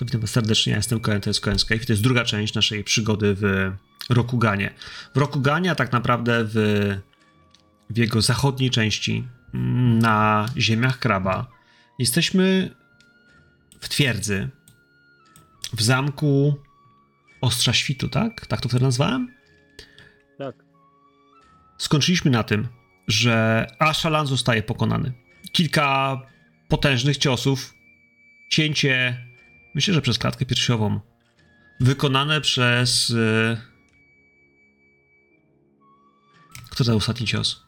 To witam was serdecznie, ja jestem Koen, to jest Koen Skype i to jest druga część naszej przygody w Rokuganie. W Rokuganie, a tak naprawdę w, w jego zachodniej części, mm, na ziemiach Kraba, jesteśmy w twierdzy, w zamku Ostrza Świtu, tak? Tak to wtedy nazwałem? Tak. Skończyliśmy na tym, że Ashalan zostaje pokonany. Kilka potężnych ciosów, cięcie, myślę, że przez klatkę piersiową, wykonane przez. Yy... Kto to ostatni cios?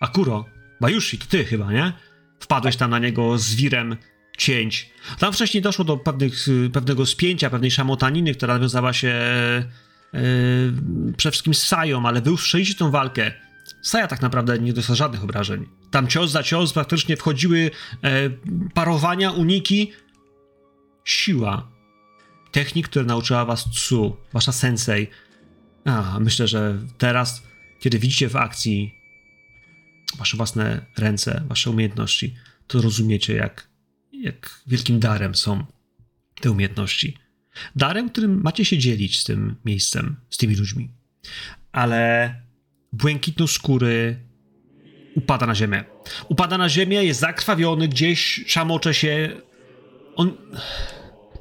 Akuro. Bajushi, to ty chyba, nie? Wpadłeś tam na niego z wirem cięć. Tam wcześniej doszło do pewnych, pewnego spięcia, pewnej szamotaniny, która nawiązała się yy, przede wszystkim z Sają, ale wy już tą walkę. Saja tak naprawdę nie dostała żadnych obrażeń. Tam cios za cios praktycznie wchodziły e, parowania, uniki. Siła. Technik, które nauczyła was Tsu, wasza sensei. A, myślę, że teraz, kiedy widzicie w akcji wasze własne ręce, wasze umiejętności, to rozumiecie, jak, jak wielkim darem są te umiejętności. Darem, którym macie się dzielić z tym miejscem, z tymi ludźmi. Ale błękitno-skóry upada na ziemię. Upada na ziemię, jest zakrwawiony, gdzieś szamocze się. On.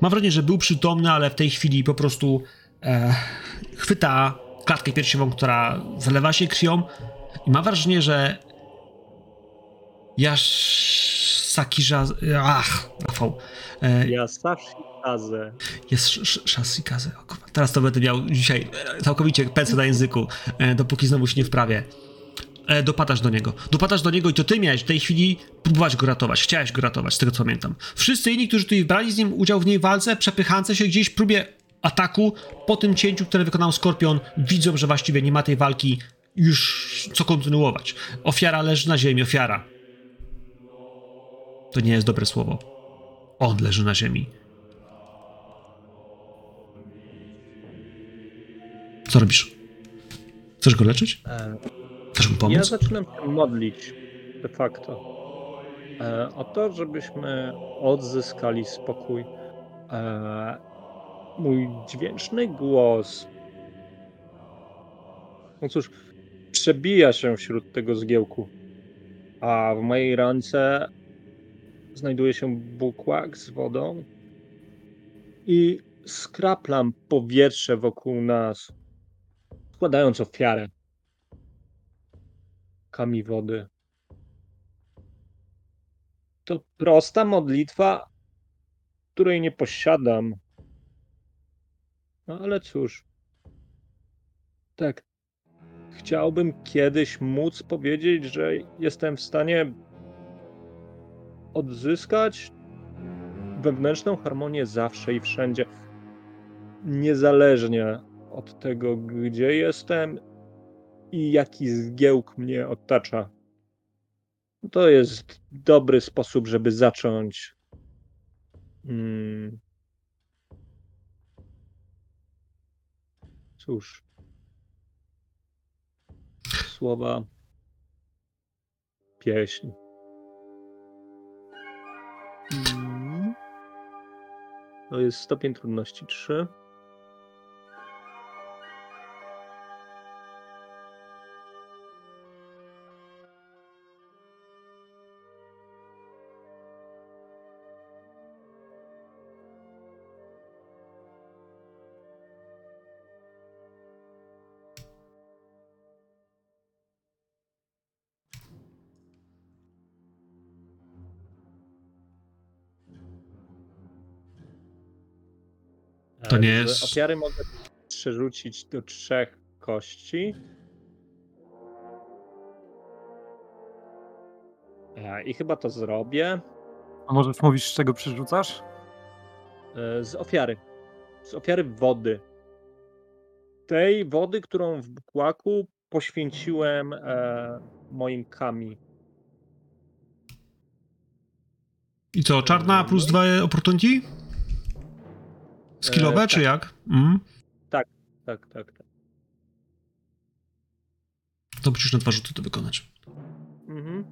Mam wrażenie, że był przytomny, ale w tej chwili po prostu e, chwyta klatkę piersiową, która zalewa się krwią. I mam wrażenie, że Yasakirza... Ach, Rafał. E, Yasashikaze. Jest Shasikaze. Teraz to będę miał dzisiaj całkowicie pędzę na języku, e, dopóki znowu się nie wprawię. E, dopadasz do niego. Dopadasz do niego i to ty miałeś w tej chwili próbować go ratować. Chciałeś go ratować, z tego co pamiętam. Wszyscy inni, którzy tutaj brali z nim udział w niej walce, przepychance się gdzieś, próbie ataku, po tym cięciu, które wykonał Skorpion, widzą, że właściwie nie ma tej walki już co kontynuować. Ofiara leży na ziemi, ofiara. To nie jest dobre słowo. On leży na ziemi. Co robisz? Chcesz go leczyć? Chcesz mu pomóc? Ja zaczynam się modlić de facto e, o to, żebyśmy odzyskali spokój. E, mój dźwięczny głos, no cóż, przebija się wśród tego zgiełku, a w mojej ręce znajduje się bukłak z wodą i skraplam powietrze wokół nas, składając ofiarę kami wody. To prosta modlitwa, której nie posiadam. No ale cóż. Tak. Chciałbym kiedyś móc powiedzieć, że jestem w stanie odzyskać wewnętrzną harmonię zawsze i wszędzie. Niezależnie od tego, gdzie jestem i jaki zgiełk mnie otacza. To jest dobry sposób, żeby zacząć. Hmm. Cóż. Słowa. Pieśń. Hmm. To jest stopień trudności 3. To nie jest. Ofiary mogę przerzucić do trzech kości. I chyba to zrobię. A możesz mówić, z czego przerzucasz? E, z ofiary. Z ofiary wody. Tej wody, którą w bukłaku poświęciłem e, moim kami. I co, czarna plus dwa opportunity? Skillowe, e, czy tak. jak? Mm. Tak, tak, tak, tak. To musisz na dwa rzuty to wykonać. Mhm.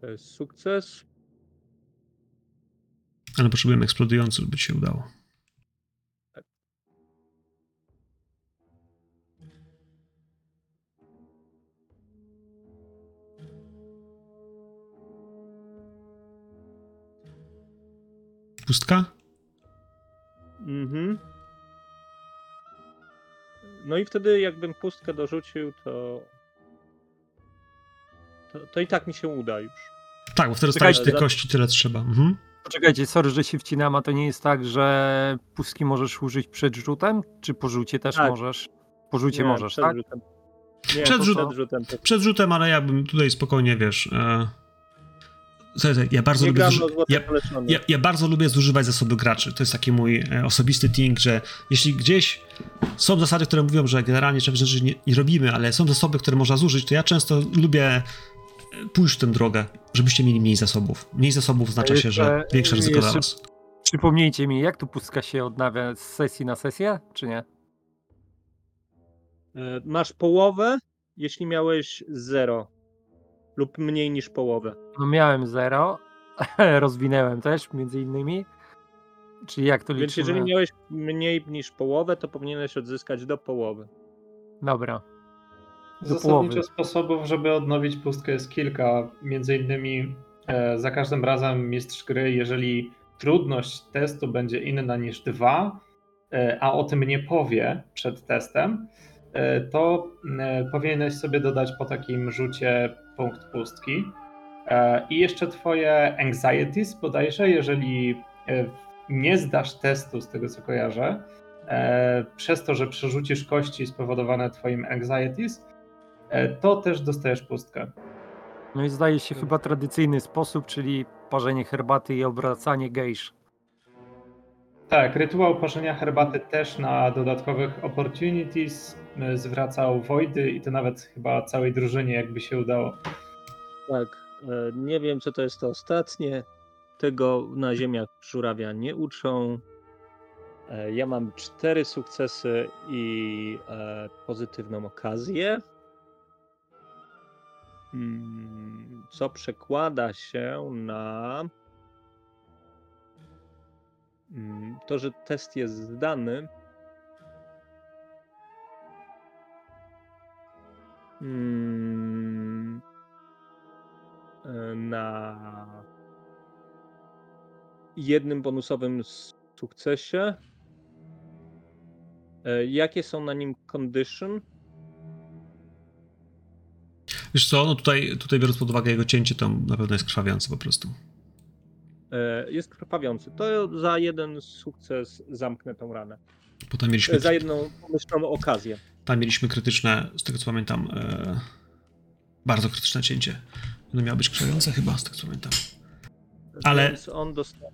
To jest sukces. Ale potrzebujemy eksplodujący, żeby ci się udało. Pustka? Mhm. No i wtedy jakbym pustkę dorzucił, to... to... To i tak mi się uda już. Tak, bo wtedy tych za- kości tyle trzeba. Mhm. Poczekajcie, sorry, że się wcinam, a to nie jest tak, że pustki możesz użyć przed rzutem? Czy po rzucie też Tak. możesz? Po rzucie Nie, możesz, przed tak? Rzutem. Nie, Przed. Przed rzutem. Przed rzutem, ale ja bym tutaj spokojnie, wiesz... E... Słuchaj, ja bardzo lubię... zuży- ja. Ja, ja bardzo lubię zużywać zasoby graczy. To jest taki mój e, osobisty thing, że jeśli gdzieś są zasady, które mówią, że generalnie czegoś rzeczy nie, nie robimy, ale są zasoby, które można zużyć, to ja często lubię e, pójść w tę drogę, żebyście mieli mniej zasobów. Mniej zasobów oznacza się, że większe ryzyko dla was. Przypomnijcie mi, jak tu pustka się odnawia z sesji na sesję, czy nie? E, Masz połowę, jeśli miałeś zero lub mniej niż połowę. No miałem zero, rozwinęłem też między innymi. Czyli jak to Więc liczymy? jeżeli miałeś mniej niż połowę, to powinieneś odzyskać do połowy. Dobra. Do Zasadniczo połowy. sposobów, żeby odnowić pustkę jest kilka. Między innymi e, za każdym razem mistrz gry, jeżeli trudność testu będzie inna niż dwa, e, a o tym nie powie przed testem, e, to e, powinieneś sobie dodać po takim rzucie punkt pustki. E, I jeszcze twoje anxieties bodajże, jeżeli e, nie zdasz testu z tego co kojarzę, e, przez to, że przerzucisz kości spowodowane twoim anxieties, to też dostajesz pustkę. No i zdaje się chyba tradycyjny sposób, czyli parzenie herbaty i obracanie gejsz. Tak, rytuał parzenia herbaty też na dodatkowych opportunities e, zwracał Wojdy i to nawet chyba całej drużynie, jakby się udało. Tak. e, Nie wiem, co to jest to ostatnie. Tego na ziemiach żurawia nie uczą. E, Ja mam cztery sukcesy i pozytywną okazję. Mm, Co przekłada się na to, że test jest zdany. Mm, e, na jednym bonusowym sukcesie. E, Jakie są na nim condition? Wiesz co, no tutaj, tutaj biorąc pod uwagę jego cięcie, to na pewno jest krwawiący po prostu. E, Jest krwawiący. To za jeden sukces zamknę tą ranę. Potem mieliśmy, E, Za jedną pomyślną okazję. tam mieliśmy krytyczne, z tego co pamiętam, e, bardzo krytyczne cięcie. Ono miało być krwawiące chyba, z tego co pamiętam. Ale- Więc on, dosta...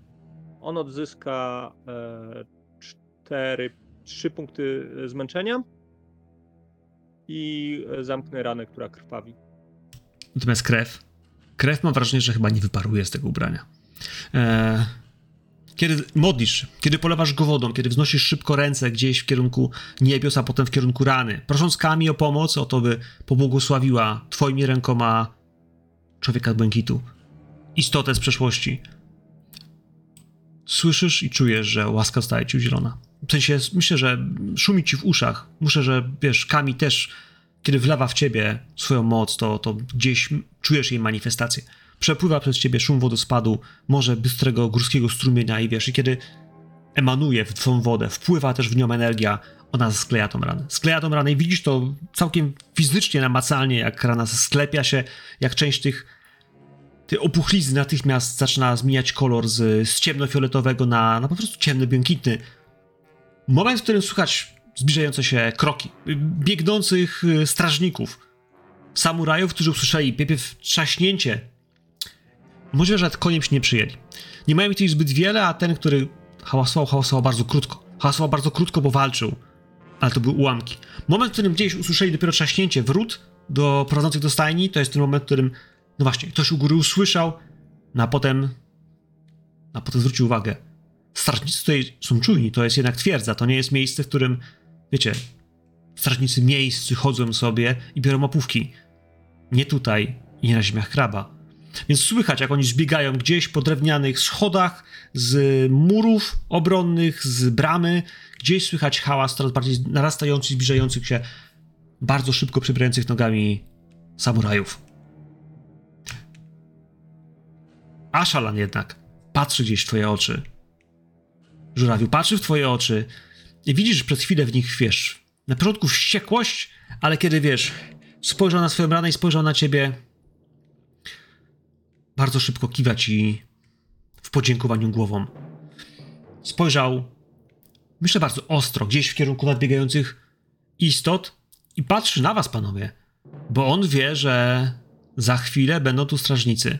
on odzyska e, cztery, trzy punkty zmęczenia i e, zamknę ranę, która krwawi. Natomiast krew. Krew mam wrażenie, że chyba nie wyparuje z tego ubrania. E, kiedy modlisz, kiedy polewasz go wodą, kiedy wznosisz szybko ręce gdzieś w kierunku niebios, a potem w kierunku rany, prosząc Kami o pomoc, o to, by pobłogosławiła twoimi rękoma człowieka błękitu, istotę z przeszłości. Słyszysz i czujesz, że łaska staje ci udzielona. W sensie, myślę, że szumi ci w uszach. Muszę, że wiesz, Kami też kiedy wlewa w ciebie swoją moc, to, to gdzieś czujesz jej manifestację. Przepływa przez ciebie szum wodospadu, może bystrego górskiego strumienia i wiesz, i kiedy emanuje w twoją wodę, wpływa też w nią energia, ona skleja tą ranę. Skleja tą ranę i widzisz to całkiem fizycznie, namacalnie, jak rana sklepia się, jak część tych tej opuchlizny natychmiast zaczyna zmieniać kolor z, z ciemnofioletowego na, na po prostu ciemny, błękitny. Moment, w którym słychać zbliżające się kroki, biegnących y, strażników, samurajów, którzy usłyszeli pierw trzaśnięcie. Możliwe, że nawet koniem się nie przyjęli. Nie mają ich tutaj zbyt wiele, a ten, który hałasował, hałasował bardzo krótko. Hałasował bardzo krótko, bo walczył, ale to były ułamki. Moment, w którym gdzieś usłyszeli dopiero trzaśnięcie wrót do prowadzących do stajni, to jest ten moment, w którym, no właśnie, ktoś u góry usłyszał, no a potem, a potem zwrócił uwagę. Strażnicy tutaj są czujni, to jest jednak twierdza, to nie jest miejsce, w którym, wiecie, strażnicy miejscy chodzą sobie i biorą opówki. Nie tutaj i nie na ziemiach kraba. Więc słychać, jak oni zbiegają gdzieś po drewnianych schodach, z murów obronnych, z bramy. Gdzieś słychać hałas coraz bardziej narastający, zbliżających się, bardzo szybko przybierających nogami samurajów. Aszalan jednak patrzy gdzieś w twoje oczy. Żurawiu patrzy w twoje oczy i widzisz przez chwilę w nich, wiesz, na początku wściekłość, ale kiedy, wiesz, spojrzał na swoją ranę i spojrzał na ciebie, bardzo szybko kiwa ci w podziękowaniu głową. Spojrzał, myślę bardzo ostro, gdzieś w kierunku nadbiegających istot i patrzy na was, panowie, bo on wie, że za chwilę będą tu strażnicy.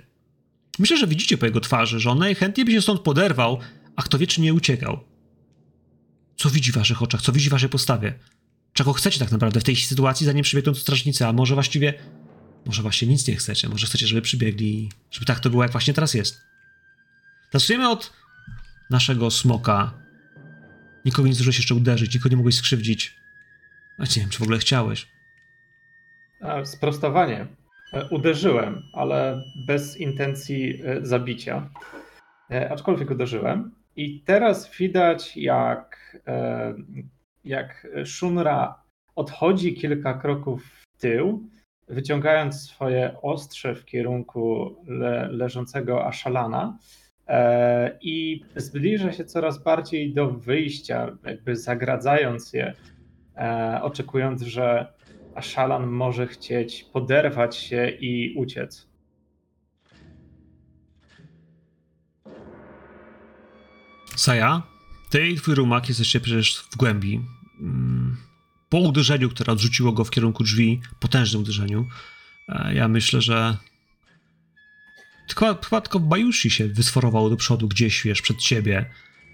Myślę, że widzicie po jego twarzy, że on najchętniej by się stąd poderwał, a kto wie, czy nie uciekał. Co widzi w waszych oczach, co widzi w waszej postawie? Czego chcecie tak naprawdę w tej sytuacji, zanim przybiegną tu strażnicy, a może właściwie może właśnie nic nie chcecie, może chcecie, żeby przybiegli, żeby tak to było, jak właśnie teraz jest. Zacznijmy od naszego smoka. Nikogo nie zdążyłeś jeszcze uderzyć, nikogo nie mogłeś skrzywdzić. A nie wiem, czy w ogóle chciałeś. Sprostowanie. E, Uderzyłem, ale bez intencji e, zabicia. E, Aczkolwiek uderzyłem. I teraz widać, jak, jak Shunra odchodzi kilka kroków w tył, wyciągając swoje ostrze w kierunku le, leżącego Ashalana e, i zbliża się coraz bardziej do wyjścia, jakby zagradzając je, e, oczekując, że Ashalan może chcieć poderwać się i uciec. Saja, ty i twój rumak jesteście przecież w głębi. Po uderzeniu, które odrzuciło go w kierunku drzwi, potężnym uderzeniu, e, ja myślę, że tylko, chyba tylko Bajushi się wysforował do przodu gdzieś, wiesz, przed ciebie,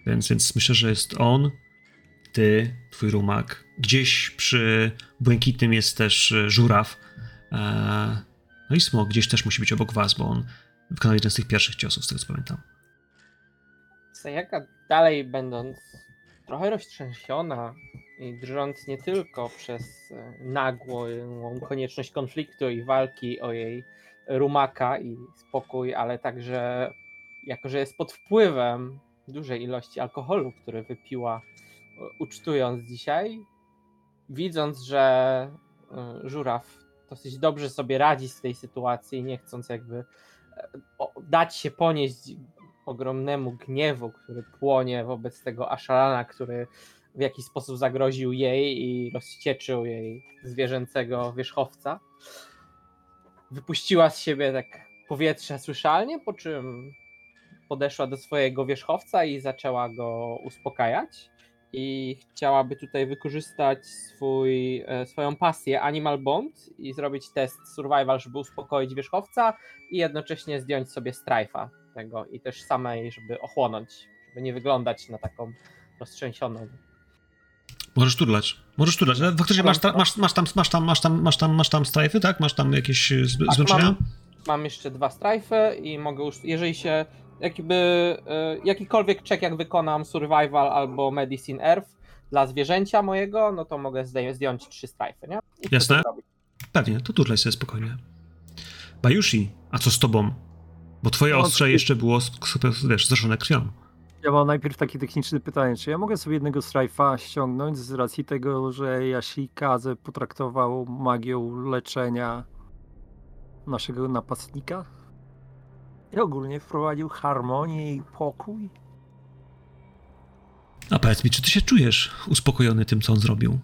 więc, więc myślę, że jest on, ty, twój rumak. Gdzieś przy Błękitnym jest też e, Żuraw. E, No i Smok gdzieś też musi być obok was, bo on wykonał jeden z tych pierwszych ciosów, z tego co pamiętam. Sayaka dalej będąc trochę roztrzęsiona drżąc nie tylko przez e, nagłą konieczność konfliktu i walki o jej rumaka i spokój, ale także jako, że jest pod wpływem dużej ilości alkoholu, który wypiła e, ucztując dzisiaj, widząc, że żuraw dosyć dobrze sobie radzi z tej sytuacji, nie chcąc jakby e, dać się ponieść ogromnemu gniewu, który płonie wobec tego Ashalana, który w jakiś sposób zagroził jej i rozcieczył jej zwierzęcego wierzchowca. Wypuściła z siebie tak powietrze słyszalnie, po czym podeszła do swojego wierzchowca i zaczęła go uspokajać. I chciałaby tutaj wykorzystać swój, e, swoją pasję Animal Bond i zrobić test survival, żeby uspokoić wierzchowca i jednocześnie zdjąć sobie strajfa tego i też samej, żeby ochłonąć, żeby nie wyglądać na taką roztrzęsioną. Możesz turlać. Możesz turlać. Faktycznie masz, ta, masz, masz, tam, masz, tam, masz, tam, masz, tam, masz tam strajfy, tak? Masz tam jakieś e, Tak, zmęczenia? mam, mam jeszcze dwa strajfy i mogę już, jeżeli się jakby e, jakikolwiek check jak wykonam survival albo medicine earth dla zwierzęcia mojego, no to mogę zdjąć trzy strajfy, nie? I Jasne. Pewnie, to turlaj sobie spokojnie. Bajushi, a co z tobą? Bo twoje No, ostrze jeszcze było, wiesz, zaszone krwią. Ja mam najpierw takie techniczne pytanie, czy ja mogę sobie jednego strajfa ściągnąć z racji tego, że Yashikaze potraktował magią leczenia naszego napastnika? I ogólnie wprowadził harmonię i pokój? A powiedz mi, czy ty się czujesz uspokojony tym, co on zrobił?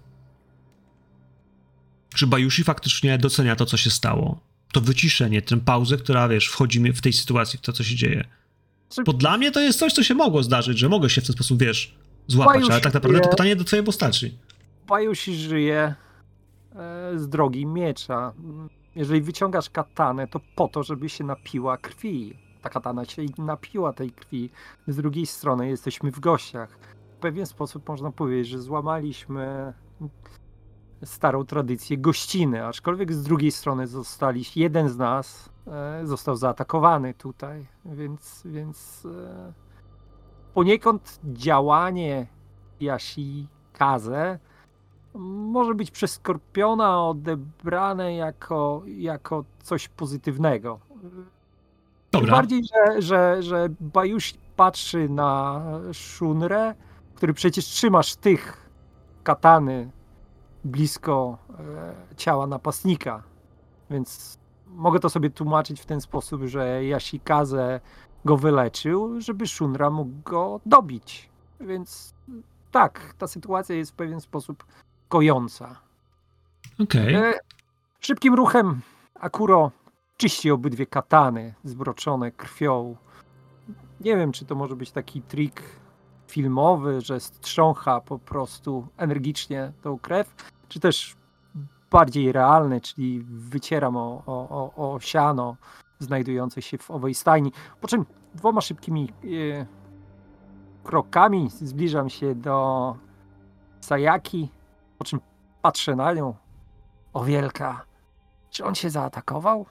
Czy Bajushi faktycznie docenia to, co się stało? To wyciszenie, tę pauzę, która, wiesz, wchodzimy w tej sytuacji, w to, co się dzieje. Bo dla mnie to jest coś, co się mogło zdarzyć, że mogę się w ten sposób, wiesz, złapać, Bajushi ale tak naprawdę to wie- pytanie do twojej postaci. Bajushi żyje e, z drogi miecza. Jeżeli wyciągasz katanę, to po to, żeby się napiła krwi. Ta katana się napiła tej krwi. Z drugiej strony jesteśmy w gościach. W pewien sposób można powiedzieć, że złamaliśmy starą tradycję gościny, aczkolwiek z drugiej strony zostaliśmy, jeden z nas e, został zaatakowany tutaj, więc, więc e, poniekąd działanie Yashikaze może być przez Skorpiona odebrane jako, jako coś pozytywnego. Dobra. bardziej, że, że, że Bajusz patrzy na Shunrę, który przecież trzymasz tych katany blisko e, ciała napastnika. Więc mogę to sobie tłumaczyć w ten sposób, że Yashikaze go wyleczył, żeby Shunra mógł go dobić. Więc tak, ta sytuacja jest w pewien sposób kojąca. Okej. E, szybkim ruchem Akuro czyści obydwie katany zbroczone krwią. Nie wiem, czy to może być taki trik filmowy, że strzącha po prostu energicznie tą krew, czy też bardziej realny, czyli wycieram o, o, o, o siano znajdujące się w owej stajni. Po czym dwoma szybkimi e, krokami zbliżam się do Sayaki, po czym patrzę na nią. O wielka, czy on się zaatakował?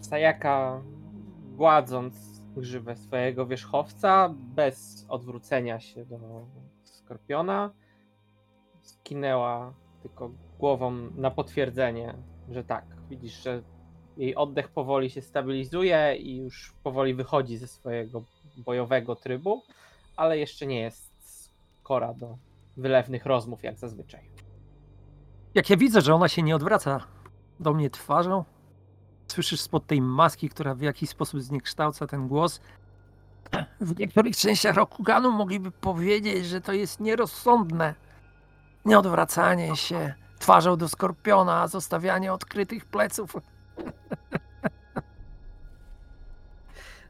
Sayaka, gładząc grzywę swojego wierzchowca, bez odwrócenia się do Skorpiona, skinęła tylko głową na potwierdzenie, że tak. Widzisz, że jej oddech powoli się stabilizuje i już powoli wychodzi ze swojego bojowego trybu, ale jeszcze nie jest skora do wylewnych rozmów jak zazwyczaj. Jak ja widzę, że ona się nie odwraca do mnie twarzą, słyszysz spod tej maski, która w jakiś sposób zniekształca ten głos. W niektórych częściach Rokuganu mogliby powiedzieć, że to jest nierozsądne. Nieodwracanie się twarzą do skorpiona, a zostawianie odkrytych pleców.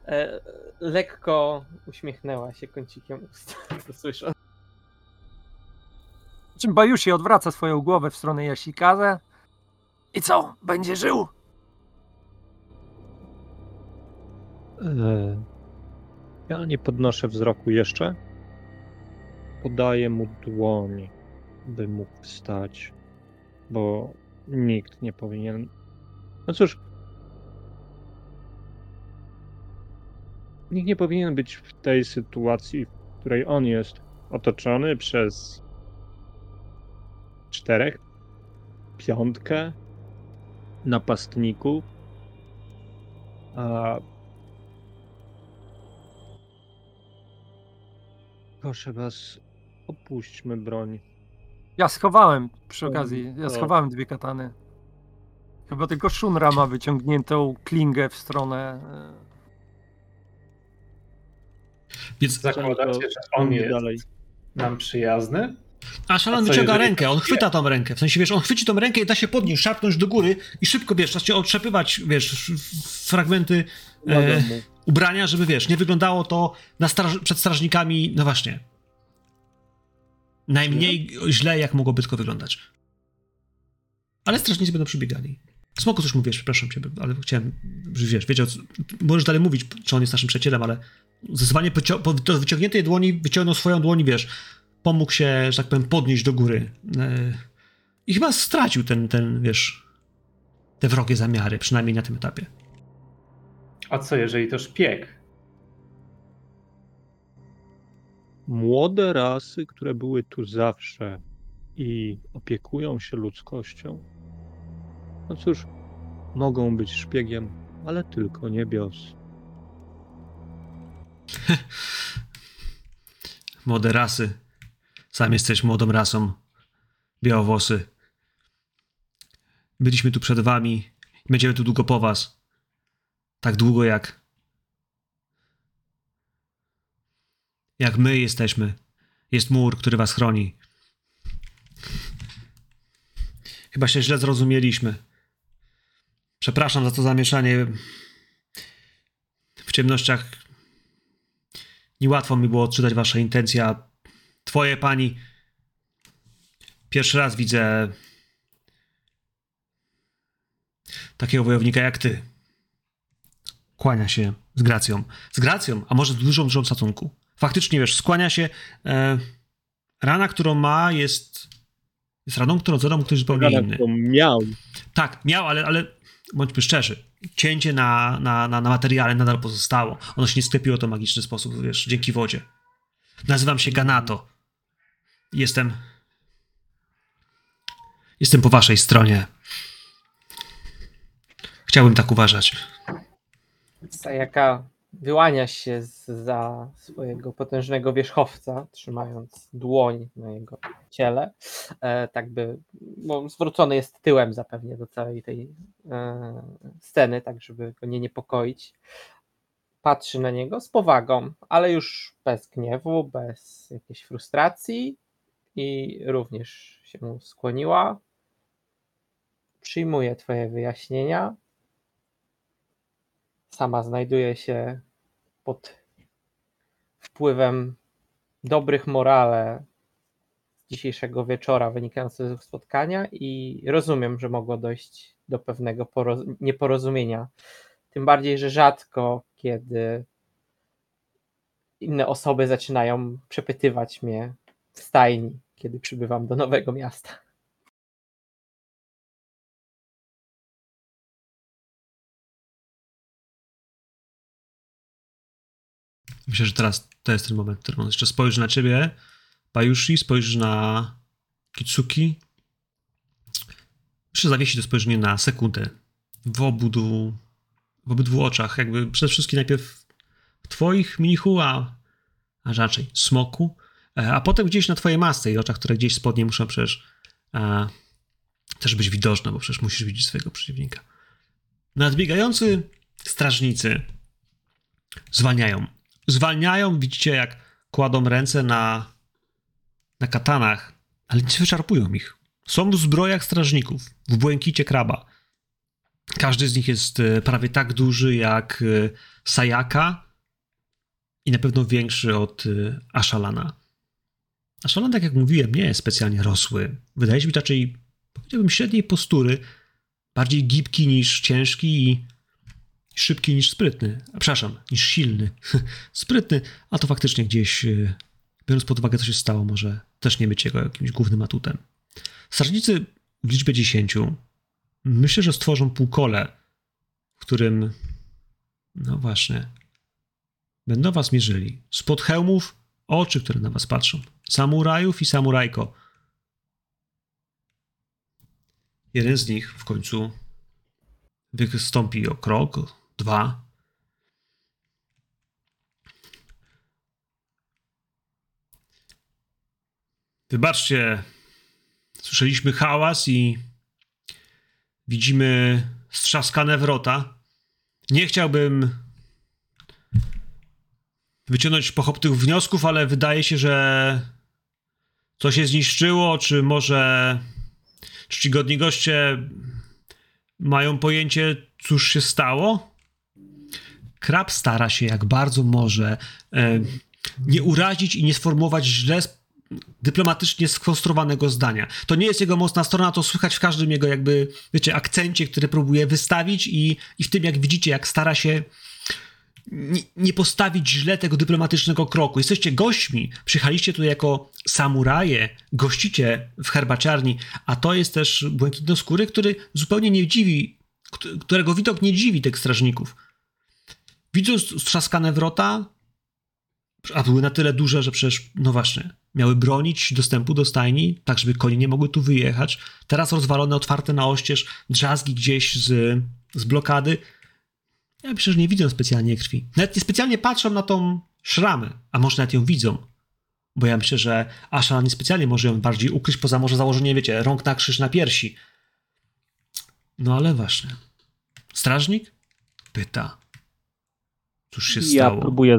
E, lekko uśmiechnęła się kącikiem ust, to słyszę. Czym Bajushi odwraca swoją głowę w stronę Yashikaze. I co, będzie żył? E, Ja nie podnoszę wzroku jeszcze. Podaję mu dłoń, by mógł wstać, bo nikt nie powinien. No cóż. Nikt nie powinien być w tej sytuacji, w której on jest otoczony przez czterech, piątkę napastników. A Proszę was, opuśćmy broń. Ja schowałem przy okazji, ja schowałem dwie katany. Chyba tylko Shunra ma wyciągniętą klingę w stronę. e, Więc Zakładacie, że on jest dalej. nam przyjazny? A Szalan wyciąga rękę, on chwyta tą rękę. W sensie, wiesz, on chwyci tą rękę i da się podnieść, szarpnąć do góry i szybko, wiesz, zacznie otrzepywać, wiesz, fragmenty e. ubrania, żeby, wiesz, nie wyglądało to na straż przed strażnikami, no właśnie, najmniej źle, jak mogłoby tylko wyglądać. Ale strażnicy będą przybiegali. Smoko coś mówisz, przepraszam cię, ale chciałem, że wiesz, wiedział, możesz dalej mówić, czy on jest naszym przyjacielem, ale zdecydowanie po do wyciągniętej dłoni wyciągnął swoją dłoń wiesz, pomógł się, że tak powiem, podnieść do góry. E, I chyba stracił ten, ten, wiesz, te wrogie zamiary, przynajmniej na tym etapie. A co jeżeli to szpieg? Młode rasy, które były tu zawsze i opiekują się ludzkością, no cóż, mogą być szpiegiem, ale tylko niebios. Młode rasy. Sam jesteś młodą rasą. Białowłosy. Byliśmy tu przed wami i będziemy tu długo po was. Tak długo jak. Jak my jesteśmy. Jest mur, który was chroni. Chyba się źle zrozumieliśmy. Przepraszam za to zamieszanie. W ciemnościach Niełatwo mi było odczytać wasze intencje, a twoje pani. Pierwszy raz widzę takiego wojownika jak ty. Kłania się z gracją. Z gracją, a może z dużą, dużą szacunku. Faktycznie, wiesz, skłania się. E, rana, którą ma, jest. Jest raną, którą zadał mu ktoś zupełnie Rana, inny. miał. Tak, miał, ale, ale bądźmy szczerzy. Cięcie na, na, na, na materiale nadal pozostało. Ono się nie sklepiło to magiczny sposób, wiesz, dzięki wodzie. Nazywam się Ganato. Jestem. Jestem po waszej stronie. Chciałbym tak uważać. Sayaka wyłania się za swojego potężnego wierzchowca, trzymając dłoń na jego ciele, e, tak by, bo zwrócony jest tyłem zapewnie do całej tej e, sceny, tak żeby go nie niepokoić. Patrzy na niego z powagą, ale już bez gniewu, bez jakiejś frustracji i również się mu skłoniła. Przyjmuje Twoje wyjaśnienia sama znajduje się pod wpływem dobrych morale dzisiejszego wieczora wynikających z spotkania i rozumiem, że mogło dojść do pewnego nieporozumienia. Tym bardziej, że rzadko kiedy inne osoby zaczynają przepytywać mnie w stajni, kiedy przybywam do nowego miasta. Myślę, że teraz to jest ten moment, w którym on jeszcze spojrzy na ciebie, Bajushi, spojrzy na Kitsuki. Jeszcze zawiesi to spojrzenie na sekundę. W obudu, w obydwu oczach. Jakby przede wszystkim najpierw w twoich, mnichu, a, a raczej smoku, e, a potem gdzieś na twojej masce i oczach, które gdzieś spodnie muszą przecież a, też być widoczne, bo przecież musisz widzieć swojego przeciwnika. Nadbiegający strażnicy zwalniają zwalniają, widzicie jak kładą ręce na, na katanach, ale nie wyczarpują ich. Są w zbrojach strażników, w błękicie kraba. Każdy z nich jest e, prawie tak duży jak e, Sayaka i na pewno większy od e, Ashalana. Ashalan, tak jak mówiłem, nie jest specjalnie rosły. Wydaje się być raczej, powiedziałbym, średniej postury, bardziej gibki niż ciężki i szybki niż sprytny, przepraszam, niż silny. sprytny, a to faktycznie gdzieś, e, biorąc pod uwagę, co się stało, może też nie być jego jakimś głównym atutem. Strażnicy w liczbie 10 myślę, że stworzą półkole, w którym, no właśnie, będą was mierzyli. Spod hełmów oczy, które na was patrzą. Samurajów i samurajko. Jeden z nich w końcu wystąpi o krok, dwa. Wybaczcie, słyszeliśmy hałas i widzimy strzaskane wrota. Nie chciałbym wyciągnąć pochopnych wniosków, ale wydaje się, że coś się zniszczyło, czy może czcigodni goście mają pojęcie, cóż się stało? Krab stara się jak bardzo może e, nie urazić i nie sformułować źle dyplomatycznie skonstruowanego zdania. To nie jest jego mocna strona, to słychać w każdym jego jakby, wiecie, akcencie, który próbuje wystawić i, i w tym, jak widzicie, jak stara się nie, postawić źle tego dyplomatycznego kroku. Jesteście gośćmi, przyjechaliście tutaj jako samuraje, gościcie w herbaciarni, a to jest też błękitnoskóry, który zupełnie nie dziwi, którego widok nie dziwi tych strażników. Widząc strzaskane wrota, a były na tyle duże, że przecież, no właśnie, miały bronić dostępu do stajni, tak żeby konie nie mogły tu wyjechać. Teraz rozwalone, otwarte na oścież, drzazgi gdzieś z, z blokady. Ja że nie widzą specjalnie krwi. Nawet nie specjalnie patrzą na tą szramę, a może nawet ją widzą. Bo ja myślę, że Asha niespecjalnie może ją bardziej ukryć, poza może założenie, wiecie, rąk na krzyż na piersi. No ale właśnie. Strażnik pyta. Cóż się ja stało? Ja próbuję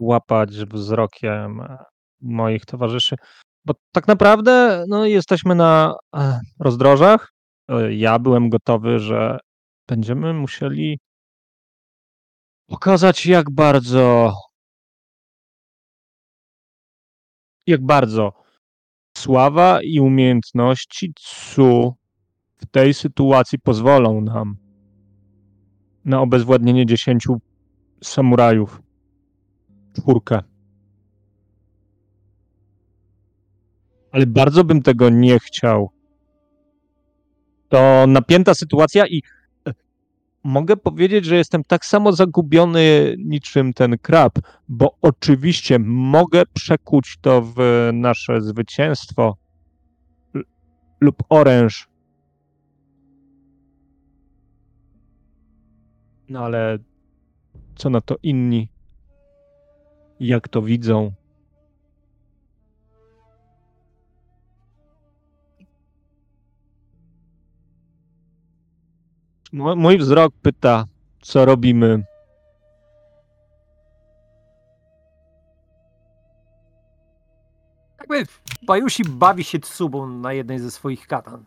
złapać wzrokiem e, moich towarzyszy, bo tak naprawdę no, jesteśmy na e, rozdrożach. E, ja byłem gotowy, że będziemy musieli pokazać, jak bardzo jak bardzo sława i umiejętności Tsu w tej sytuacji pozwolą nam na obezwładnienie dziesięciu samurajów. Czwórkę. Ale bardzo bym tego nie chciał. To napięta sytuacja i e, mogę powiedzieć, że jestem tak samo zagubiony niczym ten krab, bo oczywiście mogę przekuć to w nasze zwycięstwo lub oręż No ale co na to inni? Jak to widzą? Mój wzrok pyta, co robimy. Jakby Bajushi bawi się Tsubą na jednej ze swoich katan.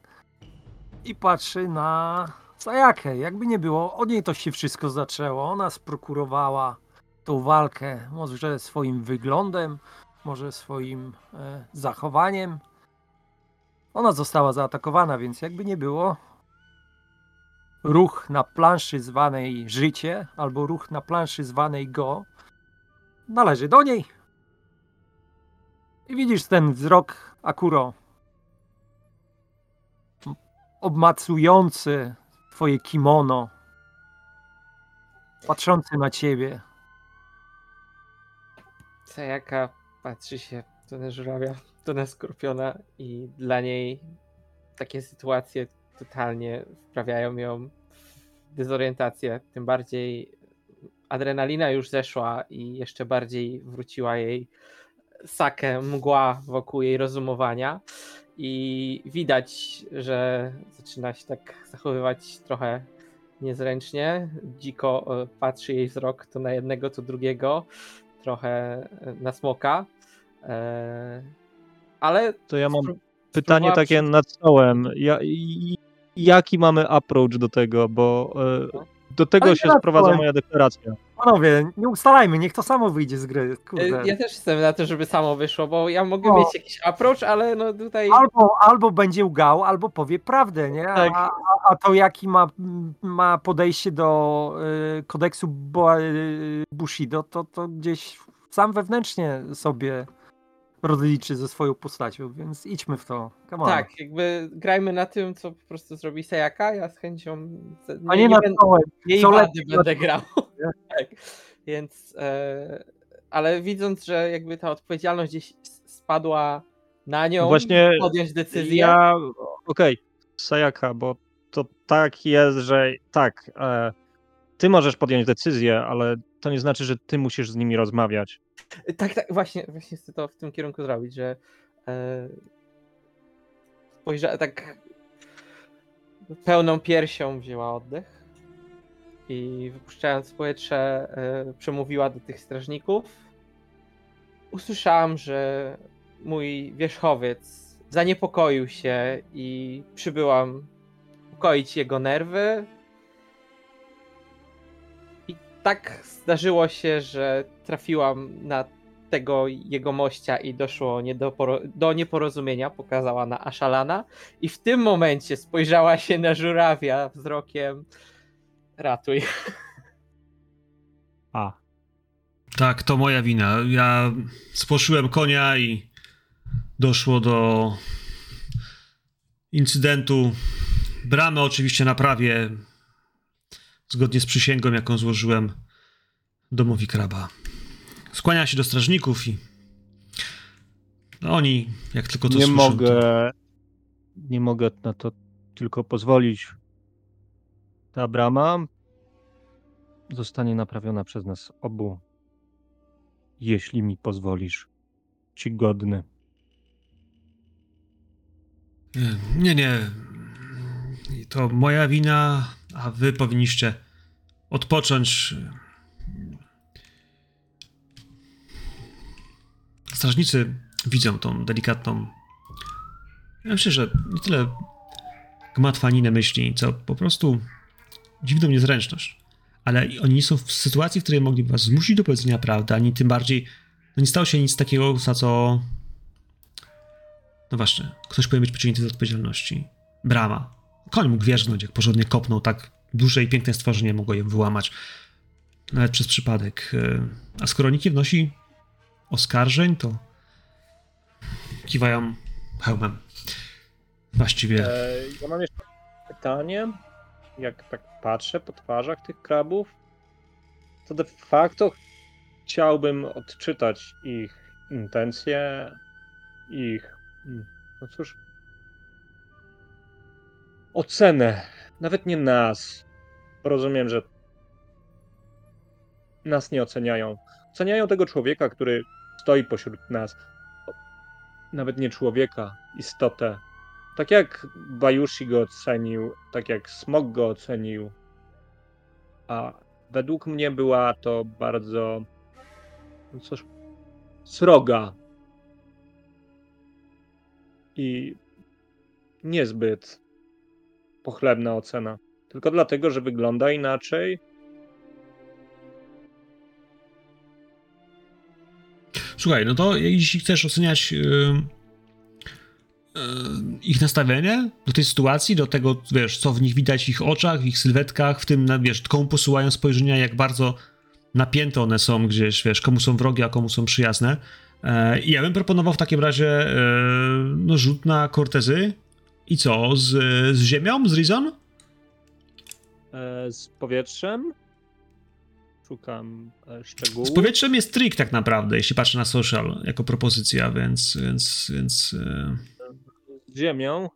I patrzy na Sajakę. Jakby nie było, od niej to się wszystko zaczęło. Ona sprokurowała tą walkę. Może swoim wyglądem, może swoim e, zachowaniem. Ona została zaatakowana, więc jakby nie było, ruch na planszy zwanej życie, albo ruch na planszy zwanej go, należy do niej. I widzisz ten wzrok Akuro. Obmacujący twoje kimono. Patrzący na ciebie. Sayaka patrzy się to na żurawia, to na skorpiona i dla niej takie sytuacje totalnie wprawiają ją w dezorientację. Tym bardziej adrenalina już zeszła i jeszcze bardziej wróciła jej sakę, mgła wokół jej rozumowania i widać, że zaczyna się tak zachowywać trochę niezręcznie. Dziko e, patrzy jej wzrok to na jednego, to drugiego, trochę e, na smoka. E, Ale To ja mam pytanie takie przy- nad stołem. Ja, jaki mamy approach do tego? Bo e, do tego Ale się sprowadza moja deklaracja. Panowie, nie ustalajmy, niech to samo wyjdzie z gry. Kurde. Ja też jestem na to, żeby samo wyszło, bo ja mogę No. mieć jakiś approach, ale no tutaj. Albo, albo będzie łgał, albo powie prawdę, nie? Tak. A, a, to jaki ma, ma podejście do y, kodeksu y, Bushido, to, to gdzieś sam wewnętrznie sobie rozliczy ze swoją postacią, więc idźmy w to. Come on. Tak, jakby grajmy na tym, co po prostu zrobi Sayaka. Ja z chęcią. A nie, na będę- jej co wady lepiej będę grał. tak. Więc, e, ale widząc, że jakby ta odpowiedzialność gdzieś spadła na nią, Właśnie podjąć decyzję. Ja, okej, Sayaka, bo to tak jest, że tak, e, ty możesz podjąć decyzję, ale to nie znaczy, że ty musisz z nimi rozmawiać. Tak, tak, właśnie, właśnie chcę to w tym kierunku zrobić, że e, tak pełną piersią wzięła oddech i wypuszczając powietrze e, przemówiła do tych strażników. Usłyszałam, że mój wierzchowiec zaniepokoił się i przybyłam ukoić jego nerwy. Tak zdarzyło się, że trafiłam na tego jego mościa i doszło niedoporo- do nieporozumienia, pokazała na Ashalana i w tym momencie spojrzała się na żurawia wzrokiem ratuj. A, Tak, to moja wina. Ja spłoszyłem konia i doszło do incydentu. Bramę oczywiście naprawię zgodnie z przysięgą, jaką złożyłem domowi kraba. Skłania się do strażników i no oni, jak tylko to nie słyszą, mogę, nie mogę na to tylko pozwolić. Ta brama zostanie naprawiona przez nas obu, jeśli mi pozwolisz. Ci godny. To... Nie, nie. To moja wina, a wy powinniście odpocząć. Strażnicy widzą tą delikatną. Ja myślę, że nie tyle gmatwaninę myśli, co po prostu dziwną niezręczność. Ale oni nie są w sytuacji, w której mogliby was zmusić do powiedzenia prawdy, ani tym bardziej. No nie stało się nic takiego, za co. No właśnie, ktoś powinien być pociągnięty do odpowiedzialności. Brama. Koń mógł wierzgnąć, jak porządnie kopnął, tak duże i piękne stworzenie mogło ją wyłamać. Nawet przez przypadek. E, A skoro nikt nie wnosi oskarżeń, to kiwają hełmem. Właściwie. E, ja mam jeszcze pytanie. Jak tak patrzę po twarzach tych krabów, to de facto chciałbym odczytać ich intencje, ich. mm, No cóż. Ocenę. Nawet nie nas. Rozumiem, że nas nie oceniają. Oceniają tego człowieka, który stoi pośród nas. Nawet nie człowieka, istotę. Tak jak Bajushi go ocenił, tak jak Smog go ocenił. A według mnie była to bardzo. no Cóż, sroga. I niezbyt pochlebna ocena. Tylko dlatego, że wygląda inaczej. Słuchaj, no to jeśli chcesz oceniać yy, yy, ich nastawienie do tej sytuacji, do tego, wiesz, co w nich widać w ich oczach, w ich sylwetkach, w tym, wiesz, komu posyłają spojrzenia, jak bardzo napięte one są gdzieś, wiesz, komu są wrogie, a komu są przyjazne. E, I ja bym proponował w takim razie e, no, rzut na Cortezy. I co? Z, z ziemią? Z Rizon? E, z powietrzem. Szukam e, szczegółów. Z powietrzem jest trik tak naprawdę, jeśli patrzę na social jako propozycja, więc, więc, więc e, Z ziemią.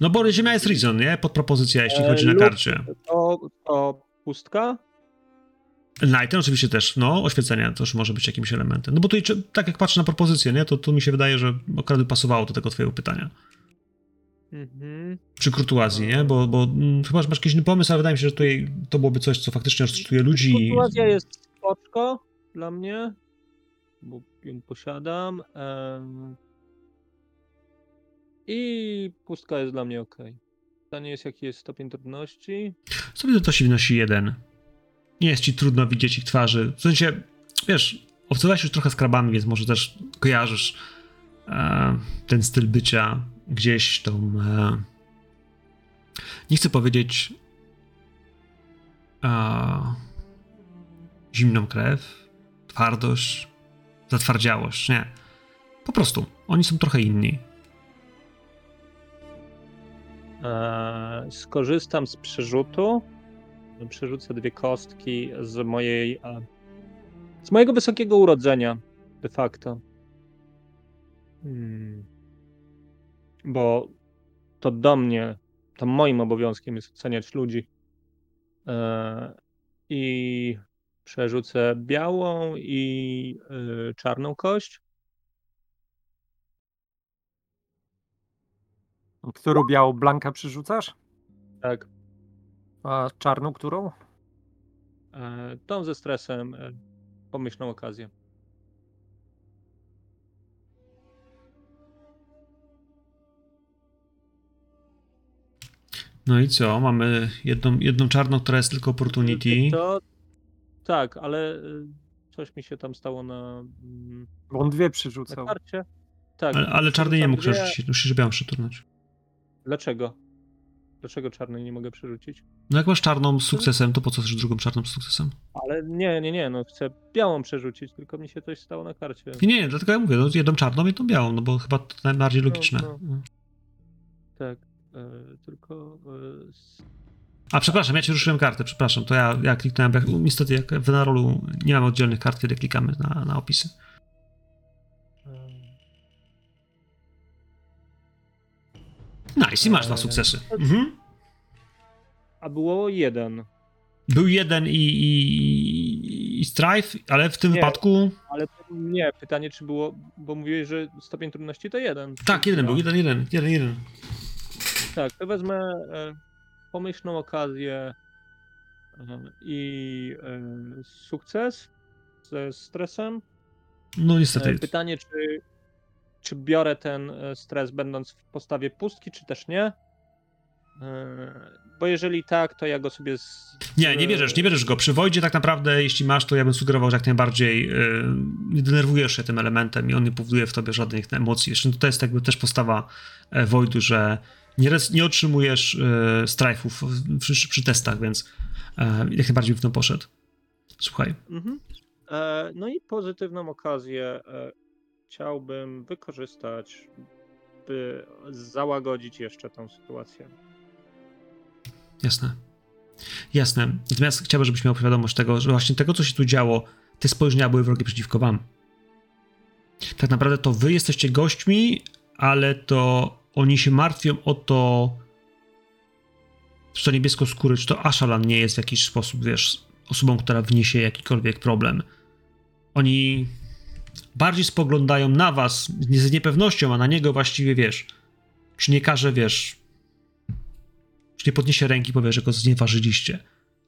no bo ziemia jest Rizon, nie? Pod propozycja, jeśli E, chodzi na karcie. To, to pustka. Lighten oczywiście też, no, oświecenie też może być jakimś elementem. No bo tutaj, tak jak patrzę na propozycję, nie, to, to mi się wydaje, że akurat pasowało do tego twojego pytania. Mhm. Czy kurtuazji, nie? Bo, bo mm, chyba, masz jakiś inny pomysł, ale wydaje mi się, że tutaj to byłoby coś, co faktycznie rozczytuje ludzi. i- Kurtuazja jest spoczko dla mnie, bo ją posiadam. I pustka jest dla mnie ok. Pytanie jest, jaki jest stopień trudności. To się wynosi jeden. Nie jest ci trudno widzieć ich twarzy. W sensie, wiesz, obcowałeś już trochę z krabami, więc może też kojarzysz e, ten styl bycia gdzieś tą. E, nie chcę powiedzieć. E, zimną krew, twardość, zatwardziałość. Nie. Po prostu. Oni są trochę inni. E, skorzystam z przerzutu. Przerzucę dwie kostki z mojej. Z mojego wysokiego urodzenia, de facto. Hmm. Bo to do mnie, to moim obowiązkiem jest oceniać ludzi. E, I przerzucę białą i e, czarną kość. Którą białą blanka przyrzucasz? Tak. A czarną którą? E, tą ze stresem. Pomyślną okazję. No i co? Mamy jedną, jedną czarną, która jest tylko opportunity. To, tak, ale y, coś mi się tam stało na, mm, Bo on dwie na przyrzucał. karcie. Tak. Ale, ale czarny nie mógł dwie. przerzucić, musisz białą przeturnąć. Dlaczego? Dlaczego czarnej nie mogę przerzucić? No jak masz czarną z sukcesem, to po co chcesz drugą czarną z sukcesem? Ale nie, nie, nie, no chcę białą przerzucić, tylko mi się coś stało na karcie. Nie, nie, dlatego ja mówię, no jedną czarną, jedną białą, no bo chyba to najbardziej logiczne. no. Tak, e, tylko e, A przepraszam, ja ci ruszyłem kartę, przepraszam, to ja, ja kliknąłem, jak, niestety jak w Narolu nie mamy oddzielnych kart, kiedy klikamy na, na opisy. e, Nice, i masz dwa sukcesy. Mhm. a było jeden, Był jeden i, i, i Strife, ale w tym Nie. wypadku... ale nie, pytanie czy było, bo mówiłeś, że stopień trudności to jeden. Tak, jeden był, jeden, jeden, jeden, jeden. Tak, to wezmę e, pomyślną okazję e, i e, sukces ze stresem. No niestety. E, pytanie, czy, czy biorę ten stres będąc w postawie pustki, czy też nie? Bo jeżeli tak, to ja go sobie. Z, Nie, nie bierzesz, nie bierzesz go. Przy Wojdzie tak naprawdę, jeśli masz, to ja bym sugerował, że jak najbardziej yy, nie denerwujesz się tym elementem i on nie powoduje w tobie żadnych emocji. Zresztą to jest jakby też postawa Wojdu, że nie, nie otrzymujesz e, strajfów przy, przy testach, więc e, jak najbardziej w tym poszedł. Słuchaj. Mhm. E, no i pozytywną okazję e, chciałbym wykorzystać, by załagodzić jeszcze tą sytuację. Jasne. Jasne. Natomiast chciałbym, żebyś miał świadomość tego, że właśnie tego, co się tu działo, te spojrzenia były wrogie przeciwko wam. Tak naprawdę to wy jesteście gośćmi, ale to oni się martwią o to, czy to niebiesko skóry, czy to Ashalan nie jest w jakiś sposób, wiesz, osobą, która wniesie jakikolwiek problem. Oni bardziej spoglądają na was z niepewnością, a na niego właściwie wiesz. Czy nie każe, wiesz. Czy nie podniesie ręki, powie, że go znieważyliście.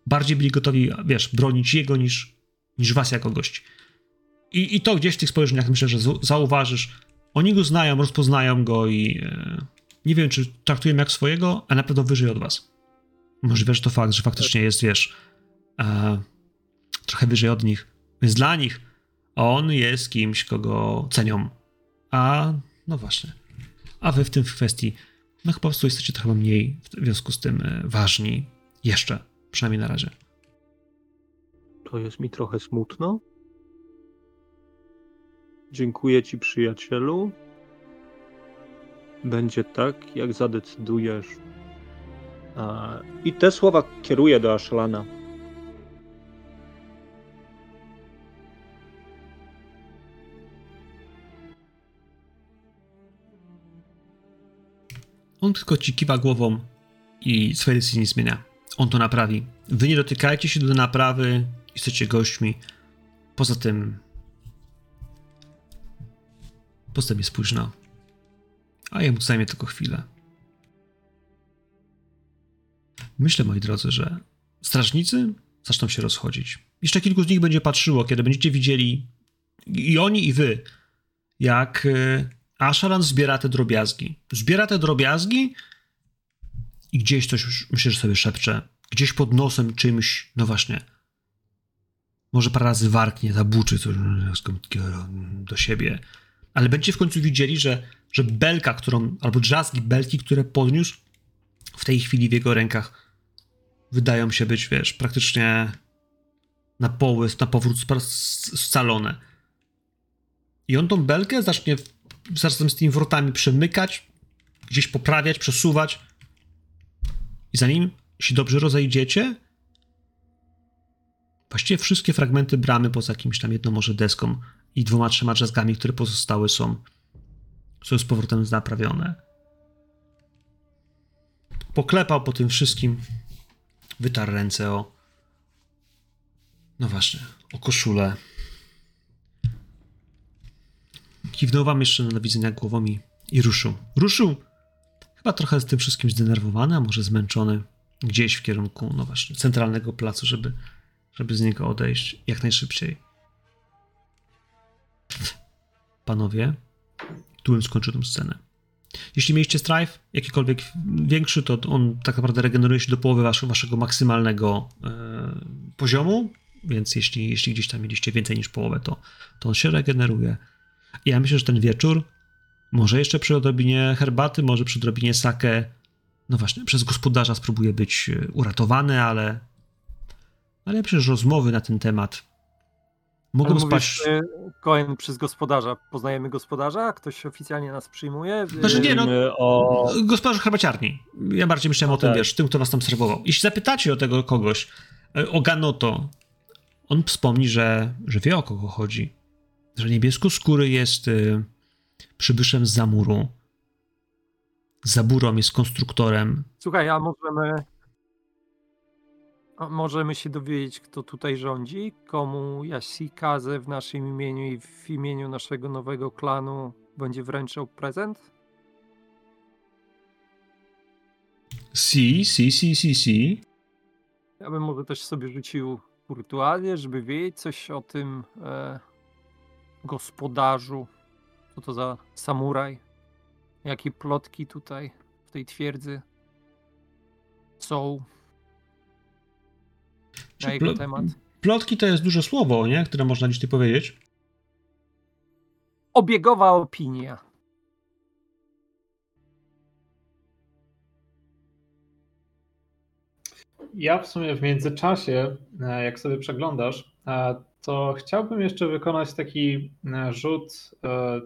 Bardziej byli gotowi, wiesz, bronić jego niż, niż was jako gości. I, I to gdzieś w tych spojrzeniach myślę, że zauważysz. Oni go znają, rozpoznają go i e, nie wiem, czy traktują jak swojego, a na pewno wyżej od was. Możliwe, że to fakt, że faktycznie jest, wiesz, e, trochę wyżej od nich. Więc dla nich on jest kimś, kogo cenią. A, no właśnie. A wy w tym w kwestii, no po prostu jesteście trochę mniej w związku z tym e, ważni. Jeszcze, przynajmniej na razie. To jest mi trochę smutno. Dziękuję ci, przyjacielu. Będzie tak, jak zadecydujesz. I te słowa kieruję do Ashlana. On tylko ci kiwa głową i swojej decyzji nie zmienia. On to naprawi. Wy nie dotykajcie się do naprawy, jesteście gośćmi. Poza tym. Tym jest późno. A jemu zajmie tylko chwilę. Myślę, moi drodzy, że strażnicy zaczną się rozchodzić. Jeszcze kilku z nich będzie patrzyło, kiedy będziecie widzieli i oni, i wy, jak e, Asharan zbiera te drobiazgi. Zbiera te drobiazgi i gdzieś coś, myślę, że sobie szepcze. Gdzieś pod nosem czymś, no właśnie. Może parę razy warknie, zabuczy coś do siebie. Ale będziecie w końcu widzieli, że, że belka, którą, albo drzazgi belki, które podniósł, w tej chwili w jego rękach wydają się być, wiesz, praktycznie na poły, na powrót scalone. I on tą belkę zacznie w- razem z tymi wrotami przemykać, gdzieś poprawiać, przesuwać. I zanim się dobrze rozejdziecie, właściwie wszystkie fragmenty bramy, poza jakimś tam jedną może deską i dwoma, trzema drzazgami, które pozostały, są, są z powrotem naprawione. Poklepał po tym wszystkim, wytarł ręce o. No właśnie, o koszulę. Kiwnął wam jeszcze na widzenia głową i, i ruszył. Ruszył! Chyba trochę z tym wszystkim zdenerwowany, a może zmęczony. Gdzieś w kierunku, no właśnie, centralnego placu, żeby, żeby z niego odejść jak najszybciej. Panowie, tu bym skończył tę scenę. Jeśli mieliście strife, jakikolwiek większy, to on tak naprawdę regeneruje się do połowy waszego, waszego maksymalnego e, poziomu, więc jeśli, jeśli gdzieś tam mieliście więcej niż połowę, to, to on się regeneruje. I ja myślę, że ten wieczór, może jeszcze przy odrobinie herbaty, może przy odrobinie sake, no właśnie, przez gospodarza spróbuje być e, uratowany, ale, ale ja myślę, że rozmowy na ten temat mogą Ale spaść... mówisz, y, Cohen przez gospodarza. Poznajemy gospodarza? Ktoś oficjalnie nas przyjmuje? Znaczy nie, no- o... Gospodarz herbaciarni. Ja bardziej myślałem o tym, Tak. wiesz, tym, kto was tam serwował. Jeśli zapytacie o tego kogoś, e, o Ganoto, on wspomni, że, że wie o kogo chodzi. Że niebieskoskóry jest y, przybyszem z Zamuru. Zaburą jest konstruktorem. Słuchaj, a możemy. A możemy się dowiedzieć, kto tutaj rządzi? Komu Yashikaze w naszym imieniu i w imieniu naszego nowego klanu będzie wręczał prezent? Si, si, si, si, si. Ja bym może też sobie rzucił wirtualnie, żeby wiedzieć coś o tym e, gospodarzu. Co to za samuraj? Jakie plotki tutaj w tej twierdzy są na jego temat? Plotki to jest duże słowo, nie? Które można dziś tu powiedzieć. Obiegowa opinia. Ja w sumie w międzyczasie, e, jak sobie przeglądasz, e, to chciałbym jeszcze wykonać taki e, rzut,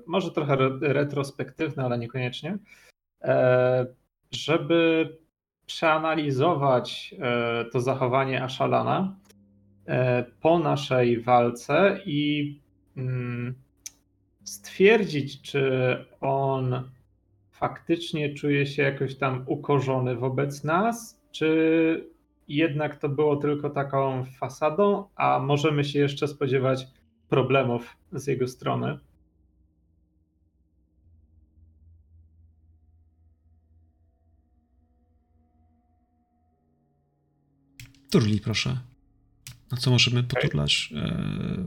może trochę re- retrospektywny, ale niekoniecznie, żeby przeanalizować e, to zachowanie Ashalana e, po naszej walce i mm, stwierdzić, czy on faktycznie czuje się jakoś tam ukorzony wobec nas, czy jednak to było tylko taką fasadą, a możemy się jeszcze spodziewać problemów z jego strony. Turli, proszę. Na co możemy poturlać? E,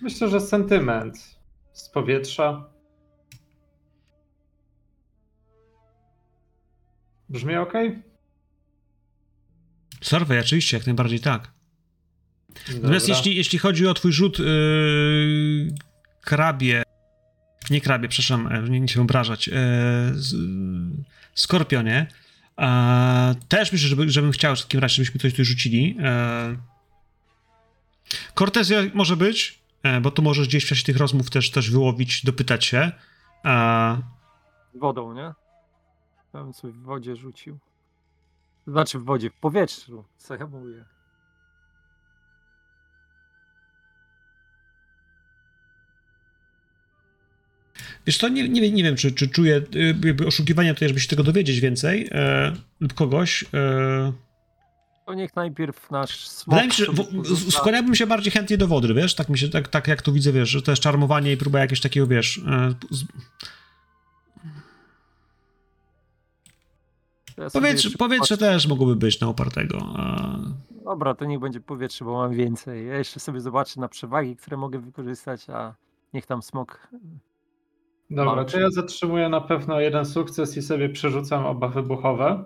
Myślę, że sentyment z powietrza. Brzmi ok? Survey, oczywiście, jak najbardziej tak. Natomiast jeśli, jeśli chodzi o twój rzut yy, krabie, nie krabie, przepraszam, e, nie, nie się obrażać, yy, z, skorpionie, e, też myślę, żeby, żebym chciał w takim razie, żebyśmy coś tu rzucili. E, Kortezja może być, e, bo to możesz gdzieś w czasie tych rozmów też, też wyłowić, dopytać się. E, Wodą, nie? Ja bym sobie w wodzie rzucił. Znaczy w wodzie, w powietrzu. Co ja mówię? Wiesz co, nie, nie, wiem- nie wiem, czy, czy czuję y, jakby oszukiwania tutaj, żeby się tego dowiedzieć więcej e, lub kogoś. E, To niech najpierw nasz smok wydaje mi się, że skłaniałbym się bardziej chętnie do wody, wiesz? Tak mi się, tak, tak jak tu widzę, wiesz, że to jest czarmowanie i próba jakiegoś takiego, wiesz... E, z, Ja powietrze, powietrze też mogłoby być na opartego. E, Dobra, to niech będzie powietrze, bo mam więcej. Ja jeszcze sobie zobaczę na przewagi, które mogę wykorzystać, a niech tam smok. Dobra, to ja zatrzymuję na pewno jeden sukces i sobie przerzucam oba wybuchowe.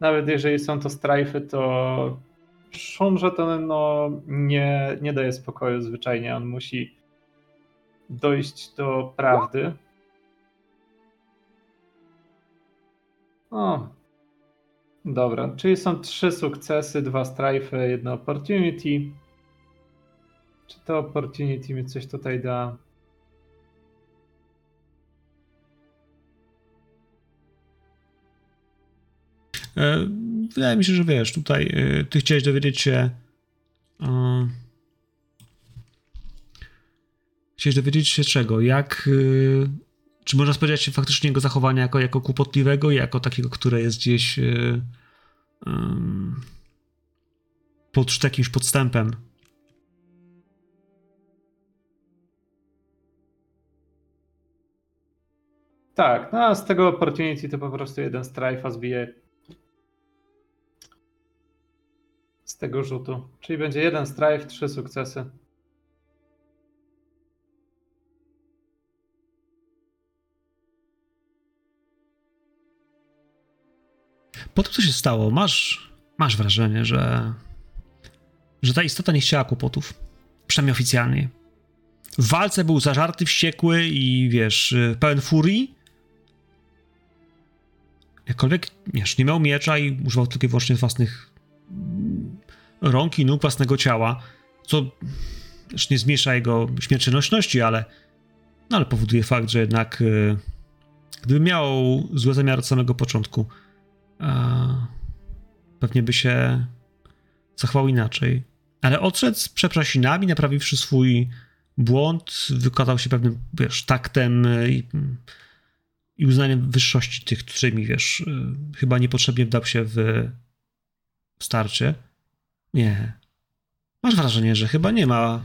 Nawet jeżeli są to strajfy, to szum, że to no, nie, nie daje spokoju zwyczajnie. On musi dojść do prawdy. O. Dobra, czyli są trzy sukcesy, dwa strajfy, jedno opportunity. Czy to opportunity mi coś tutaj da? Wydaje mi się, że wiesz, tutaj e, ty chciałeś dowiedzieć się... E, chciałeś dowiedzieć się czego? Jak... E, czy można spodziewać się faktycznie jego zachowania jako, jako kłopotliwego, jako takiego, które jest gdzieś... E, pod jakimś podstępem. Tak, no a z tego opportunity to po prostu jeden strajfa zbije z tego rzutu. Czyli będzie jeden strajf, trzy sukcesy. Po tym, co się stało, masz, masz wrażenie, że, że ta istota nie chciała kłopotów. Przynajmniej oficjalnie. W walce był zażarty, wściekły i wiesz, pełen furii. Jakkolwiek, wiesz, nie miał miecza i używał tylko i wyłącznie własnych rąk i nóg, własnego ciała, co też nie zmniejsza jego śmiertelności, ale, no, ale powoduje fakt, że jednak y, gdyby miał złe zamiary od samego początku, a pewnie by się zachował inaczej. Ale odszedł z przeprosinami, naprawiwszy swój błąd, wykazał się pewnym, wiesz, taktem i, i uznaniem wyższości tych, którymi, wiesz, chyba niepotrzebnie wdał się w starcie. Nie. Masz wrażenie, że chyba nie ma,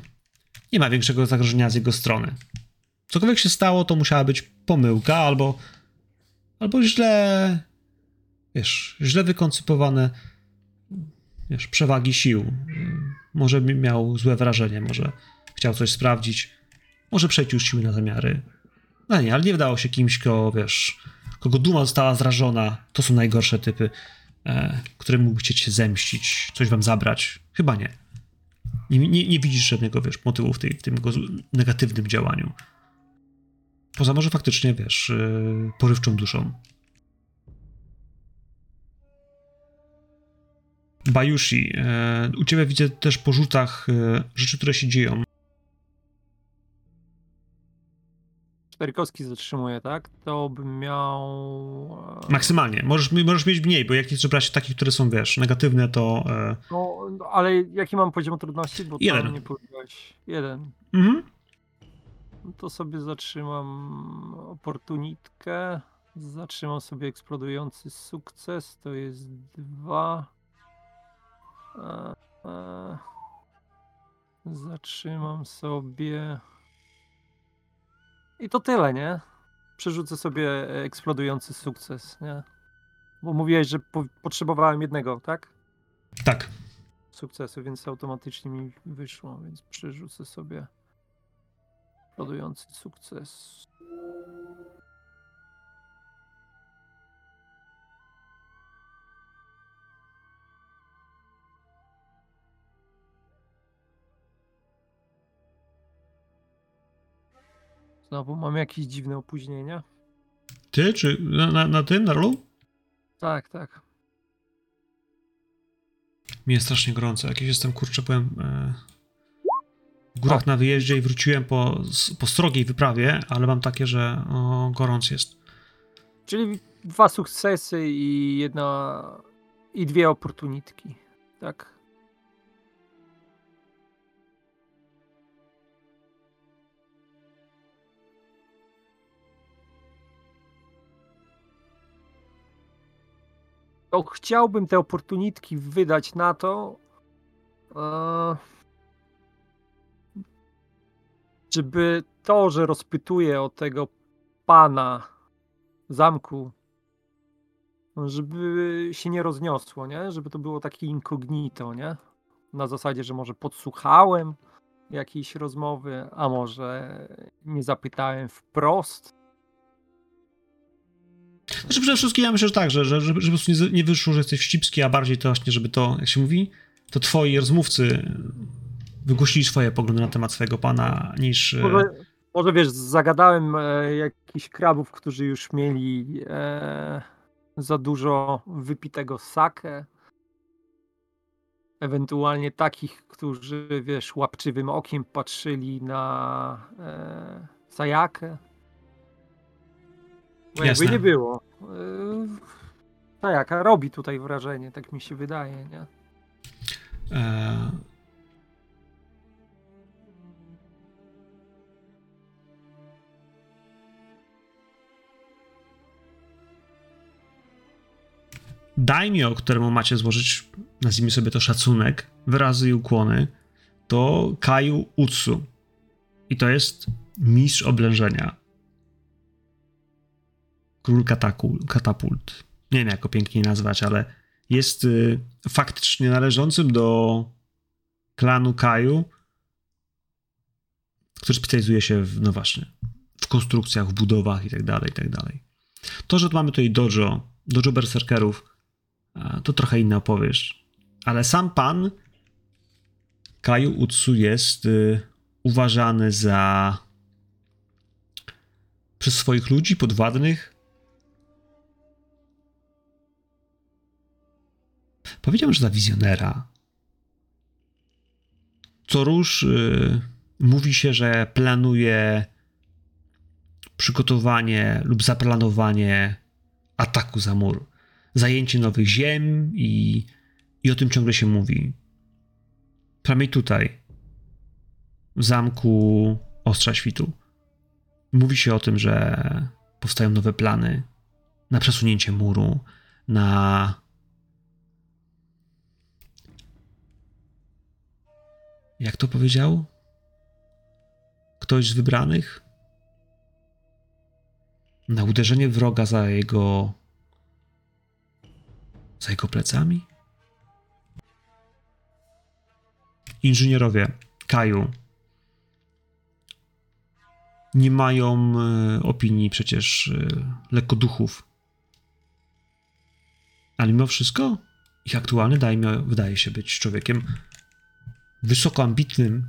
nie ma większego zagrożenia z jego strony. Cokolwiek się stało, to musiała być pomyłka albo, albo źle wiesz, źle wykoncypowane wiesz, przewagi sił. Może mi- miał złe wrażenie, może chciał coś sprawdzić, może już siły na zamiary. No nie, ale nie wydało się kimś, kogo, wiesz, kogo duma została zrażona. To są najgorsze typy, e, mógł chcieć się zemścić, coś wam zabrać. Chyba nie. Nie, nie, nie widzisz żadnego, wiesz, motywu w, tej, w tym negatywnym działaniu. Poza może faktycznie, wiesz, e, porywczą duszą. Bajushi, e, u ciebie widzę też po rzutach e, rzeczy, które się dzieją. Cztery kostki zatrzymuje, tak? To bym miał. e, Maksymalnie. Możesz, możesz mieć mniej, bo jak chcesz brać takie, które są, wiesz, negatywne, to... E, No, no, ale jaki mam poziom trudności? Bo Jeden. nie powiedziałeś. Jeden. mhm. No to sobie zatrzymam oportunitkę. Zatrzymam sobie eksplodujący sukces. To jest dwa. A, zatrzymam sobie. I to tyle, nie? Przerzucę sobie eksplodujący sukces, nie? Bo mówiłeś, że po, potrzebowałem jednego, tak? Tak. Sukcesu, więc automatycznie mi wyszło, więc przerzucę sobie eksplodujący sukces. Znowu mam jakieś dziwne opóźnienia? Ty, czy na, na, na tym, na rolu? Tak, tak. Mi jest strasznie gorąco. Jakiś jestem, kurczę, byłem e, w górach na wyjeździe i wróciłem po, po srogiej wyprawie, ale mam takie, że o, gorąc jest. Czyli dwa sukcesy i jedna. i dwie oportunitki. Tak. To chciałbym te oportunitki wydać na to, e, żeby to, że rozpytuję o tego pana zamku, żeby się nie rozniosło, nie? Żeby to było takie incognito, nie? Na zasadzie, że może podsłuchałem jakiejś rozmowy, a może nie zapytałem wprost. Znaczy przede wszystkim ja myślę, że tak, że, że, żeby, nie, nie wyszło, że jesteś wścibski, a bardziej to właśnie, żeby to, jak się mówi, to twoi rozmówcy wygłosili swoje poglądy na temat swojego pana, niż... e, Może, może wiesz, zagadałem e, jakichś krabów, którzy już mieli e, za dużo wypitego sake. Ewentualnie takich, którzy, wiesz, łapczywym okiem patrzyli na e, Sajakę. Bo jakby nie było. E, Sajaka robi tutaj wrażenie, tak mi się wydaje, nie? E... Daimio, któremu macie złożyć, nazwijmy sobie to szacunek, wyrazy i ukłony, to Kaju Utsu. I to jest mistrz oblężenia. Król katakul, katapult. Nie wiem, jak go piękniej nazwać, ale jest y, faktycznie należącym do klanu Kaju, który specjalizuje się w, no właśnie, w konstrukcjach, w budowach i tak tak dalej. To, że tu mamy tutaj dojo, dojo berserkerów, to trochę inna opowieść. Ale sam pan Kaju Utsu jest y, uważany za przez swoich ludzi podwładnych powiedziałem, że za wizjonera. Co róż y, mówi się, że planuje przygotowanie lub zaplanowanie ataku za mur, zajęcie nowych ziem i, i o tym ciągle się mówi. Przynajmniej tutaj, w zamku Ostrza Świtu. Mówi się o tym, że powstają nowe plany na przesunięcie muru, na jak to powiedział? Ktoś z wybranych? Na uderzenie wroga za jego. za jego plecami? Inżynierowie Kaju nie mają e, opinii przecież e, lekkoduchów. Ale mimo wszystko ich aktualny daimio wydaje się być człowiekiem wysoko ambitnym,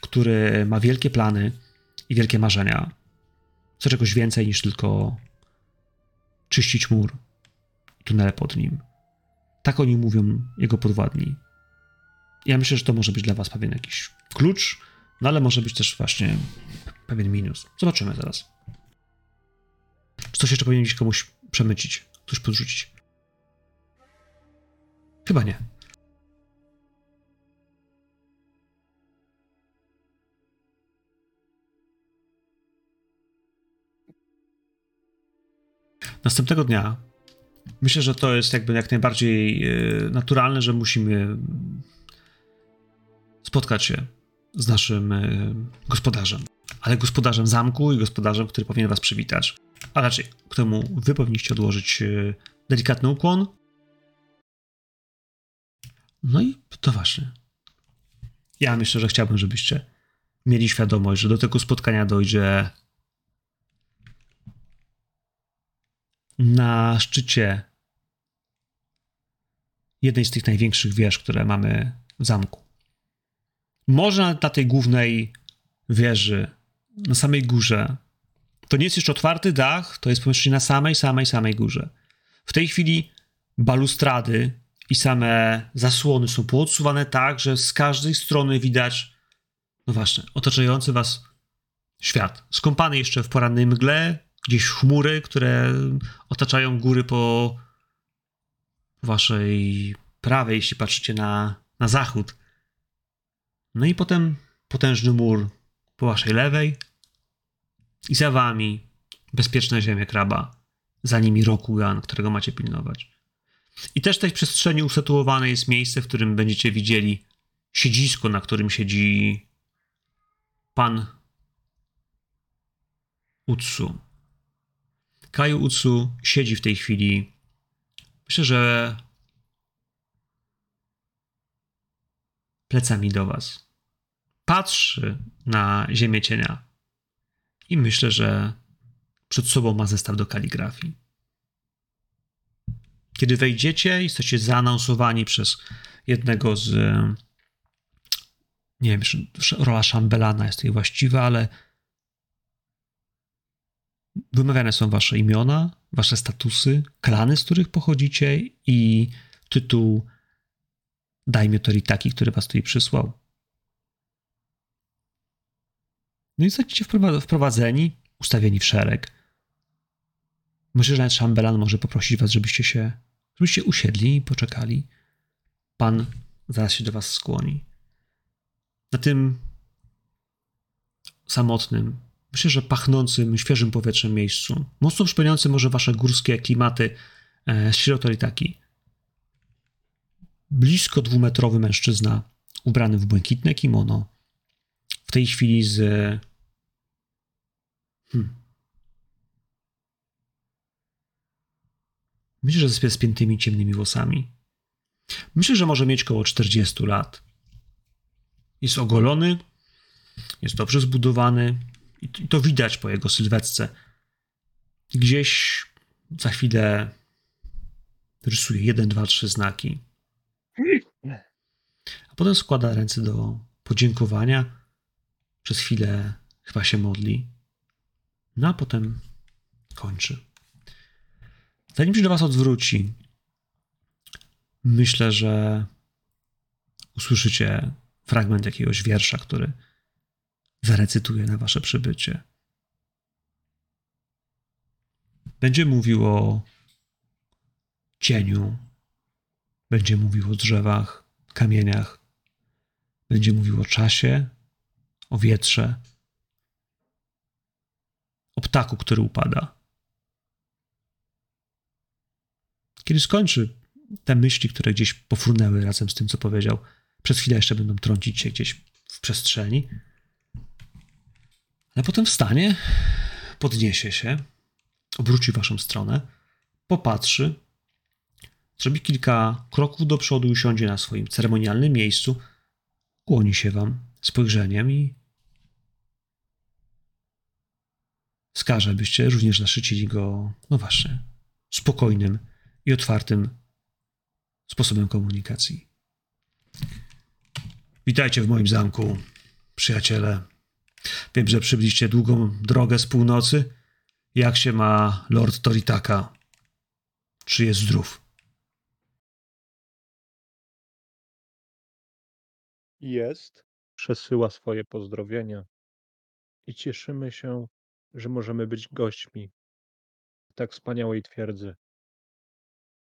który ma wielkie plany i wielkie marzenia. Chce czegoś więcej niż tylko czyścić mur i tunele pod nim. Tak oni mówią jego podwładni. Ja myślę, że to może być dla was pewien jakiś klucz, no ale może być też właśnie pewien minus. Zobaczymy zaraz. Czy coś jeszcze powinien gdzieś komuś przemycić, coś podrzucić? Chyba nie. Następnego dnia Myślę, że to jest jakby jak najbardziej e, naturalne, że musimy spotkać się z naszym e, gospodarzem. Ale gospodarzem zamku i gospodarzem, który powinien was przywitać. A raczej, któremu wy powinniście odłożyć e, delikatny ukłon. No i to właśnie. Ja myślę, że chciałbym, żebyście mieli świadomość, że do tego spotkania dojdzie na szczycie jednej z tych największych wież, które mamy w zamku. Może na tej głównej wieży, na samej górze, to nie jest jeszcze otwarty dach, to jest pomieszczenie na samej, samej, samej górze. W tej chwili balustrady i same zasłony są poodsuwane tak, że z każdej strony widać, no właśnie, otaczający was świat. Skąpany jeszcze w porannej mgle, gdzieś chmury, które otaczają góry po waszej prawej, jeśli patrzycie na, na zachód. No i potem potężny mur po waszej lewej i za wami bezpieczne ziemie kraba. Za nimi Rokugan, którego macie pilnować. I też w tej przestrzeni usytuowane jest miejsce, w którym będziecie widzieli siedzisko, na którym siedzi pan Utsu. Kaju Utsu siedzi w tej chwili. Myślę, że plecami do was. Patrzy na ziemię cienia i myślę, że przed sobą ma zestaw do kaligrafii. Kiedy wejdziecie, jesteście zaanonsowani przez jednego z. Nie wiem, rola szambelana jest tutaj właściwa, ale wymawiane są wasze imiona, wasze statusy, klany, z których pochodzicie i tytuł dajmy to Ritaki, który was tutaj przysłał. No i zostacie wprowadzeni, ustawieni w szereg. Myślę, że nawet Szambelan może poprosić was, żebyście się, żebyście usiedli i poczekali. Pan zaraz się do was skłoni. Na tym samotnym, myślę, że pachnącym świeżym powietrzem miejscu, mocno przypominającym może wasze górskie klimaty e, Shirotoritaki. Blisko dwumetrowy mężczyzna, ubrany w błękitne kimono, w tej chwili z. Hmm. Myślę, że ze spiętymi ciemnymi włosami. Myślę, że może mieć około 40 lat. Jest ogolony, jest dobrze zbudowany i to widać po jego sylwetce. Gdzieś za chwilę rysuje jeden, dwa, trzy znaki. A potem składa ręce do podziękowania. Przez chwilę chyba się modli. No a potem kończy. Zanim się do Was odwróci, myślę, że usłyszycie fragment jakiegoś wiersza, który zarecytuję na Wasze przybycie. Będzie mówił o cieniu, będzie mówił o drzewach, kamieniach, będzie mówił o czasie, o wietrze, o ptaku, który upada. Kiedy skończy te myśli, które gdzieś pofrunęły razem z tym, co powiedział, przez chwilę jeszcze będą trącić się gdzieś w przestrzeni, ale potem wstanie, podniesie się, obróci waszą stronę, popatrzy, zrobi kilka kroków do przodu, usiądzie na swoim ceremonialnym miejscu, kłoni się wam spojrzeniem i wskaże, byście również zaszycili go, no właśnie, spokojnym i otwartym sposobem komunikacji. Witajcie w moim zamku, przyjaciele. Wiem, że przybyliście długą drogę z północy. Jak się ma Lord Toritaka? Czy jest zdrów? Jest. Przesyła swoje pozdrowienia. I cieszymy się, że możemy być gośćmi w tak wspaniałej twierdzy,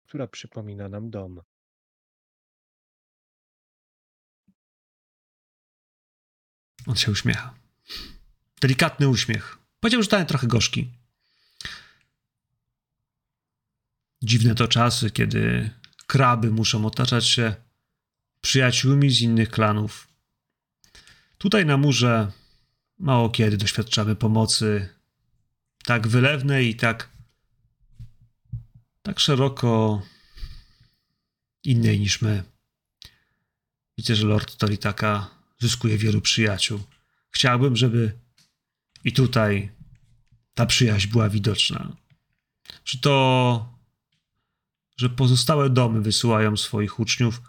która przypomina nam dom. On się uśmiecha. Delikatny uśmiech. Powiedział, że ten trochę gorzki. Dziwne to czasy, kiedy kraby muszą otaczać się przyjaciółmi z innych klanów. Tutaj na murze mało kiedy doświadczamy pomocy tak wylewnej i tak tak szeroko innej niż my. Widzę, że Lord Toritaka zyskuje wielu przyjaciół. Chciałbym, żeby i tutaj ta przyjaźń była widoczna. Czy to, że pozostałe domy wysyłają swoich uczniów,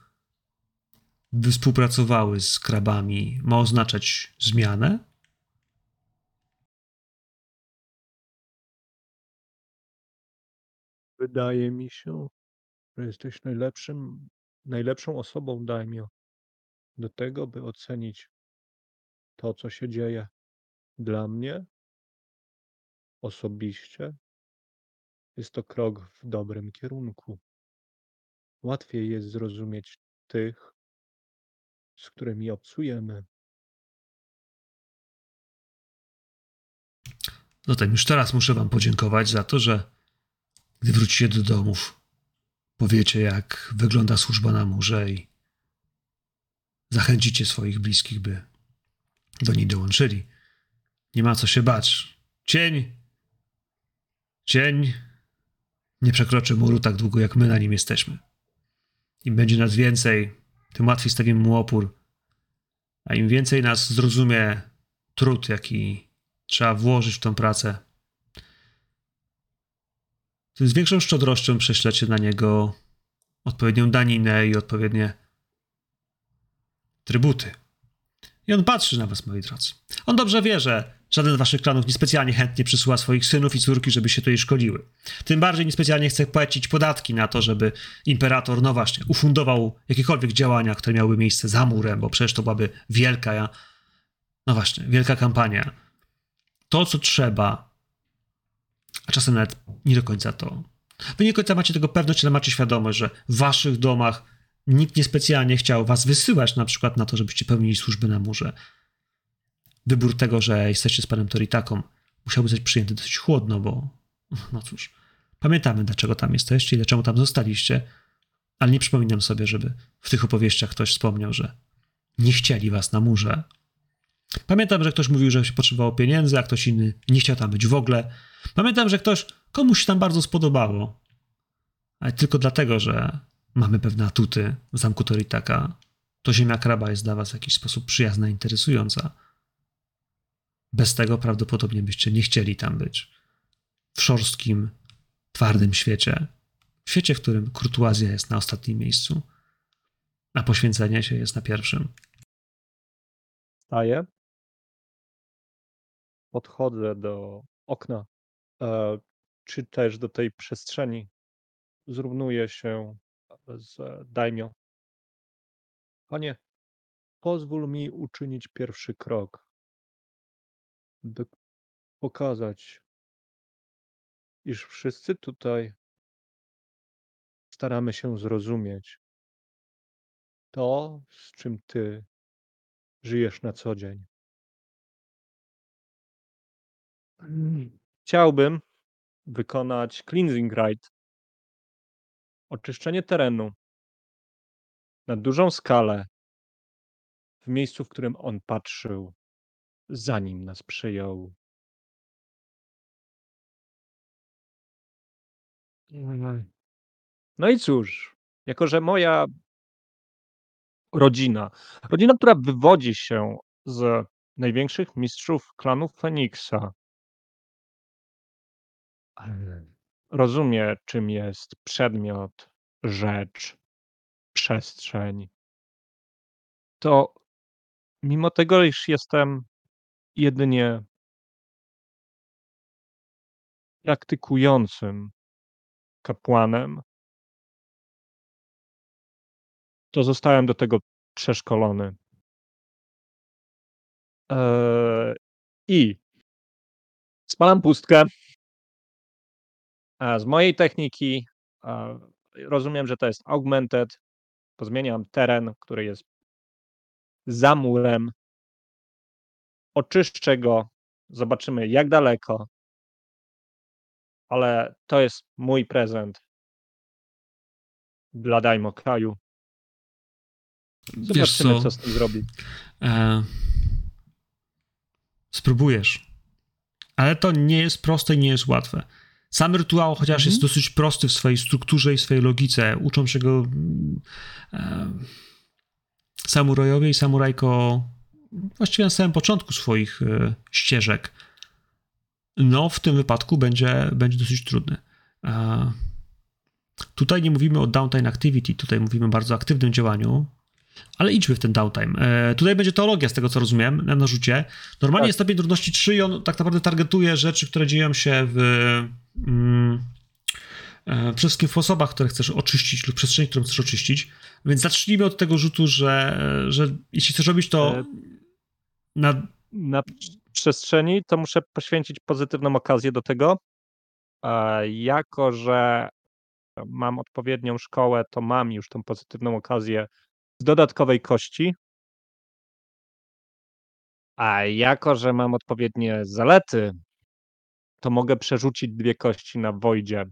by współpracowały z krabami, ma oznaczać zmianę? Wydaje mi się, że jesteś najlepszym, najlepszą osobą, Daimio, do tego, by ocenić to, co się dzieje. Dla mnie osobiście jest to krok w dobrym kierunku. Łatwiej jest zrozumieć tych, z którymi obcujemy. Zatem już teraz muszę Wam podziękować za to, że gdy wrócicie do domów, powiecie, jak wygląda służba na murze i zachęcicie swoich bliskich, by do niej dołączyli. Nie ma co się bać. Cień, cień nie przekroczy muru tak długo, jak my na nim jesteśmy. Im będzie nas więcej, tym łatwiej stawimy mu opór. A im więcej nas zrozumie trud, jaki trzeba włożyć w tą pracę, tym z większą szczodrością prześlecie na niego odpowiednią daninę i odpowiednie trybuty. I on patrzy na was, moi drodzy. On dobrze wie, że żaden z waszych klanów niespecjalnie chętnie przysyła swoich synów i córki, żeby się tutaj szkoliły. Tym bardziej niespecjalnie chce płacić podatki na to, żeby imperator, no właśnie, ufundował jakiekolwiek działania, które miały miejsce za murem, bo przecież to byłaby wielka, no właśnie, wielka kampania. To, co trzeba, a czasem nawet nie do końca to. Wy nie do końca macie tego pewność, ale macie świadomość, że w waszych domach nikt niespecjalnie chciał was wysyłać na przykład na to, żebyście pełnili służby na murze. Wybór tego, że jesteście z panem Toritaką musiałby być przyjęty dosyć chłodno, bo no cóż, pamiętamy dlaczego tam jesteście i dlaczego tam zostaliście, ale nie przypominam sobie, żeby w tych opowieściach ktoś wspomniał, że nie chcieli was na murze. Pamiętam, że ktoś mówił, że się potrzebowało pieniędzy, a ktoś inny nie chciał tam być w ogóle. Pamiętam, że ktoś komuś się tam bardzo spodobało, ale tylko dlatego, że mamy pewne atuty w zamku Toritaka, to ziemia kraba jest dla was w jakiś sposób przyjazna, interesująca. Bez tego prawdopodobnie byście nie chcieli tam być. W szorstkim, twardym świecie. W świecie, w którym kurtuazja jest na ostatnim miejscu, a poświęcenie się jest na pierwszym. Staję. Podchodzę do okna, e, czy też do tej przestrzeni. Zrównuję się z Daimio. Panie, pozwól mi uczynić pierwszy krok, by pokazać, iż wszyscy tutaj staramy się zrozumieć to, z czym ty żyjesz na co dzień. Chciałbym wykonać cleansing rite, oczyszczenie terenu na dużą skalę w miejscu, w którym on patrzył, zanim nas przyjął. No i cóż, jako że moja rodzina, rodzina, która wywodzi się z największych mistrzów klanów Feniksa, rozumie, czym jest przedmiot, rzecz, przestrzeń, to mimo tego, iż jestem jedynie praktykującym kapłanem, to zostałem do tego przeszkolony. Eee, I spalam pustkę. A z mojej techniki rozumiem, że to jest augmented. Pozmieniam teren, który jest za murem. Oczyszczę go. Zobaczymy, jak daleko. Ale to jest mój prezent dla Daimo kraju. Wiesz Zobaczymy, co, co z tym zrobi. e, spróbujesz. Ale to nie jest proste i nie jest łatwe. Sam rytuał, chociaż jest dosyć prosty w swojej strukturze i swojej logice, uczą się go mm, e, samurajowie i samurajko właściwie na samym początku swoich e, ścieżek. No, w tym wypadku będzie, będzie dosyć trudny. E, tutaj nie mówimy o downtime activity, tutaj mówimy o bardzo aktywnym działaniu, ale idźmy w ten downtime. E, tutaj będzie teologia, z tego co rozumiem, na narzucie. Normalnie Tak. jest stopień trudności 3 i on tak naprawdę targetuje rzeczy, które dzieją się w mm, e, przede wszystkim w osobach, które chcesz oczyścić lub przestrzeni, którą chcesz oczyścić. Więc zacznijmy od tego rzutu, że, że jeśli chcesz robić to na... Na przestrzeni to muszę poświęcić pozytywną okazję do tego. E, Jako, że mam odpowiednią szkołę, to mam już tą pozytywną okazję z dodatkowej kości. A jako, że mam odpowiednie zalety, to mogę przerzucić dwie kości na Wojdzie.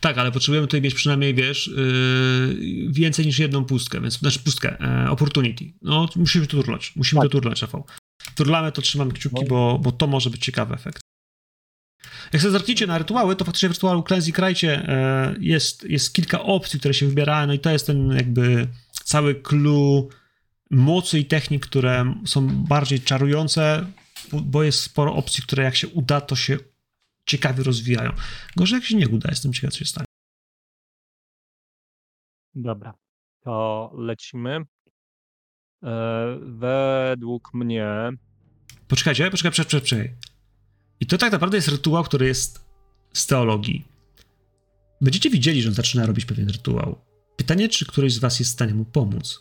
Tak, ale potrzebujemy tutaj mieć przynajmniej, wiesz, yy, więcej niż jedną pustkę, więc, znaczy pustkę, e, opportunity. No, musimy to turlać, musimy Tak. to turlać, Rafał. Turlamy, to trzymamy kciuki, No. bo, bo to może być ciekawy efekt. Jak sobie zerkniecie na rytuały, to faktycznie w rytuału Cleanse i Krajcie e, jest, jest kilka opcji, które się wybierają, no i to jest ten jakby cały clue mocy i technik, które są bardziej czarujące, bo- bo jest sporo opcji, które jak się uda, to się ciekawie rozwijają. Gorzej jak się nie uda, jestem ciekaw, co się stanie. Dobra, to lecimy. E, Według mnie Poczekajcie, poczekaj, poczekaj, poczekaj, poczekaj. I to tak naprawdę jest rytuał, który jest z teologii. Będziecie widzieli, że on zaczyna robić pewien rytuał. Pytanie, czy któryś z was jest w stanie mu pomóc?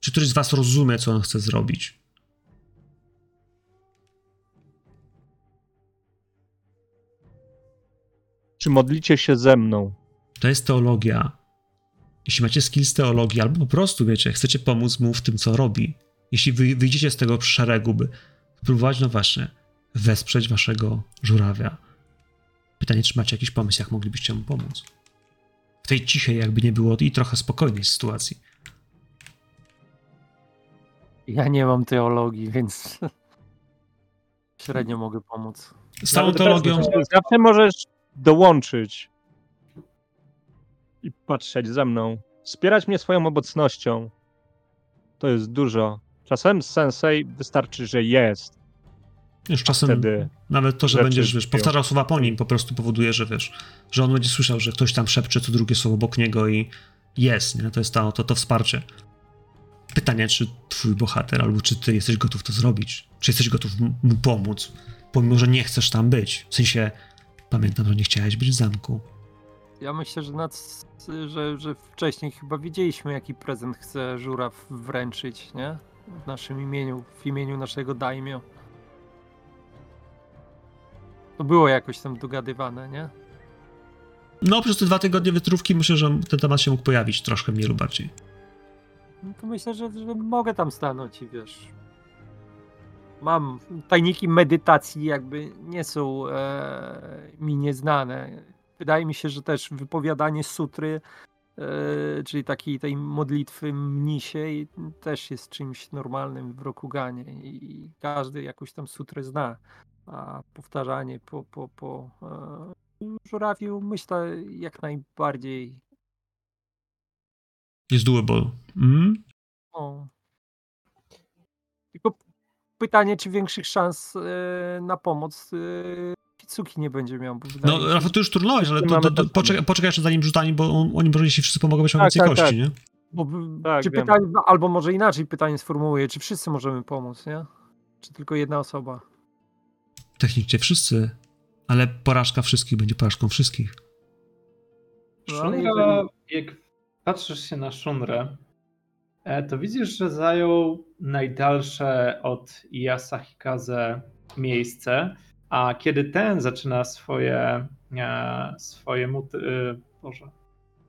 Czy któryś z was rozumie, co on chce zrobić? Czy modlicie się ze mną? To jest teologia. Jeśli macie skill z teologii, albo po prostu, wiecie, chcecie pomóc mu w tym, co robi. Jeśli wy, wyjdziecie z tego szeregu, by spróbować, no właśnie, wesprzeć waszego żurawia. Pytanie, czy macie jakiś pomysł, jak moglibyście mu pomóc? W tej cichej, jakby nie było, i trochę spokojnej sytuacji. Ja nie mam teologii, więc średnio mogę pomóc. Z całą teologią... Zawsze możesz dołączyć i patrzeć za mną. Wspierać mnie swoją obecnością. To jest dużo. Czasem sensei wystarczy, że jest. Już czasem Wtedy nawet to, że będziesz, wiesz, powtarzał słowa po nim, po prostu powoduje, że wiesz, że on będzie słyszał, że ktoś tam szepcze co drugie słowo obok niego i jest, nie? To jest to, to, to wsparcie. Pytanie, czy twój bohater, albo czy ty jesteś gotów to zrobić? Czy jesteś gotów mu pomóc? Pomimo, że nie chcesz tam być. W sensie, pamiętam, że nie chciałeś być w zamku. Ja myślę, że, nad, że, że wcześniej chyba wiedzieliśmy, jaki prezent chce żuraw wręczyć, nie? W naszym imieniu, w imieniu naszego daimio. To było jakoś tam dogadywane, nie? No, przez te dwa tygodnie wytrówki myślę, że ten temat się mógł pojawić troszkę mniej lub bardziej. No to myślę, że, że mogę tam stanąć i wiesz. Mam tajniki medytacji, jakby nie są e, mi nieznane. Wydaje mi się, że też wypowiadanie sutry, e, czyli takiej tej modlitwy mnisiej, też jest czymś normalnym w Rokuganie i każdy jakąś tam sutrę zna. A powtarzanie po, po, po e, żurawiu myślę jak najbardziej Jest doable. Mm? O. Pytanie, czy większych szans e, na pomoc e, Kitsuki nie będzie miał. No, się, Rafał, ty już turnąłeś, ale to, to, to, poczekaj, poczekaj jeszcze zanim rzucani, bo on, oni może jeśli wszyscy pomogą, będą Tak, więcej tak, kości, tak. nie? bo, Tak, czy pytanie, albo może inaczej pytanie sformułuję, czy wszyscy możemy pomóc, nie? Czy tylko jedna osoba? Technicznie wszyscy, ale porażka wszystkich będzie porażką wszystkich. No, jak patrzysz się na Szunrę, to widzisz, że zajął najdalsze od Yasahikaze miejsce, a kiedy ten zaczyna swoje, e, swoje muty, e, Boże,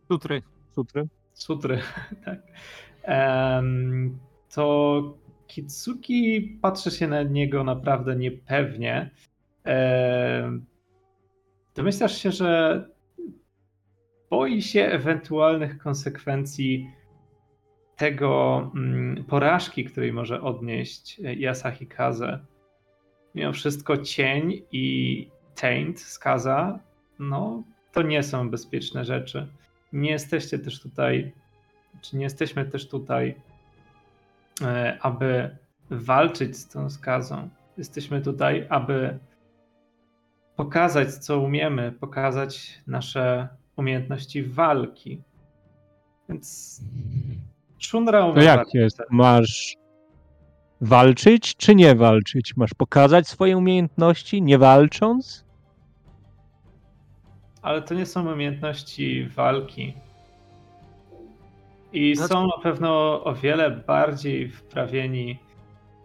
Sutry. sutry. sutry, tak, to Kitsuki patrzy się na niego naprawdę niepewnie. Domyślasz się, że boi się ewentualnych konsekwencji tego mm, porażki, której może odnieść Yasahikaze. Mimo wszystko cień i taint, skaza, no to nie są bezpieczne rzeczy. Nie jesteście też tutaj, czy nie jesteśmy też tutaj, e, aby walczyć z tą skazą. Jesteśmy tutaj, aby pokazać, co umiemy, pokazać nasze umiejętności walki. Więc Szunra To jak jest? Masz walczyć czy nie walczyć? Masz pokazać swoje umiejętności nie walcząc? Ale to nie są umiejętności walki. I Znaczy- są na pewno o wiele bardziej wprawieni,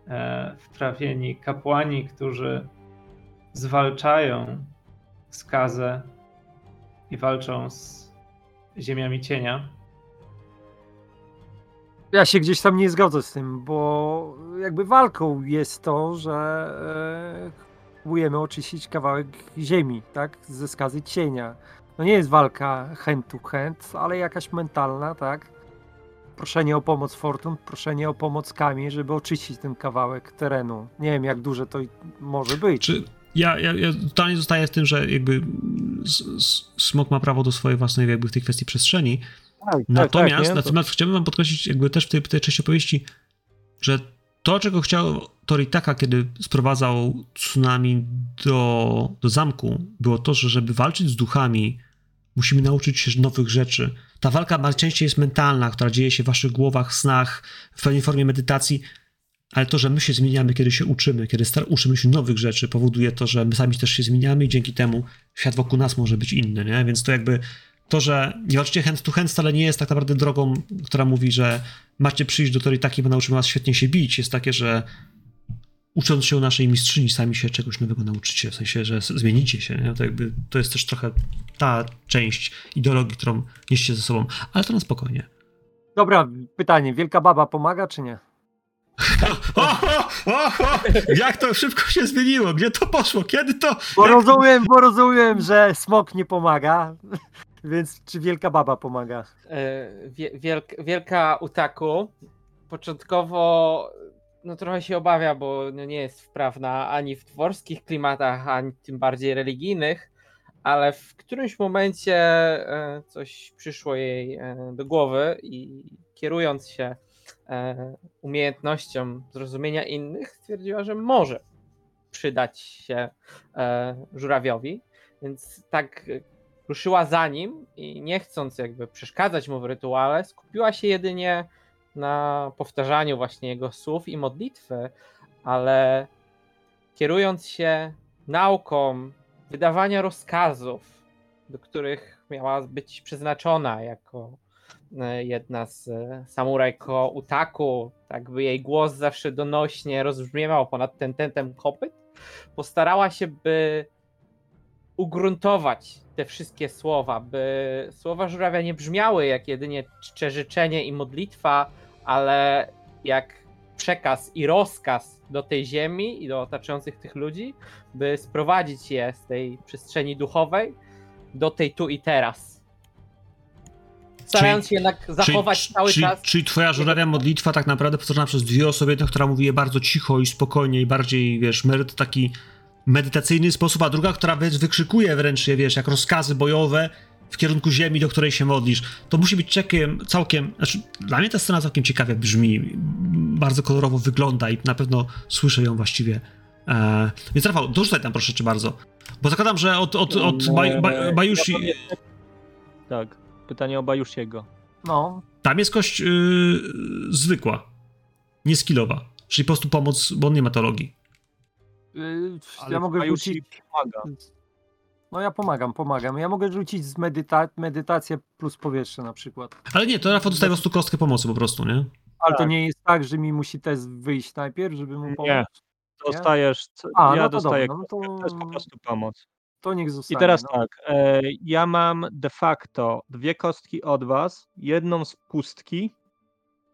e, wprawieni kapłani, którzy zwalczają skazę i walczą z ziemiami cienia. Ja się gdzieś tam nie zgodzę z tym, bo jakby walką jest to, że e, próbujemy oczyścić kawałek ziemi, tak? Ze skazy cienia. No nie jest walka hand to hand, ale jakaś mentalna, tak? Proszenie o pomoc fortun, proszenie o pomoc kamień, żeby oczyścić ten kawałek terenu. Nie wiem, jak duże to może być. Czy ja, ja, ja totalnie zostaję z tym, że jakby smok ma prawo do swojej własnej jakby w tej kwestii przestrzeni. Tak, tak, Natomiast, tak, natomiast chciałbym wam podkreślić jakby też w tej, tej części opowieści, że to, czego chciał Toritaka, kiedy sprowadzał tsunami do, do zamku, było to, że żeby walczyć z duchami, musimy nauczyć się nowych rzeczy. Ta walka najczęściej jest mentalna, która dzieje się w waszych głowach, snach, w pewnej formie medytacji, ale to, że my się zmieniamy, kiedy się uczymy, kiedy star- uczymy się nowych rzeczy, powoduje to, że my sami też się zmieniamy i dzięki temu świat wokół nas może być inny, nie? Więc to jakby to, że nie walczycie hand to hand wcale nie jest tak naprawdę drogą, która mówi, że macie przyjść do Toritaki, bo nauczymy was świetnie się bić. Jest takie, że ucząc się naszej mistrzyni, sami się czegoś nowego nauczycie, w sensie, że zmienicie się, nie? To jakby, to jest też trochę ta część ideologii, którą nieście ze sobą, ale to na spokojnie. Dobra, pytanie, wielka baba pomaga czy nie? Oho, oho, jak to szybko się zmieniło, gdzie to poszło, kiedy to... Bo rozumiem, bo rozumiem, że smok nie pomaga, więc czy wielka baba pomaga? E, wie- wielk, wielka Utaku początkowo no trochę się obawia, bo no, nie jest wprawna ani w dworskich klimatach, ani tym bardziej religijnych, ale w którymś momencie e, coś przyszło jej e, do głowy i kierując się umiejętnością zrozumienia innych, stwierdziła, że może przydać się żurawiowi, więc tak ruszyła za nim i nie chcąc jakby przeszkadzać mu w rytuale, skupiła się jedynie na powtarzaniu właśnie jego słów i modlitwy, ale kierując się nauką wydawania rozkazów, do których miała być przeznaczona jako e, jedna z e, samuraj ko Utaku, tak by jej głos zawsze donośnie rozbrzmiewał ponad ten tentem kopyt, postarała się, by ugruntować te wszystkie słowa, by słowa żurawia nie brzmiały jak jedynie czcze życzenie i modlitwa, ale jak przekaz i rozkaz do tej ziemi i do otaczających tych ludzi, by sprowadzić je z tej przestrzeni duchowej do tej tu i teraz. Starając się jednak zachować czyli, cały czyli, czas. Czyli twoja żurawia modlitwa tak naprawdę powtarzana przez dwie osoby, jedna, która mówi je bardzo cicho i spokojnie i bardziej, wiesz, meryt taki medytacyjny sposób, a druga, która wykrzykuje wręcz je, wiesz, jak rozkazy bojowe w kierunku ziemi, do której się modlisz. To musi być czekiem, całkiem, znaczy dla mnie ta scena całkiem ciekawie brzmi, bardzo kolorowo wygląda i na pewno słyszę ją właściwie. E, więc Rafał, dorzucaj tam proszę cię bardzo. Bo zakładam, że od, od, od Baj, Baj, Bajushi... Tak, pytanie o Bajusziego. No, Tam jest kość yy, zwykła, nie skillowa. Czyli po prostu pomoc, bo on nie ma teologii. Ale ja mogę rzucić. pomaga. No ja pomagam, pomagam. Ja mogę rzucić z medyta medytację plus powietrze na przykład. Ale nie, to Rafał dostaje po prostu kostkę pomocy po prostu, nie? Ale to Tak. nie jest tak, że mi musi test wyjść najpierw, żeby mu Nie. pomóc. Dostajesz, c- A, ja no to dostaję dobra, no to- to jest po prostu pomoc. To niech I zostanie. teraz no. tak, e, ja mam de facto dwie kostki od was, jedną z pustki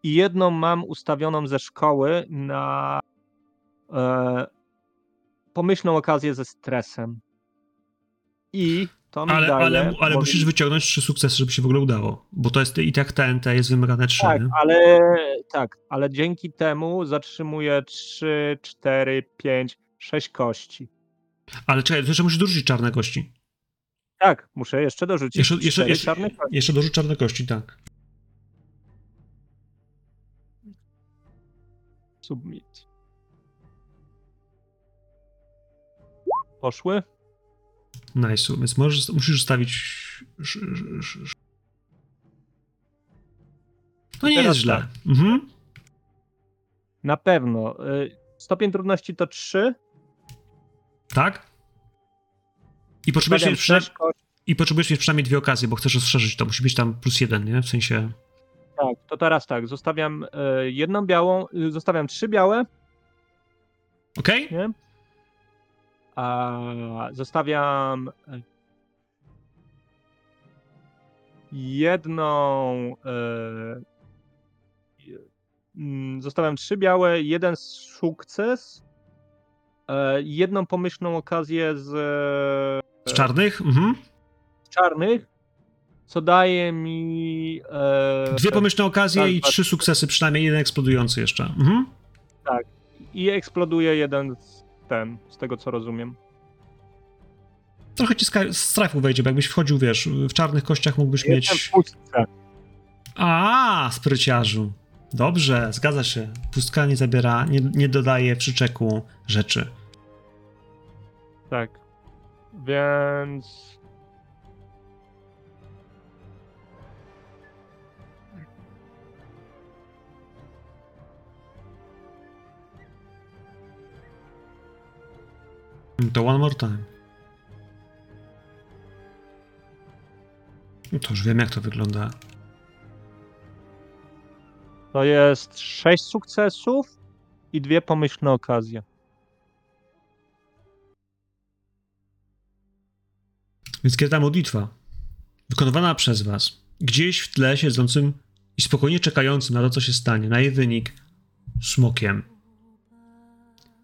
i jedną mam ustawioną ze szkoły na e, pomyślną okazję ze stresem. I to mi Ale, daje... ale, ale może- musisz wyciągnąć trzy sukcesy, żeby się w ogóle udało. Bo to jest i tak TNT jest wymagane trzy. Tak, nie? ale tak, ale dzięki temu zatrzymuję 3, 4, 5, 6 kości. Ale czekaj, to jeszcze musisz dorzucić czarne kości. Tak, muszę jeszcze dorzucić Jeszcze, jeszcze, cztery jeszcze, czarne kości. jeszcze dorzuć czarne kości, tak. Submit. Poszły? Nice, więc możesz, musisz stawić. sz- sz- sz- sz- No nie jest źle. tak. Mhm. Na pewno. Y, Stopień trudności to 3. Tak? I potrzebujesz, mieć przyna- 6 kości. I potrzebujesz mieć przynajmniej dwie okazje, bo chcesz rozszerzyć to. Musi być tam plus jeden, nie? W sensie. Tak, to teraz tak. Zostawiam y, jedną białą, y, zostawiam trzy białe, Okej? nie? Zostawiam y, jedną. y, mm, Zostawiam trzy białe, jeden sukces, y, jedną pomyślną okazję z Z czarnych? Mhm. czarnych, co daje mi. e, Dwie pomyślne okazje tak, i tak. trzy sukcesy, przynajmniej jeden eksplodujący jeszcze. Mhm. I eksploduje jeden z ten, z tego co rozumiem. Trochę ci strachu wejdzie, bo jakbyś wchodził, wiesz, w czarnych kościach mógłbyś Jestem mieć. w pustce. A, spryciarzu. Dobrze, zgadza się. Pustka nie zabiera, nie, nie dodaje przyczeku rzeczy. Tak. Więc. To one more time. No to już wiem, jak to wygląda. To jest sześć sukcesów i dwie pomyślne okazje. Więc kiedy ta modlitwa, wykonywana przez was, gdzieś w tle siedzącym i spokojnie czekającym na to, co się stanie, na jej wynik, smokiem.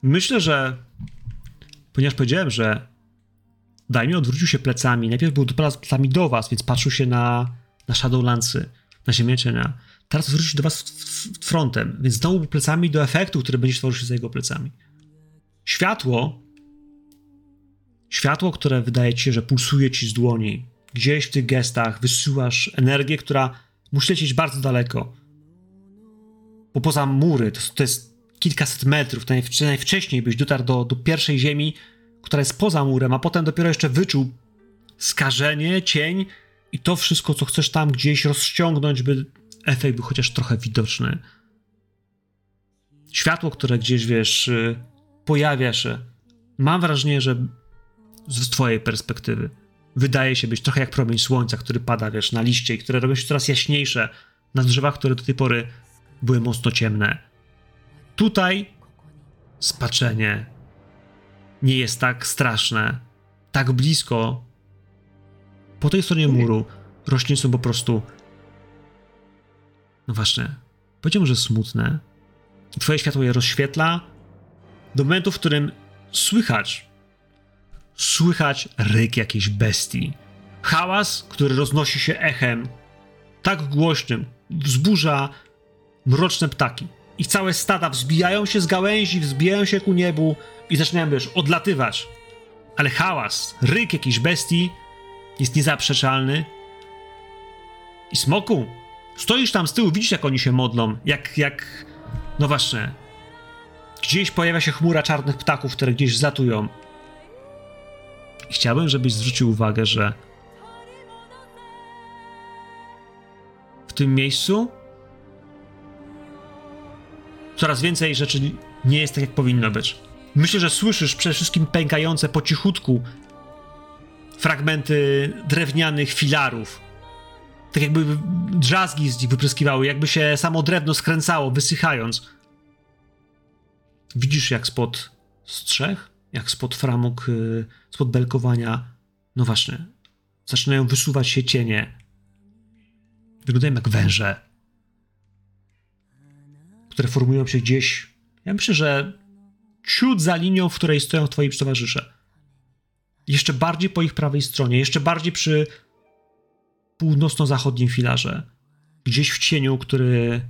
Myślę, że ponieważ powiedziałem, że Daimio odwrócił się plecami, najpierw był plecami do was, więc patrzył się na, na Shadowlandsy, na Ziemię Cienia. Teraz zwrócił się do was frontem, więc znowu był plecami do efektu, który będzie tworzył się za jego plecami. Światło Światło, które wydaje ci się, że pulsuje ci z dłoni. Gdzieś w tych gestach wysyłasz energię, która musi lecieć bardzo daleko. Bo poza mury, to, to jest kilkaset metrów, to najw- najwcześniej byś dotarł do, do pierwszej ziemi, która jest poza murem, a potem dopiero jeszcze wyczuł skażenie, cień i to wszystko, co chcesz tam gdzieś rozciągnąć, by efekt był chociaż trochę widoczny. Światło, które gdzieś, wiesz, y, pojawia się. Mam wrażenie, że z twojej perspektywy. Wydaje się być trochę jak promień słońca, który pada, wiesz, na liście i które robią się coraz jaśniejsze na drzewach, które do tej pory były mocno ciemne. Tutaj spaczenie nie jest tak straszne. Tak blisko. Po tej stronie muru rośliny są po prostu. No właśnie. Powiedziałbym, że smutne. I twoje światło je rozświetla do momentu, w którym słychać słychać ryk jakiejś bestii. Hałas, który roznosi się echem, tak głośnym, wzburza mroczne ptaki. Ich całe stada wzbijają się z gałęzi, wzbijają się ku niebu i zaczynają, wiesz, odlatywać. Ale hałas, ryk jakiejś bestii jest niezaprzeczalny. I smoku, stoisz tam z tyłu, widzisz, jak oni się modlą, jak, jak, no właśnie, gdzieś pojawia się chmura czarnych ptaków, które gdzieś zatują. I chciałbym, żebyś zwrócił uwagę, że w tym miejscu coraz więcej rzeczy nie jest tak, jak powinno być. Myślę, że słyszysz przede wszystkim pękające po cichutku fragmenty drewnianych filarów. Tak jakby drzazgi z nich wypryskiwały, jakby się samo drewno skręcało, wysychając. Widzisz, jak spod strzech, jak spod framug, y, spod belkowania, no właśnie, zaczynają wysuwać się cienie. Wyglądają jak węże, które formują się gdzieś, ja myślę, że ciut za linią, w której stoją twoi towarzysze. jeszcze bardziej po ich prawej stronie, jeszcze bardziej przy północno-zachodnim filarze. Gdzieś w cieniu, który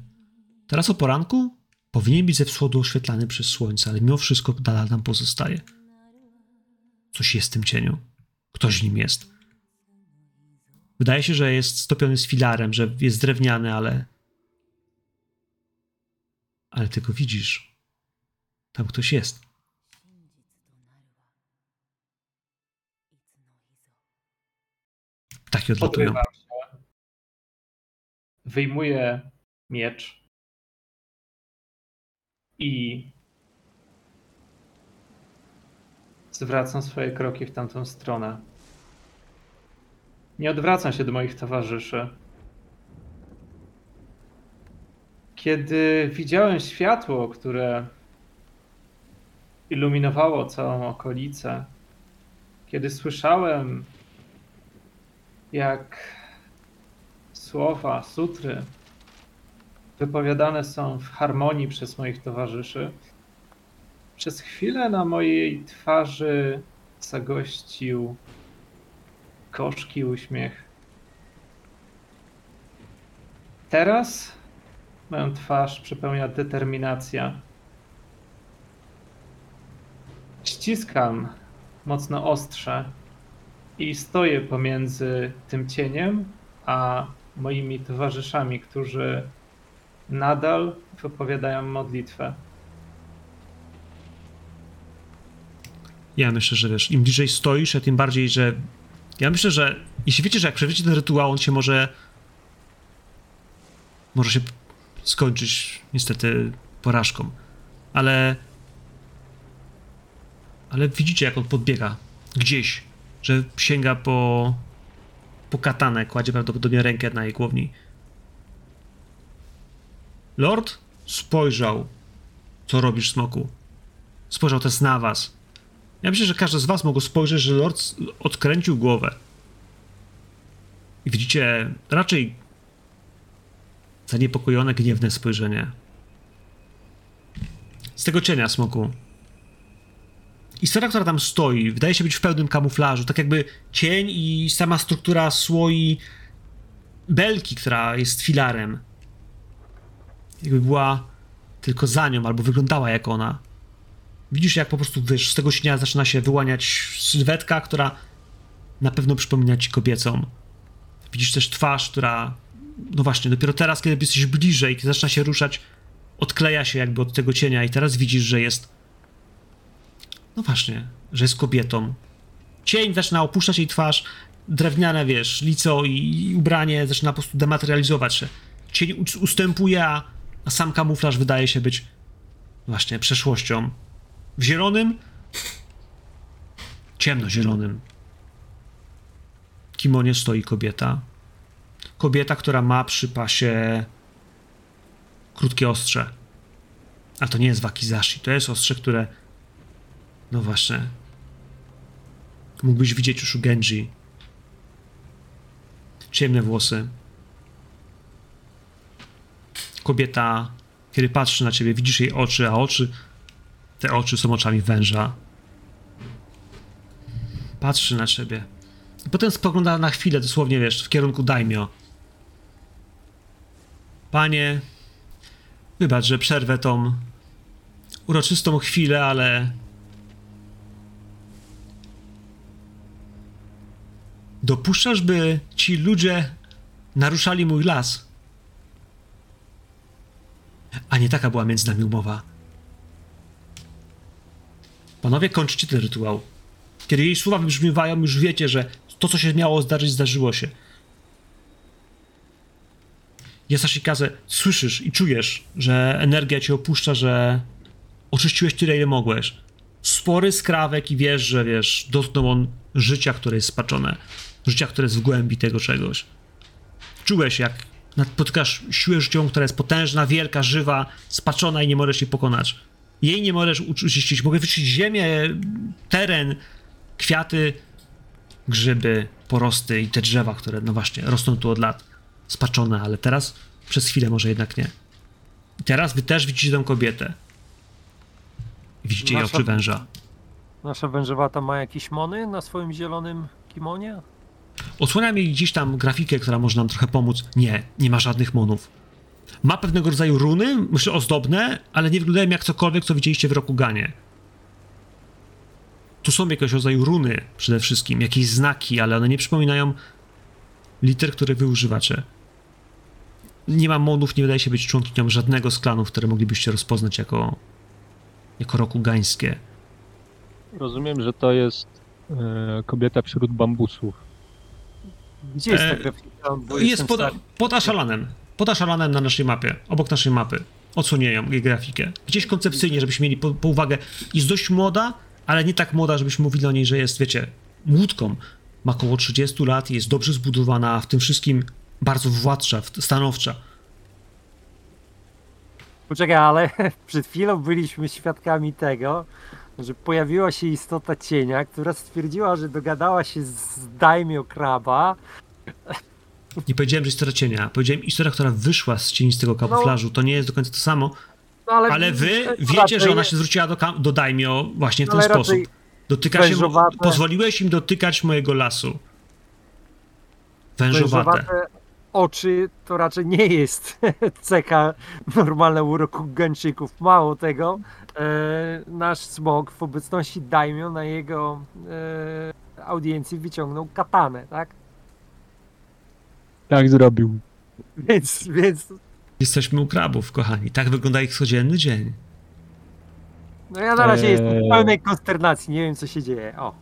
teraz o poranku powinien być ze wschodu oświetlany przez słońce, ale mimo wszystko dalej nam pozostaje. Coś jest w tym cieniu. Ktoś w nim jest. Wydaje się, że jest stopiony z filarem, że jest drewniany, ale. Ale ty go widzisz. Tam ktoś jest. Takie odlatują. Wyjmuję miecz. I zwracam swoje kroki w tamtą stronę. Nie odwracam się do moich towarzyszy. Kiedy widziałem światło, które iluminowało całą okolicę, kiedy słyszałem, jak słowa, sutry wypowiadane są w harmonii przez moich towarzyszy, przez chwilę na mojej twarzy zagościł gorzki uśmiech. Teraz moją twarz przepełnia determinacja. Ściskam mocno ostrze i stoję pomiędzy tym cieniem a moimi towarzyszami, którzy nadal wypowiadają modlitwę. Ja myślę, że wiesz, im bliżej stoisz, a tym bardziej, że. Ja myślę, że jeśli wiecie, że jak przeżycie ten rytuał, on się może. Może się skończyć niestety porażką. Ale. Ale widzicie, jak on podbiega gdzieś, że sięga po. po katanę, kładzie prawdopodobnie rękę na jej głowni. Lord spojrzał, co robisz, smoku. Spojrzał też na was. Ja myślę, że każdy z was mógł spojrzeć, że Lord odkręcił głowę. I widzicie raczej zaniepokojone, gniewne spojrzenie. Z tego cienia, smoku. Istota, która tam stoi, wydaje się być w pełnym kamuflażu. Tak jakby cień i sama struktura słoi belki, która jest filarem. Jakby była tylko za nią, albo wyglądała jak ona. Widzisz, jak po prostu wiesz, z tego śnia zaczyna się wyłaniać sylwetka, która na pewno przypomina ci kobiecą. Widzisz też twarz, która, no właśnie, dopiero teraz, kiedy jesteś bliżej, kiedy zaczyna się ruszać, odkleja się jakby od tego cienia, i teraz widzisz, że jest. No właśnie, że jest kobietą. Cień zaczyna opuszczać jej twarz, drewniane, wiesz, lico i ubranie zaczyna po prostu dematerializować się. Cień ustępuje, a, a sam kamuflaż wydaje się być właśnie przeszłością. W zielonym, ciemnozielonym kimonie stoi kobieta. Kobieta, która ma przy pasie krótkie ostrze. A to nie jest wakizashi, to jest ostrze, które no właśnie mógłbyś widzieć już u Genji. Ciemne włosy. Kobieta, kiedy patrzy na ciebie, widzisz jej oczy, a oczy te oczy są oczami węża. Patrzy na ciebie. I potem spogląda na chwilę, dosłownie wiesz, w kierunku Daimio. Panie, wybacz, że przerwę tą uroczystą chwilę, ale dopuszczasz, by ci ludzie naruszali mój las? A nie taka była między nami umowa. Panowie, kończcie ten rytuał. Kiedy jej słowa wybrzmiewają, już wiecie, że to, co się miało zdarzyć, zdarzyło się. Yasashikaze, słyszysz i czujesz, że energia cię opuszcza, że oczyściłeś tyle, ile mogłeś. Spory skrawek i wiesz, że wiesz, dotknął on życia, które jest spaczone. Życia, które jest w głębi tego czegoś. Czułeś, jak spotkasz siłę życiową, która jest potężna, wielka, żywa, spaczona i nie możesz jej pokonać. Jej nie możesz uczyścić. Mogę wyczyścić ziemię, teren, kwiaty, grzyby, porosty i te drzewa, które, no właśnie, rosną tu od lat. Spaczone, ale teraz przez chwilę może jednak nie. I teraz wy też widzicie tę kobietę. Widzicie jej Nasza- oczy węża. Nasza wężowata ma jakieś mony na swoim zielonym kimonie? Odsłania mi gdzieś tam grafikę, która może nam trochę pomóc. Nie, nie ma żadnych monów. Ma pewnego rodzaju runy, myślę ozdobne, ale nie wyglądają jak cokolwiek, co widzieliście w Rokuganie. Tu są jakiegoś rodzaju runy przede wszystkim, jakieś znaki, ale one nie przypominają liter, które wy używacie. Nie ma monów, nie wydaje się być członkinią żadnego z klanów, które moglibyście rozpoznać jako, jako rokugańskie. Rozumiem, że to jest e, kobieta wśród bambusów. Gdzie jest E, ta grafika? Jest pod, stary. pod Ashalanem. Pod Ashalanem na naszej mapie, obok naszej mapy. Odsłonię jej grafikę. Gdzieś koncepcyjnie, żebyśmy mieli po, po uwagę. Jest dość młoda, ale nie tak młoda, żebyśmy mówili o niej, że jest, wiecie, łódką. Ma około 30 lat, jest dobrze zbudowana, w tym wszystkim bardzo władcza, stanowcza. Poczekaj, ale przed chwilą byliśmy świadkami tego, że pojawiła się istota cienia, która stwierdziła, że dogadała się z Daimio Kraba. Nie powiedziałem, że historia cienia. Powiedziałem historia, która wyszła z cienistego kamuflażu. To nie jest do końca to samo, No, ale, ale wy wiecie, że ona się zwróciła do, do Daimio właśnie w ten ale sposób. Dotyka się, pozwoliłeś im dotykać mojego lasu. Wężowate. Wężowate oczy to raczej nie jest cecha normalna uroku Gańczyków. Mało tego, e, nasz smog w obecności Daimio na jego e, audiencji wyciągnął katanę, tak? Tak zrobił. Więc, więc Jesteśmy u krabów, kochani. Tak wygląda ich codzienny dzień. no ja na razie jestem Eee. w pełnej konsternacji, nie wiem co się dzieje. O,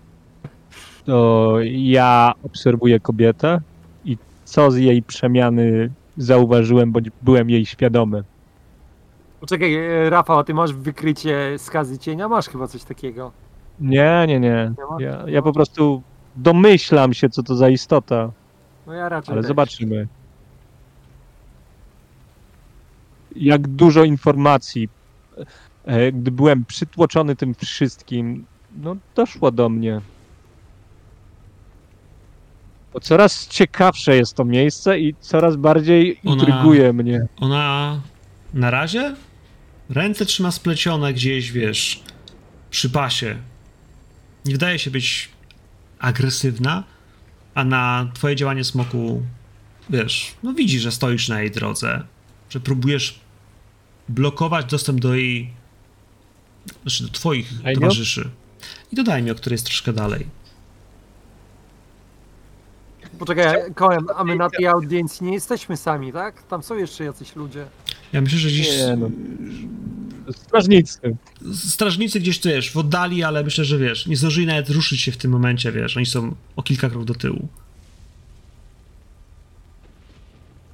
To ja obserwuję kobietę co z jej przemiany zauważyłem, bądź byłem jej świadomy. poczekaj, e, Rafał, a ty masz wykrycie skazy cienia? Masz chyba coś takiego. Nie, nie, nie. Ja, ja po prostu domyślam się, co to za istota, No ja raczej ale też. zobaczymy. Jak dużo informacji, e, gdy byłem przytłoczony tym wszystkim, no doszło do mnie. Bo coraz ciekawsze jest to miejsce i coraz bardziej Ona- intryguje mnie. Ona na razie ręce trzyma splecione gdzieś, wiesz, przy pasie. Nie wydaje się być agresywna, a na twoje działanie smoku, wiesz, no widzi, że stoisz na jej drodze, że próbujesz blokować dostęp do jej, znaczy do twoich towarzyszy. I do Daimyo, który jest troszkę dalej. Poczekaj, Kołem, a my na tej audiencji nie jesteśmy sami, tak? Tam są jeszcze jacyś ludzie. Ja myślę, że gdzieś Nie, no. Strażnicy. strażnicy gdzieś też w oddali, ale myślę, że wiesz, nie zdążyli nawet ruszyć się w tym momencie, wiesz, oni są o kilka kroków do tyłu.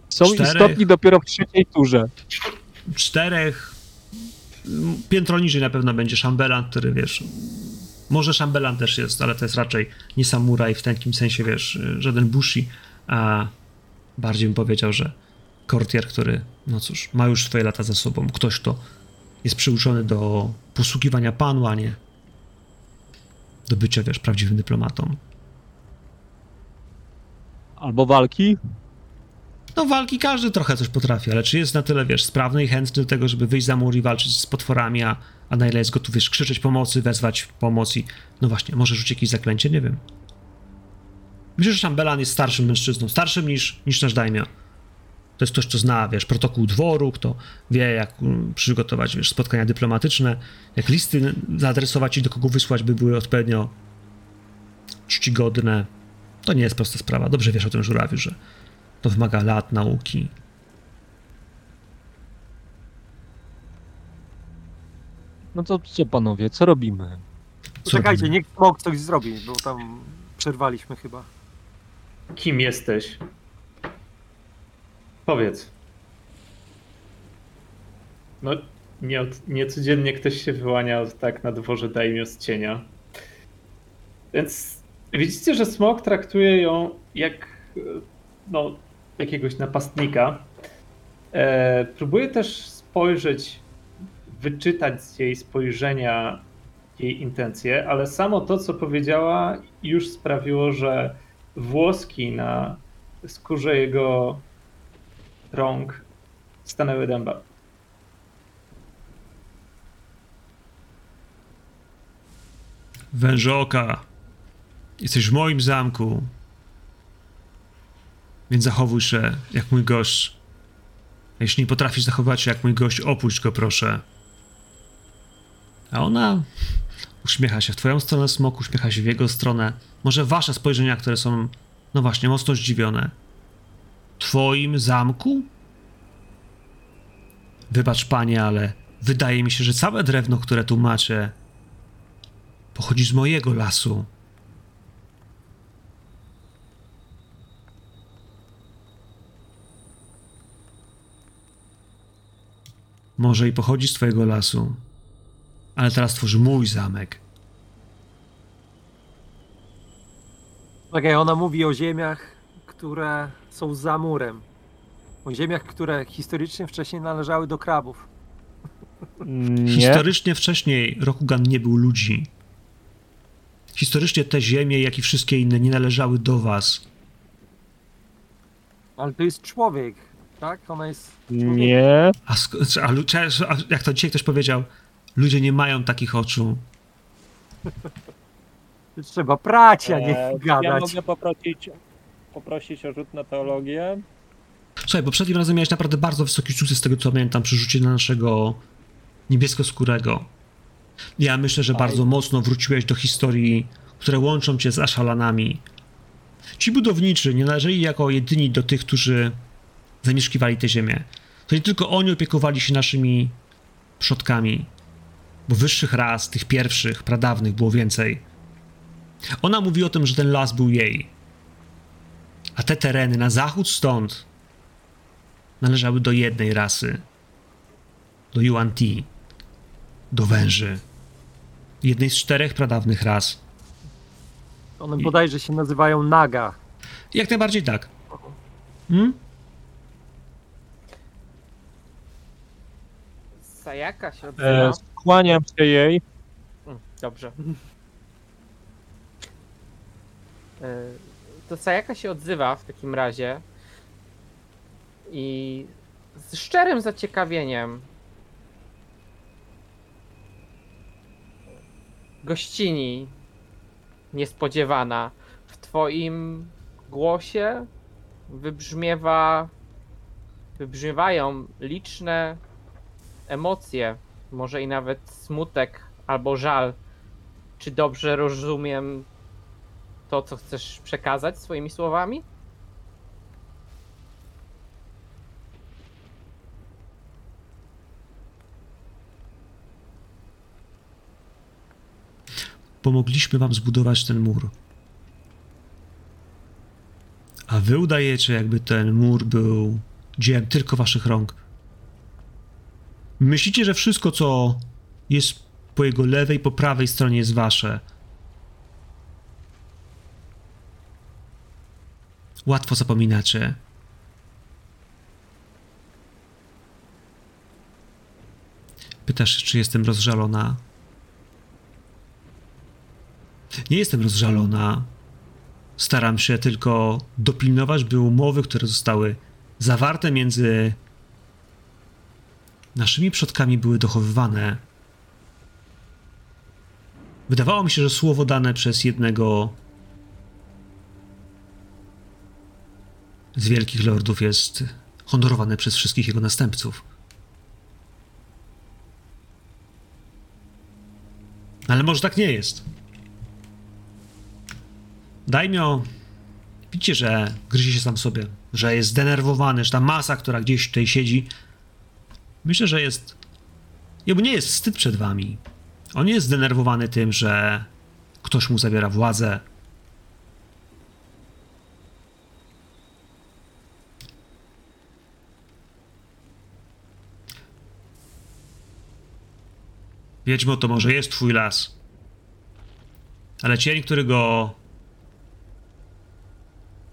Są Czterech. istotni dopiero w trzeciej turze. Czterech, m, piętro niżej na pewno będzie szambelan, który wiesz, może szambelan też jest, ale to jest raczej nie samuraj w takim sensie, wiesz, y, żaden bushi, a bardziej bym powiedział, że kortier, który, no cóż, ma już swoje lata za sobą, ktoś, kto jest przyuczony do posługiwania panu, a nie do bycia, wiesz, prawdziwym dyplomatą. Albo walki. No walki każdy trochę coś potrafi, ale czy jest na tyle, wiesz, sprawny i chętny do tego, żeby wyjść za mur i walczyć z potworami, a, a na ile jest gotów, wiesz, krzyczeć pomocy, wezwać pomoc i... No właśnie, może rzucić jakieś zaklęcie, nie wiem. Myślę, że Szambelan jest starszym mężczyzną, starszym niż, niż nasz daimio. To jest ktoś, kto zna, wiesz, protokół dworu, kto wie, jak mm, przygotować, wiesz, spotkania dyplomatyczne, jak listy zaadresować i do kogo wysłać, by były odpowiednio czcigodne. To nie jest prosta sprawa. Dobrze wiesz o tym, żurawiu, że to wymaga lat nauki. No to co panowie, co robimy? Poczekajcie, robimy? niech smok coś zrobi, bo tam przerwaliśmy chyba. Kim jesteś? Powiedz. No, nie, od- niecodziennie ktoś się wyłania tak na dworze daimio z cienia. Więc widzicie, że smok traktuje ją jak no, jakiegoś napastnika. E, próbuje też spojrzeć, wyczytać z jej spojrzenia jej intencje, ale samo to, co powiedziała, już sprawiło, że włoski na skórze jego rąk stanęły dęba. Wężoka, jesteś w moim zamku, więc zachowuj się jak mój gość. Jeśli nie potrafisz zachować się jak mój gość, opuść go proszę. A ona uśmiecha się w twoją stronę, smok uśmiecha się w jego stronę. Może wasze spojrzenia, które są, no właśnie, mocno zdziwione. Twoim zamku? Wybacz, panie, ale wydaje mi się, że całe drewno, które tu macie, pochodzi z mojego lasu. Może i pochodzi z twojego lasu, ale teraz tworzy mój zamek. Okej, ona mówi o ziemiach, które są za murem. O ziemiach, które historycznie wcześniej należały do krabów. Nie. Historycznie wcześniej Rokugan nie był ludzi. Historycznie te ziemie, jak i wszystkie inne, nie należały do was. Ale to jest człowiek, tak? Ona jest człowiekiem. Nie. A, a, a jak to dzisiaj ktoś powiedział, ludzie nie mają takich oczu. Trzeba prać, a nie E, gadać. Ja mogę poprosić, poprosić o rzut na teologię. Słuchaj, poprzednim razem miałeś naprawdę bardzo wysoki sukces z tego, co pamiętam, przy rzucie na naszego niebieskoskórego. Ja myślę, że Aj. bardzo mocno wróciłeś do historii, które łączą cię z Aszalanami. Ci budowniczy nie należeli jako jedyni do tych, którzy zamieszkiwali tę ziemię. To nie tylko oni opiekowali się naszymi przodkami, bo wyższych ras, tych pierwszych, pradawnych, było więcej. Ona mówi o tym, że ten las był jej. A te tereny na zachód stąd należały do jednej rasy. Do Yuan Ti. Do węży. Jednej z czterech pradawnych ras. One bodajże się nazywają Naga. Jak najbardziej tak. Hmm? Sayaka się E, odzywa. skłaniam się jej. Mm, Dobrze. E, To Sayaka się odzywa w takim razie i z szczerym zaciekawieniem gościni niespodziewana w twoim głosie wybrzmiewa wybrzmiewają liczne emocje, może i nawet smutek albo żal. Czy dobrze rozumiem to, co chcesz przekazać swoimi słowami? Pomogliśmy wam zbudować ten mur. A wy udajecie, jakby ten mur był dziełem tylko waszych rąk. Myślicie, że wszystko, co jest po jego lewej, po prawej stronie, jest wasze. Łatwo zapominacie. Pytasz, czy jestem rozżalona? Nie jestem rozżalona. Staram się tylko dopilnować, by umowy, które zostały zawarte między naszymi przodkami, były dochowywane. Wydawało mi się, że słowo dane przez jednego z wielkich lordów jest honorowane przez wszystkich jego następców. Ale może tak nie jest. Daimio, widzicie, że gryzie się sam sobie, że jest zdenerwowany, że ta masa, która gdzieś tutaj siedzi, myślę, że jest... Jemu nie jest wstyd przed wami. On jest zdenerwowany tym, że ktoś mu zabiera władzę. Wiedźmo, to może jest twój las. Ale cień, który go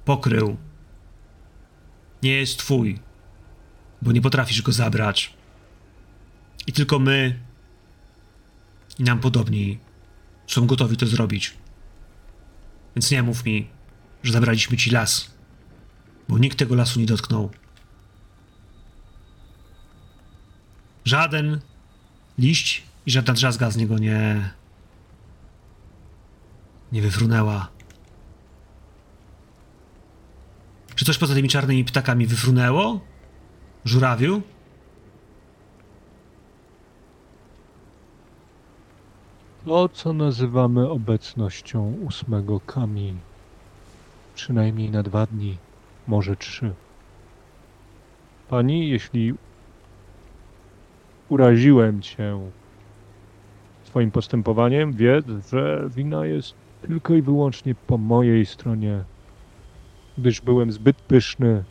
pokrył, nie jest twój, bo nie potrafisz go zabrać. I tylko my i nam podobni są gotowi to zrobić. Więc nie mów mi, że zabraliśmy ci las, bo nikt tego lasu nie dotknął. Żaden liść i żadna drzazga z niego nie nie wyfrunęła. Czy coś poza tymi czarnymi ptakami wyfrunęło? Żurawiu? To, co nazywamy obecnością ósmego kami. Przynajmniej na dwa dni, może trzy. Pani, jeśli uraziłem cię swoim postępowaniem, wiedz, że wina jest tylko i wyłącznie po mojej stronie, gdyż byłem zbyt pyszny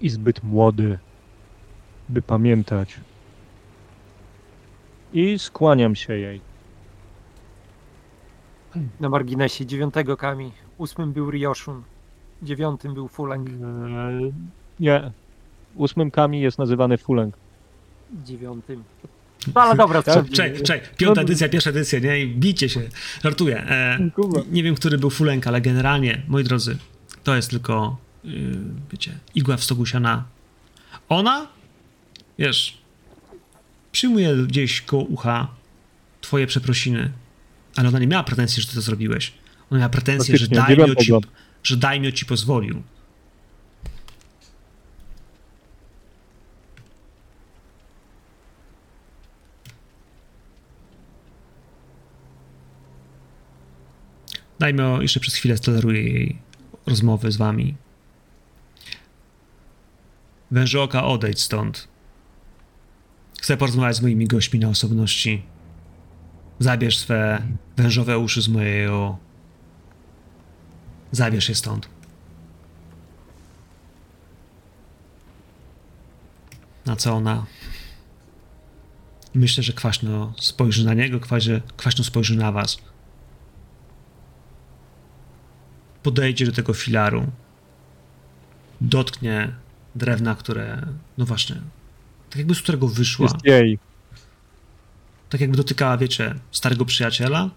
i zbyt młody, by pamiętać. I skłaniam się jej. Na marginesie dziewiątego kami. Ósmym był Ryoshun. Dziewiątym był Fuleng. Eee, nie. Ósmym kami jest nazywany Fuleng. Dziewiątym. No ale dobra, Czekaj, strzelimy. czekaj, piąta edycja, pierwsza edycja, nie? I bijcie się. Żartuję. E, nie wiem, który był fulenk, ale generalnie, moi drodzy, to jest tylko, yy, wiecie, igła w stogu siana. Ona, wiesz, przyjmuje gdzieś koło ucha twoje przeprosiny, ale ona nie miała pretensji, że ty to zrobiłeś. Ona miała pretensję, że Daimyo ci, że Daimyo ci pozwolił. Daimyo jeszcze przez chwilę toleruje jej rozmowy z wami. Wężoka, odejdź stąd. Chcę porozmawiać z moimi gośćmi na osobności. Zabierz swe wężowe uszy z mojego. Zabierz je stąd. Na co ona? Myślę, że kwaśno spojrzy na niego, kwaśno, kwaśno spojrzy na was. Podejdzie do tego filaru. Dotknie drewna, które. No właśnie. Tak jakby z którego wyszła. Jest jej. Tak jakby dotykała, wiecie, starego przyjaciela.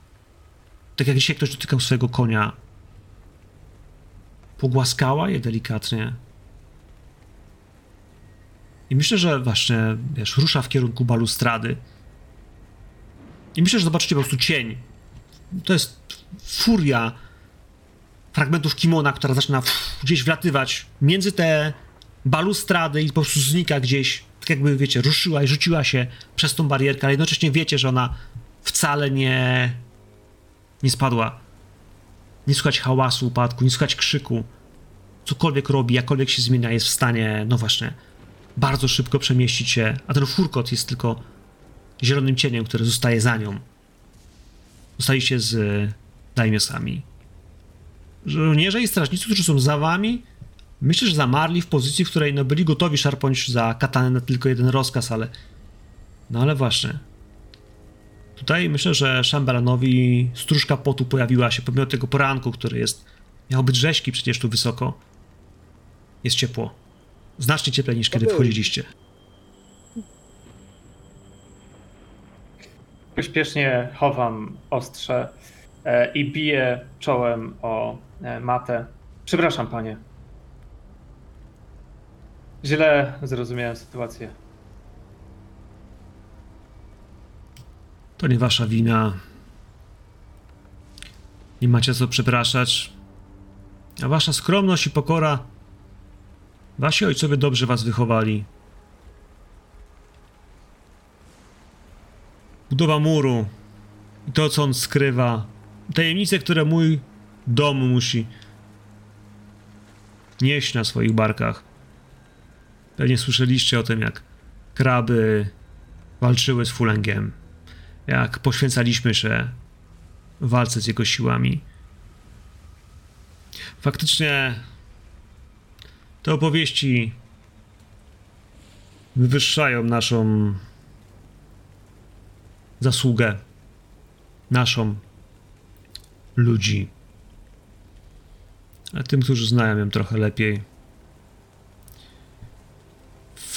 Tak jak dzisiaj ktoś dotykał swojego konia. Pogłaskała je delikatnie. I myślę, że właśnie, wiesz, rusza w kierunku balustrady. I myślę, że zobaczycie po prostu cień. To jest furia fragmentów kimona, która zaczyna gdzieś wlatywać między te balustrady i po prostu znika gdzieś, tak jakby, wiecie, ruszyła i rzuciła się przez tą barierkę, ale jednocześnie wiecie, że ona wcale nie nie spadła. Nie słychać hałasu upadku, nie słychać krzyku. Cokolwiek robi, jakkolwiek się zmienia, jest w stanie, no właśnie, bardzo szybko przemieścić się, a ten furkot jest tylko zielonym cieniem, który zostaje za nią. Zostaliście z e, daimiosami. Żołnierze i strażnicy, którzy są za wami, myślę, że zamarli w pozycji, w której no, byli gotowi szarpnąć za katanę na tylko jeden rozkaz, ale no ale właśnie. Tutaj myślę, że Szambelanowi stróżka potu pojawiła się pomimo tego poranku, który jest miał być rzeźki przecież tu wysoko. Jest ciepło. Znacznie cieplej niż kiedy był. wchodziliście. Pośpiesznie chowam ostrze e, i biję czołem o e, matę. Przepraszam, panie. Źle zrozumiałem sytuację. To nie wasza wina. Nie macie co przepraszać. A wasza skromność i pokora. Wasi ojcowie dobrze was wychowali. Budowa muru. I to, co on skrywa. Tajemnice, które mój dom musi nieść na swoich barkach. Pewnie słyszeliście o tym, jak kraby walczyły z fulengiem jak poświęcaliśmy się walce z jego siłami. Faktycznie te opowieści wywyższają naszą zasługę, naszą ludzi. A tym, którzy znają ją trochę lepiej,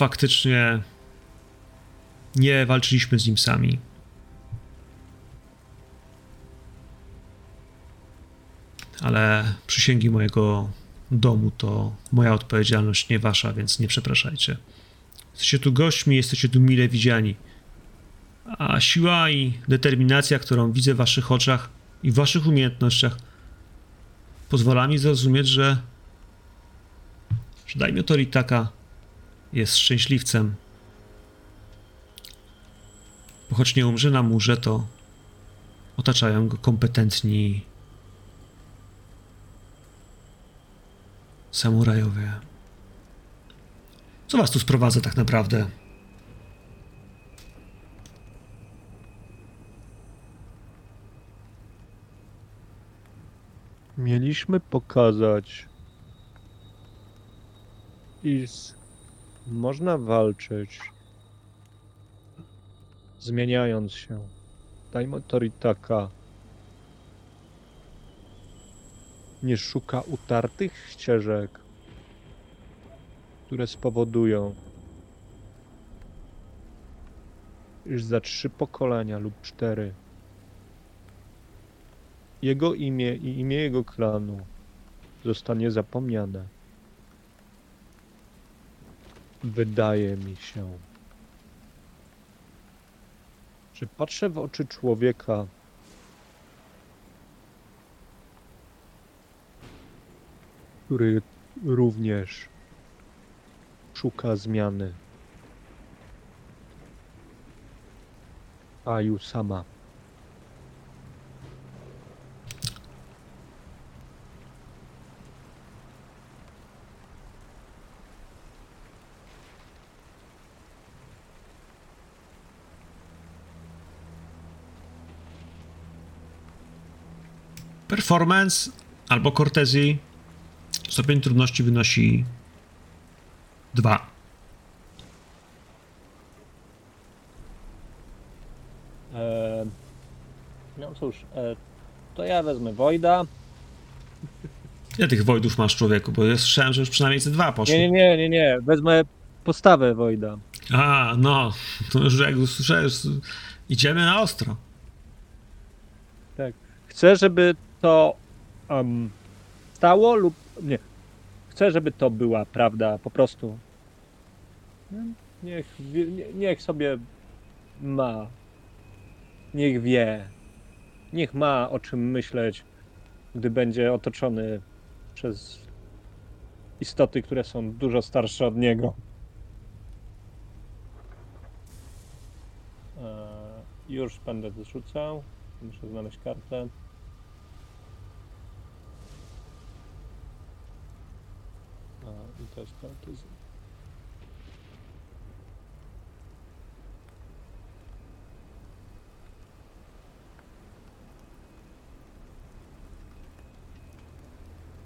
faktycznie nie walczyliśmy z nim sami. ale przysięgi mojego domu to moja odpowiedzialność, nie wasza, więc nie przepraszajcie. Jesteście tu gośćmi, jesteście tu mile widziani. A siła i determinacja, którą widzę w waszych oczach, i w waszych umiejętnościach pozwala mi zrozumieć, że, że Daimyo Toritaka jest szczęśliwcem. Bo choć nie umrze na murze, to otaczają go kompetentni samurajowie. Co was tu sprowadza tak naprawdę? Mieliśmy pokazać, iż można walczyć, zmieniając się. Daimo Toritaka nie szuka utartych ścieżek, które spowodują, iż za trzy pokolenia lub cztery jego imię i imię jego klanu zostanie zapomniane. Wydaje mi się, że patrzę w oczy człowieka, który również szuka zmiany. Aju sama. Performance albo Cortezji stopień trudności wynosi 2. E, no cóż, e, to ja wezmę Wojda. Ile tych Wojdów masz, człowieku? Bo ja słyszałem, że już przynajmniej ze dwa poszły. Nie, nie, nie, nie. Wezmę postawę Wojda. A, no. To już jak usłyszałeś, idziemy na ostro. Chcę, żeby to um, stało lub nie. Chcę, żeby to była prawda po prostu. Niech, nie- niech sobie ma. Niech wie. Niech ma o czym myśleć, gdy będzie otoczony przez istoty, które są dużo starsze od niego. E, już będę wyrzucał. Muszę znaleźć kartę. A, i to jest karty. z-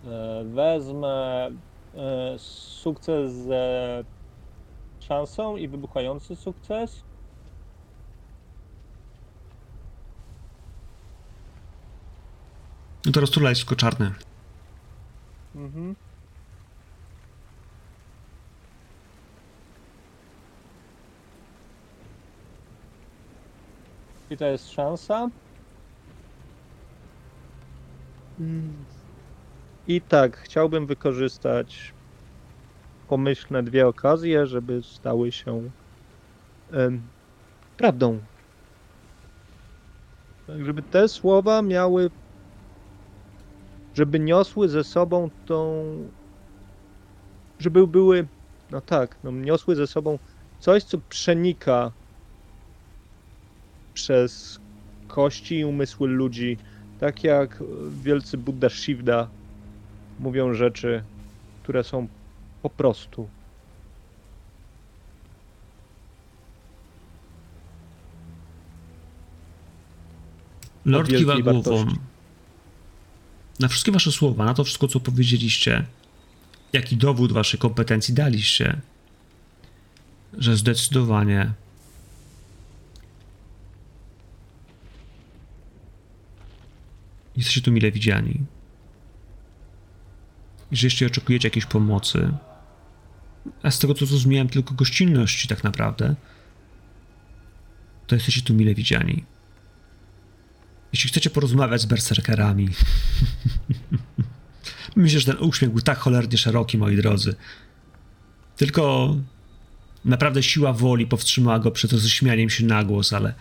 E, Wezmę e, sukces ze szansą i wybuchający sukces. No to roztula jest tylko czarny. Mhm. I to jest szansa. I tak, chciałbym wykorzystać pomyślne dwie okazje, żeby stały się em, prawdą. Tak, żeby te słowa miały żeby niosły ze sobą tą. Żeby były. No tak, no, niosły ze sobą coś, co przenika przez kości i umysły ludzi. Tak jak wielcy Buddha Shivda mówią rzeczy, które są po prostu. Lord kiwa głową. Na wszystkie wasze słowa, na to wszystko, co powiedzieliście, jaki dowód waszej kompetencji daliście, że zdecydowanie jesteście tu mile widziani. I że jeśli oczekujecie jakiejś pomocy, a z tego co zrozumiałem, tylko gościnności tak naprawdę, to jesteście tu mile widziani. Jeśli chcecie porozmawiać z berserkerami. Myślę, że ten uśmiech był tak cholernie szeroki, moi drodzy. Tylko naprawdę siła woli powstrzymała go przed roześmianiem się na głos, ale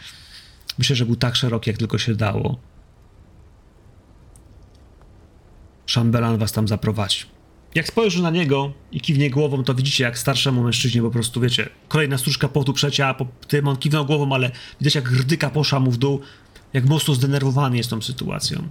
myślę, że był tak szeroki, jak tylko się dało. Szambelan was tam zaprowadzi. Jak spojrzy na niego i kiwnie głową, to widzicie, jak starszemu mężczyźnie po prostu, wiecie, kolejna stróżka potu przecia, po tym on kiwnął głową, ale widać, jak rdyka poszła mu w dół, jak mocno zdenerwowany jest tą sytuacją.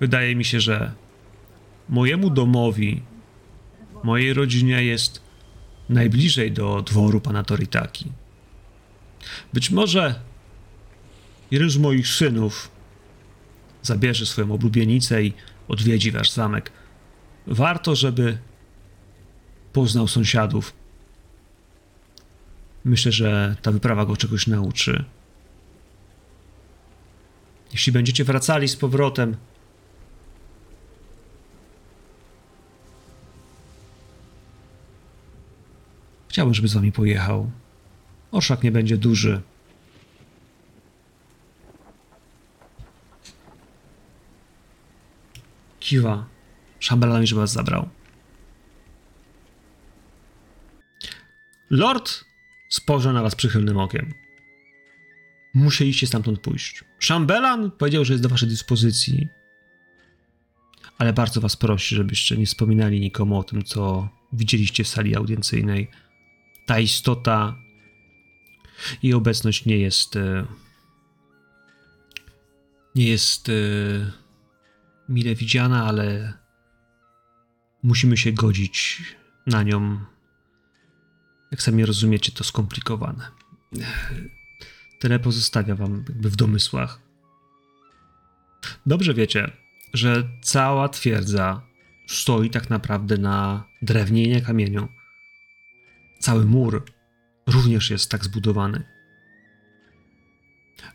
Wydaje mi się, że mojemu domowi, mojej rodzinie jest najbliżej do dworu pana Toritaki. Być może jeden z moich synów zabierze swoją oblubienicę i odwiedzi wasz zamek. Warto, żeby poznał sąsiadów. Myślę, że ta wyprawa go czegoś nauczy. Jeśli będziecie wracali z powrotem, Chciałbym, żeby z wami pojechał. Orszak nie będzie duży. Kiwa. Szambelami, żeby was zabrał. Lord spojrzał na was przychylnym okiem. Musieliście stamtąd pójść. Szambelan powiedział, że jest do waszej dyspozycji. Ale bardzo was prosi, żebyście nie wspominali nikomu o tym, co widzieliście w sali audiencyjnej ta istota i obecność nie jest e, nie jest e, mile widziana, ale musimy się godzić na nią. Jak sami rozumiecie, to skomplikowane. Tyle pozostawia wam jakby w domysłach. Dobrze wiecie, że cała twierdza stoi tak naprawdę na drewnie i nie kamieniu. Cały mur również jest tak zbudowany.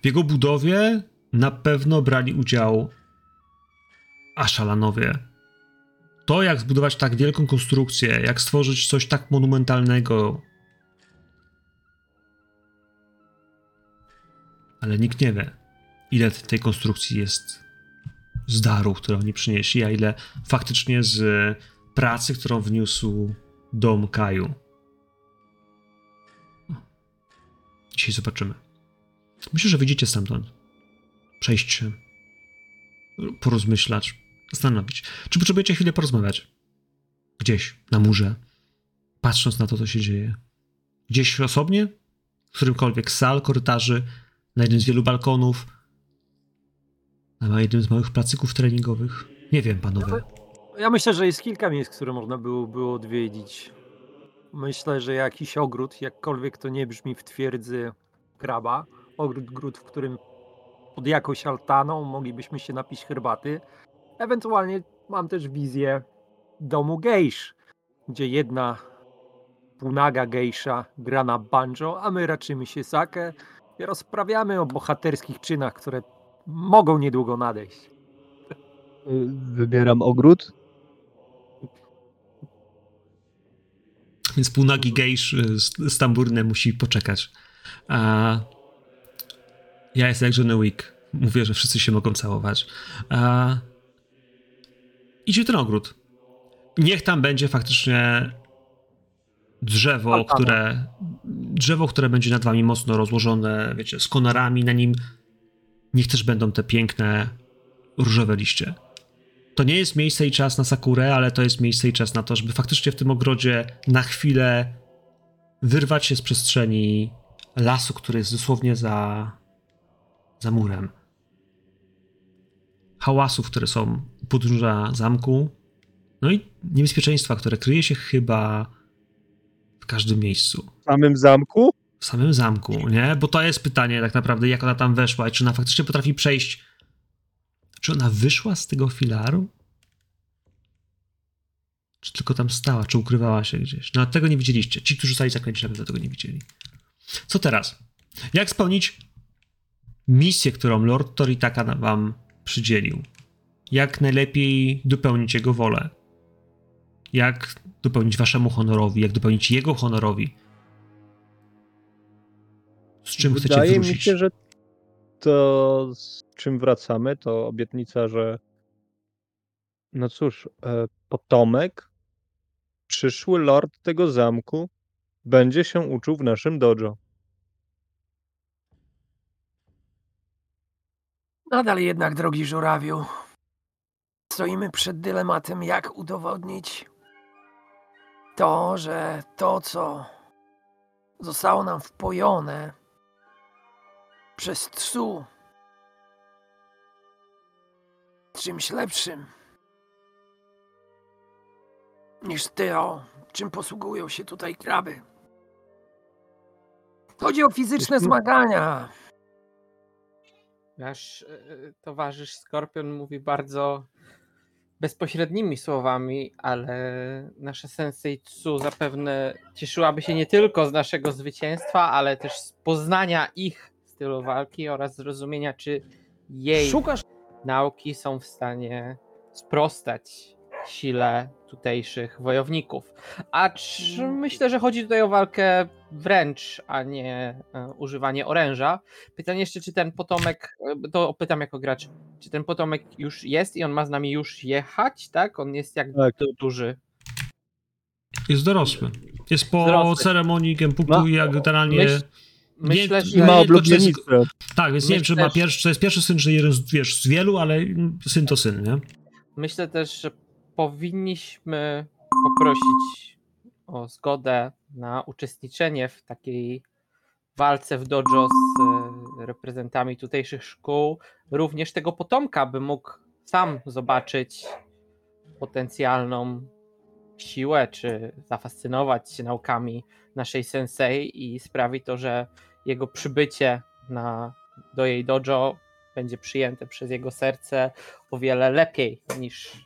W jego budowie na pewno brali udział Aszalanowie. To, jak zbudować tak wielką konstrukcję, jak stworzyć coś tak monumentalnego. Ale nikt nie wie, ile tej konstrukcji jest z darów, które oni przynieśli, a ile faktycznie z pracy, którą wniósł dom Kaju. Dzisiaj zobaczymy. Myślę, że wyjdziecie stamtąd. Przejść się. Porozmyślać. Zastanowić. Czy potrzebujecie chwilę porozmawiać? Gdzieś, na murze. Patrząc na to, co się dzieje. Gdzieś osobnie? W którymkolwiek sal, korytarzy, na jednym z wielu balkonów, na jednym z małych placyków treningowych. Nie wiem, panowie. Ja myślę, że jest kilka miejsc, które można było, było odwiedzić. Myślę, że jakiś ogród, jakkolwiek to nie brzmi w twierdzy kraba, ogród, gród, w którym pod jakąś altaną moglibyśmy się napić herbaty. Ewentualnie mam też wizję domu gejsz, gdzie jedna półnaga gejsza gra na banjo, a my raczymy się sakę i rozprawiamy o bohaterskich czynach, które mogą niedługo nadejść. Wybieram ogród. Więc półnagi gejsz y, z, z tamburnem musi poczekać. A ja jestem jak Johnny Wick. Mówię, że wszyscy się mogą całować. A idzie ten ogród. Niech tam będzie faktycznie drzewo, Altana. które drzewo, które będzie nad wami mocno rozłożone, wiecie, z konarami na nim. Niech też będą te piękne różowe liście. To nie jest miejsce i czas na sakurę, ale to jest miejsce i czas na to, żeby faktycznie w tym ogrodzie na chwilę wyrwać się z przestrzeni lasu, który jest dosłownie za, za murem. Hałasów, które są u podróża zamku, no i niebezpieczeństwa, które kryje się chyba w każdym miejscu. W samym zamku? W samym zamku, nie? Bo to jest pytanie tak naprawdę, jak ona tam weszła i czy ona faktycznie potrafi przejść. Czy ona wyszła z tego filaru? Czy tylko tam stała, czy ukrywała się gdzieś? No, tego nie widzieliście. Ci, którzy stali zaklęci, na pewno tego nie widzieli. Co teraz? Jak spełnić misję, którą Lord Toritaka wam przydzielił? Jak najlepiej dopełnić jego wolę? Jak dopełnić waszemu honorowi? Jak dopełnić jego honorowi? Z czym chcecie Wydaje wrócić? mi się, że to z czym wracamy, to obietnica, że no cóż, e, potomek przyszły lord tego zamku będzie się uczył w naszym dojo. Nadal jednak, drogi żurawiu, stoimy przed dylematem, jak udowodnić to, że to, co zostało nam wpojone przez tsu czymś lepszym niż to, czym posługują się tutaj kraby. Chodzi o fizyczne zmagania. Nasz e, towarzysz Skorpion mówi bardzo bezpośrednimi słowami, ale nasza Sensei Tsu zapewne cieszyłaby się nie tylko z naszego zwycięstwa, ale też z poznania ich stylu walki oraz zrozumienia, czy jej Szukasz nauki są w stanie sprostać sile tutejszych wojowników. Acz myślę, że chodzi tutaj o walkę wręcz, a nie e, używanie oręża. Pytanie jeszcze, czy ten potomek, e, to pytam jako gracz, czy ten potomek już jest i on ma z nami już jechać, tak? On jest jak Tak. du- duży. Jest dorosły. Jest po Dorosły. ceremonii Gempuku Ma- i jak generalnie... Myśl, myślę, nie- że nie- ma czy oblubienicę. Tak, więc nie wiem, czy ma pierwszy, to jest pierwszy syn, czy jeden z, wiesz, z wielu, ale syn to syn, nie? Myślę też, że powinniśmy poprosić o zgodę na uczestniczenie w takiej walce w dojo z e, reprezentantami tutejszych szkół, również tego potomka, by mógł sam zobaczyć potencjalną siłę, czy zafascynować się naukami naszej sensei i sprawi to, że jego przybycie na, do jej dojo będzie przyjęte przez jego serce o wiele lepiej niż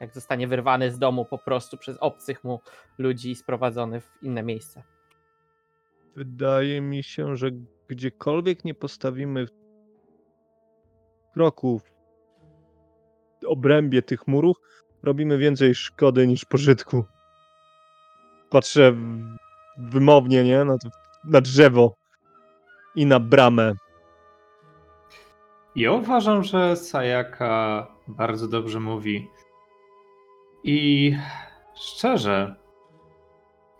jak zostanie wyrwany z domu po prostu przez obcych mu ludzi i sprowadzony w inne miejsce. Wydaje mi się, że gdziekolwiek nie postawimy kroku w obrębie tych murów, robimy więcej szkody niż pożytku. Patrzę wymownie, nie? Na, na drzewo i na bramę. Ja uważam, że Sayaka bardzo dobrze mówi. I szczerze,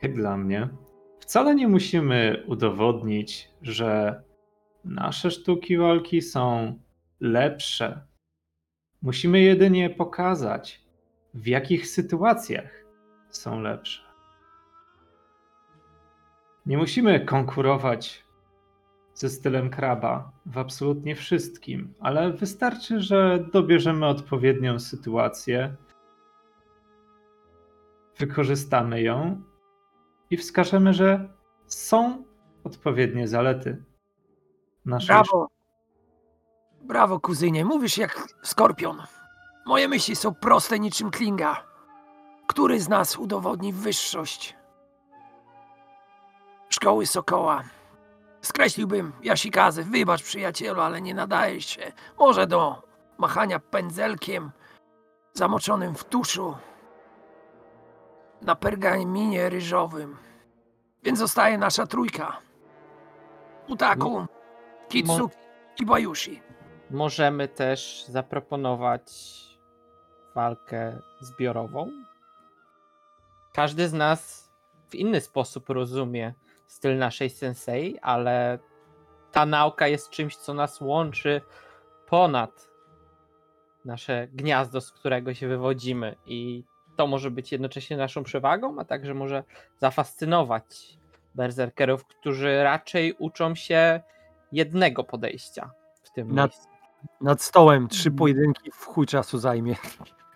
jak dla mnie, wcale nie musimy udowodnić, że nasze sztuki walki są lepsze. Musimy jedynie pokazać, w jakich sytuacjach są lepsze. Nie musimy konkurować ze stylem kraba w absolutnie wszystkim, ale wystarczy, że dobierzemy odpowiednią sytuację, wykorzystamy ją i wskażemy, że są odpowiednie zalety naszej Brawo. Brawo, kuzynie. Mówisz jak skorpion. Moje myśli są proste niczym klinga. Który z nas udowodni wyższość szkoły Sokoła? Skreśliłbym Jasikazy. Wybacz, przyjacielu, ale nie nadaje się. Może do machania pędzelkiem zamoczonym w tuszu na pergaminie ryżowym. Więc zostaje nasza trójka. Utaku, Kitsu i Bajushi. Możemy też zaproponować walkę zbiorową. Każdy z nas w inny sposób rozumie styl naszej sensei, ale ta nauka jest czymś, co nas łączy ponad nasze gniazdo, z którego się wywodzimy. I to może być jednocześnie naszą przewagą, a także może zafascynować berserkerów, którzy raczej uczą się jednego podejścia w tym Na- miejscu. Nad stołem trzy pojedynki w chuj czasu zajmie.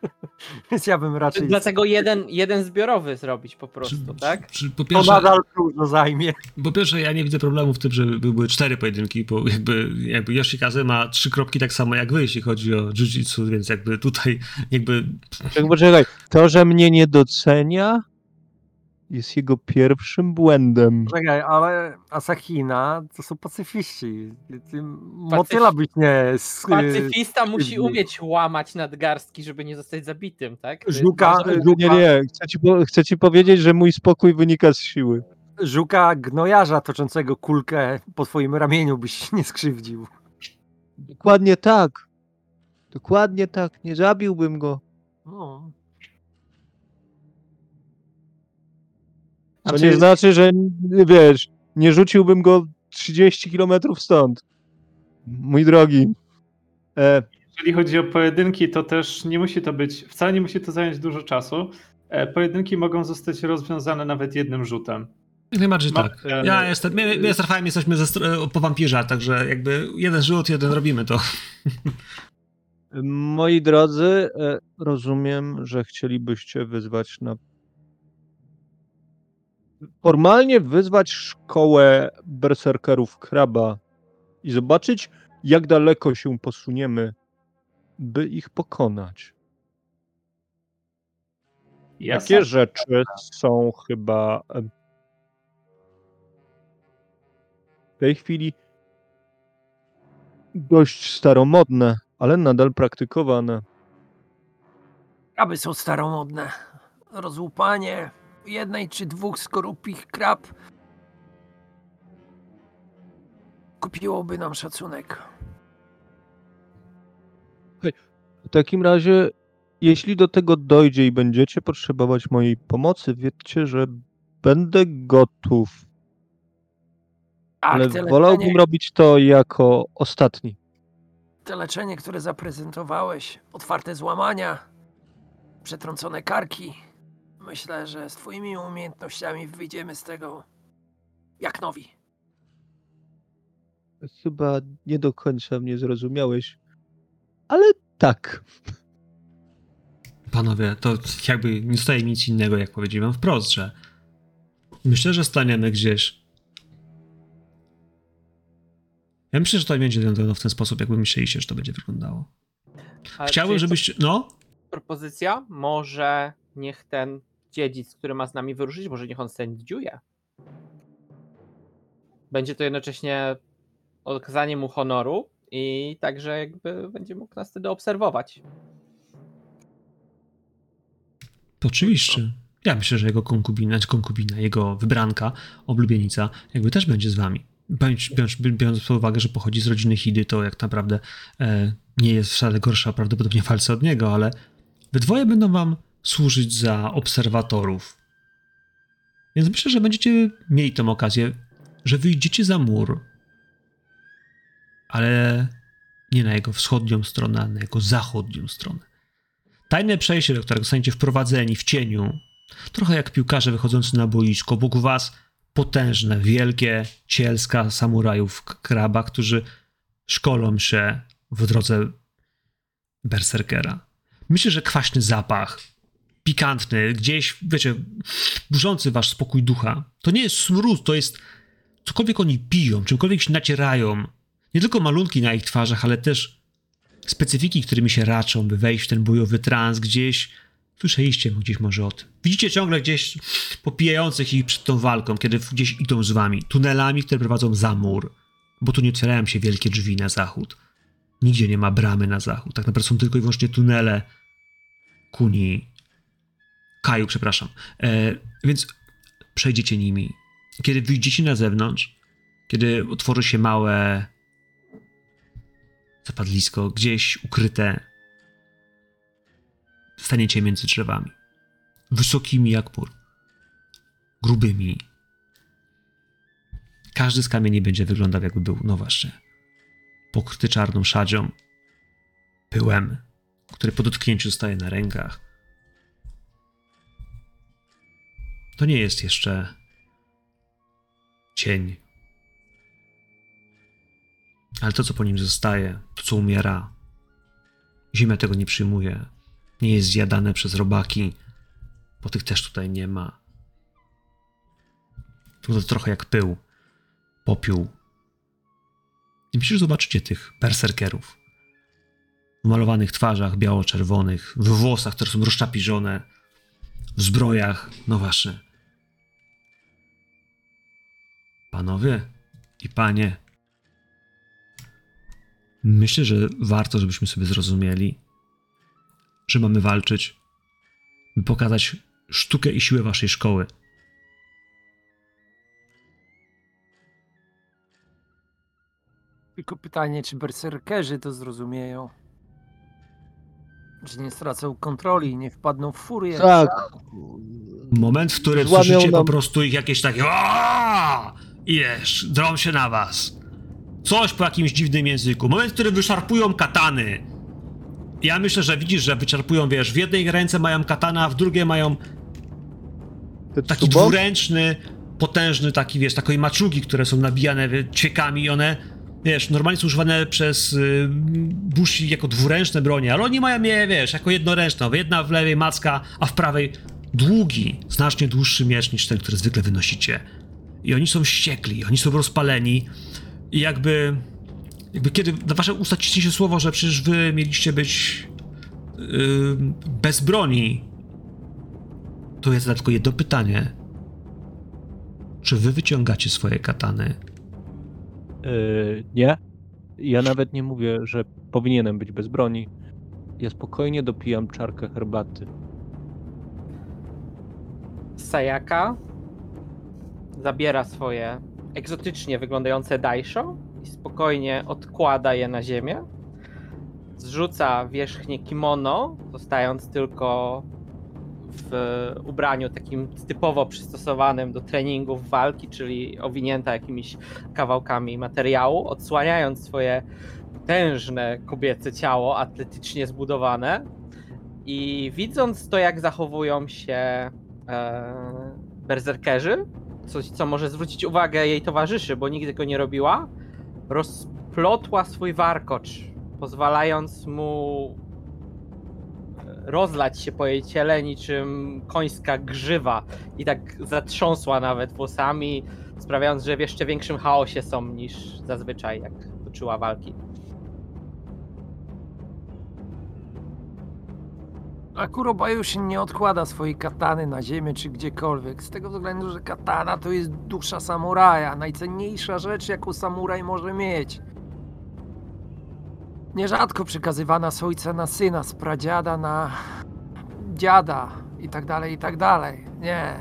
Więc ja bym raczej... Dlatego jeden, jeden zbiorowy zrobić po prostu, tak? Czy, po To pierwsze, nadal dużo zajmie. po pierwsze, ja nie widzę problemu w tym, żeby były cztery pojedynki, bo jakby, jakby Yoshikaze ma trzy kropki tak samo jak wy, jeśli chodzi o jiu-jitsu, więc jakby tutaj jakby Tak, poczekaj. To, że mnie nie docenia, jest jego pierwszym błędem. Czekaj, ale Asahina to są pacyfiści. Ty Motyla byś nie... s- Pacyfista musi umieć łamać nadgarstki, żeby nie zostać zabitym, tak? Żuka, bardzo- Nie, nie, chcę ci, chcę ci powiedzieć, że mój spokój wynika z siły. Żuka gnojarza toczącego kulkę po twoim ramieniu byś nie skrzywdził. Dokładnie tak. Dokładnie tak. Nie zabiłbym go. No. To Znaczy- nie znaczy, że wiesz, nie rzuciłbym go 30 kilometrów stąd. Mój drogi. E, Jeżeli chodzi o pojedynki, to też nie musi to być, wcale nie musi to zająć dużo czasu. E, Pojedynki mogą zostać rozwiązane nawet jednym rzutem. Jak najbardziej Ma- tak. e, Ja jestem, my, my z Rafałem jesteśmy ze, str- po wampirza, także jakby jeden rzut, jeden robimy to. moi drodzy, e, rozumiem, że chcielibyście wyzwać na. Formalnie wyzwać szkołę berserkerów kraba i zobaczyć, jak daleko się posuniemy, by ich pokonać. Ja Takie sam- rzeczy są chyba w tej chwili dość staromodne, ale nadal praktykowane. Kraby są staromodne. Rozłupanie jednej czy dwóch skorupich krab kupiłoby nam szacunek. W takim razie, jeśli do tego dojdzie i będziecie potrzebować mojej pomocy, wiedzcie, że będę gotów, Tak, ale te wolałbym leczenie, robić to jako ostatni. te leczenie, które zaprezentowałeś, otwarte złamania, przetrącone karki. Myślę, że z twoimi umiejętnościami wyjdziemy z tego jak nowi. Chyba nie do końca mnie zrozumiałeś, ale tak. Panowie, to jakby nie zostaje nic innego, jak powiedziałem wprost, że myślę, że staniemy gdzieś. Ja myślę, że to będzie wyglądało w ten sposób, jakby myśleliście, że to będzie wyglądało. Ale Chciałbym, żebyście. No, Propozycja, może niech ten dziedzic, który ma z nami wyruszyć, może niech on sędziuje. Będzie to jednocześnie okazanie mu honoru i także jakby będzie mógł nas wtedy obserwować. oczywiście. Ja myślę, że jego konkubina, czy konkubina, jego wybranka, oblubienica, jakby też będzie z wami. Biorąc, biorąc, pod uwagę, że pochodzi z rodziny Hidy, to jak naprawdę e, nie jest wcale gorsza prawdopodobnie w walce od niego, ale we dwoje będą wam służyć za obserwatorów. Więc myślę, że będziecie mieli tę okazję, że wyjdziecie za mur, ale nie na jego wschodnią stronę, a na jego zachodnią stronę. Tajne przejście, do którego zostaniecie wprowadzeni w cieniu, trochę jak piłkarze wychodzący na boisko, wokół was potężne, wielkie cielska samurajów kraba, którzy szkolą się w drodze berserkera. Myślę, że kwaśny zapach, pikantny, gdzieś, wiecie, burzący wasz spokój ducha. To nie jest smród, to jest cokolwiek oni piją, czymkolwiek się nacierają. Nie tylko malunki na ich twarzach, ale też specyfiki, którymi się raczą, by wejść w ten bojowy trans gdzieś. Słyszeliście gdzieś może o tym. Widzicie ciągle gdzieś popijających ich przed tą walką, kiedy gdzieś idą z wami. Tunelami, które prowadzą za mur. Bo tu nie otwierają się wielkie drzwi na zachód. Nigdzie nie ma bramy na zachód. Tak naprawdę są tylko i wyłącznie tunele kuni. Kaju, przepraszam. E, więc przejdziecie nimi. Kiedy wyjdziecie na zewnątrz, kiedy otworzy się małe zapadlisko, gdzieś ukryte, staniecie między drzewami. Wysokimi jak mur. Grubymi. Każdy z kamieni będzie wyglądał jakby był, no właśnie, pokryty czarną szadzią, pyłem, który po dotknięciu staje na rękach. To nie jest jeszcze cień. Ale to, co po nim zostaje, to, co umiera, zimę tego nie przyjmuje. Nie jest zjadane przez robaki, bo tych też tutaj nie ma. To trochę jak pył, popiół. I myślę, że zobaczycie tych berserkerów. W malowanych twarzach biało-czerwonych, w włosach, które są rozczapiżone, w zbrojach, no właśnie. Panowie i panie, myślę, że warto, żebyśmy sobie zrozumieli, że mamy walczyć, by pokazać sztukę i siłę waszej szkoły. Tylko pytanie, czy berserkerzy to zrozumieją? Czy nie stracą kontroli i nie wpadną w furię? Tak. Moment, w którym Złamią słyszycie po nam- prostu ich jakieś takie "Aaaa!" I wiesz, drą się na was. Coś po jakimś dziwnym języku. Moment, w którym wyszarpują katany. Ja myślę, że widzisz, że wyczerpują, wiesz, w jednej ręce mają katana, a w drugiej mają taki dwuręczny, potężny taki, wiesz, takiej maczugi, które są nabijane wie, ćwiekami i one, wiesz, normalnie są używane przez y, bushi jako dwuręczne bronie, ale oni mają je, wiesz, jako jednoręczne. Jedna w lewej macka, a w prawej długi, znacznie dłuższy miecz niż ten, który zwykle wynosicie. I oni są wściekli, oni są rozpaleni i jakby, jakby kiedy na wasze usta ciśnie się słowo, że przecież wy mieliście być yy, bez broni, to jest tylko jedno pytanie. Czy wy wyciągacie swoje katany? Yy, nie. Ja nawet nie mówię, że powinienem być bez broni. Ja spokojnie dopijam czarkę herbaty. Sayaka zabiera swoje egzotycznie wyglądające daisho i spokojnie odkłada je na ziemię. Zrzuca wierzchnie kimono, zostając tylko w ubraniu takim typowo przystosowanym do treningów walki, czyli owinięta jakimiś kawałkami materiału, odsłaniając swoje potężne kobiece ciało, atletycznie zbudowane. I widząc to, jak zachowują się e, berserkerzy, coś, co może zwrócić uwagę jej towarzyszy, bo nigdy go nie robiła, rozplotła swój warkocz, pozwalając mu e, rozlać się po jej ciele niczym końska grzywa i tak zatrząsła nawet włosami, sprawiając, że w jeszcze większym chaosie są niż zazwyczaj, jak toczyła walki. A Kurobajushi nie odkłada swojej katany na ziemię czy gdziekolwiek, z tego względu, że katana to jest dusza samuraja, najcenniejsza rzecz, jaką samuraj może mieć. Nierzadko przekazywana z ojca na syna, z pradziada na dziada i tak dalej, i tak dalej. Nie,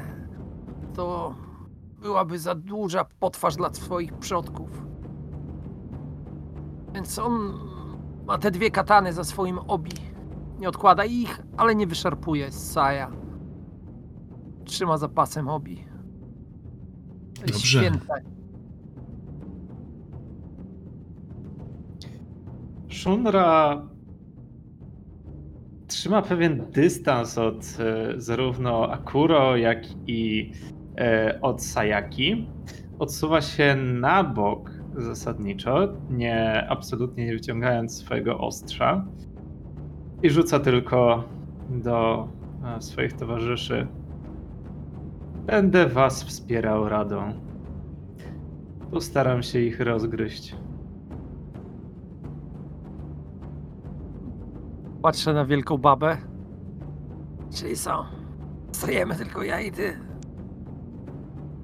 to byłaby za duża potwarz dla swoich przodków. Więc on ma te dwie katany za swoim obi. Nie odkłada ich, ale nie wyszarpuje z Saja. Trzyma za pasem obi. Dobrze. święte. Shunra trzyma pewien dystans od e, zarówno Akuro, jak i e, od Sayaki. Odsuwa się na bok zasadniczo, nie, absolutnie nie wyciągając swojego ostrza. I rzuca tylko do e, swoich towarzyszy. Będę was wspierał radą. Postaram się ich rozgryźć. Patrzę na wielką babę. Czyli co? Stajemy tylko ja i ty.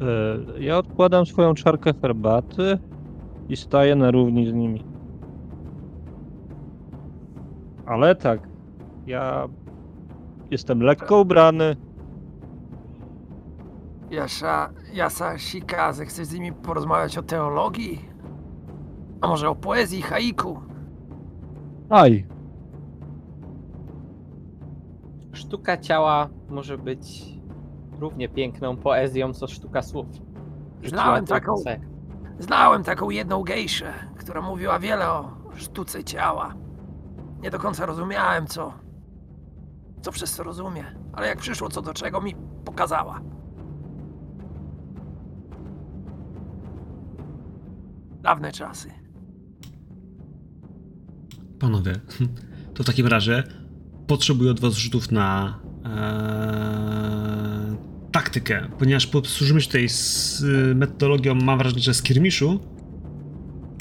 E, Ja odkładam swoją czarkę herbaty i staję na równi z nimi. Ale tak, ja jestem lekko ubrany. Jasza, Jasa Shikaze, chcesz z nimi porozmawiać o teologii? A może o poezji, haiku? Aj, Sztuka ciała może być równie piękną poezją, co sztuka słów. Znałem taką, znałem taką jedną gejszę, która mówiła wiele o sztuce ciała. Nie do końca rozumiałem, co, co przez to rozumie, ale jak przyszło co do czego, mi pokazała. Dawne czasy. Panowie, to w takim razie potrzebuję od was rzutów na eee, taktykę, ponieważ posłużymy się tutaj z y, metodologią, mam wrażenie, że skirmiszu,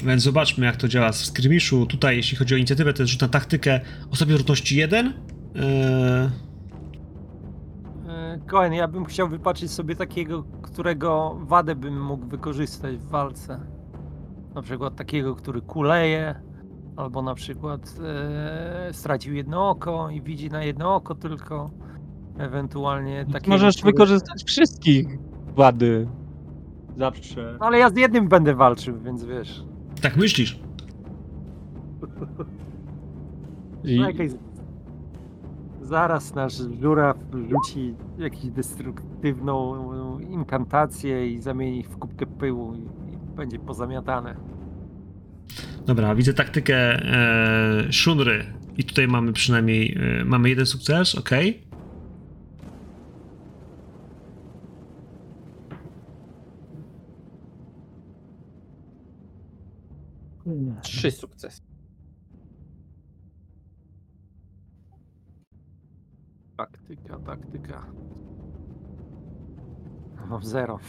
więc zobaczmy jak to działa w skirmiszu. Tutaj, jeśli chodzi o inicjatywę, to jest rzut na taktykę o stopniu trudności 1. Eee, E, Cohen, ja bym chciał wypaczyć sobie takiego, którego wadę bym mógł wykorzystać w walce. Na przykład takiego, który kuleje, albo na przykład e, stracił jedno oko i widzi na jedno oko tylko. Ewentualnie takiego. możesz który- wykorzystać wszystkich wady. Zawsze. No, ale ja z jednym będę walczył, więc wiesz. Tak myślisz? I No, jakieś Zaraz nasz żuraw rzuci jakąś destruktywną e, inkantację i zamieni w kubkę pyłu i, i będzie pozamiatane. Dobra, widzę taktykę e, Shunry i tutaj mamy przynajmniej, e, mamy jeden sukces, ok. Trzy sukcesy. Taktyka, taktyka. Mam zero.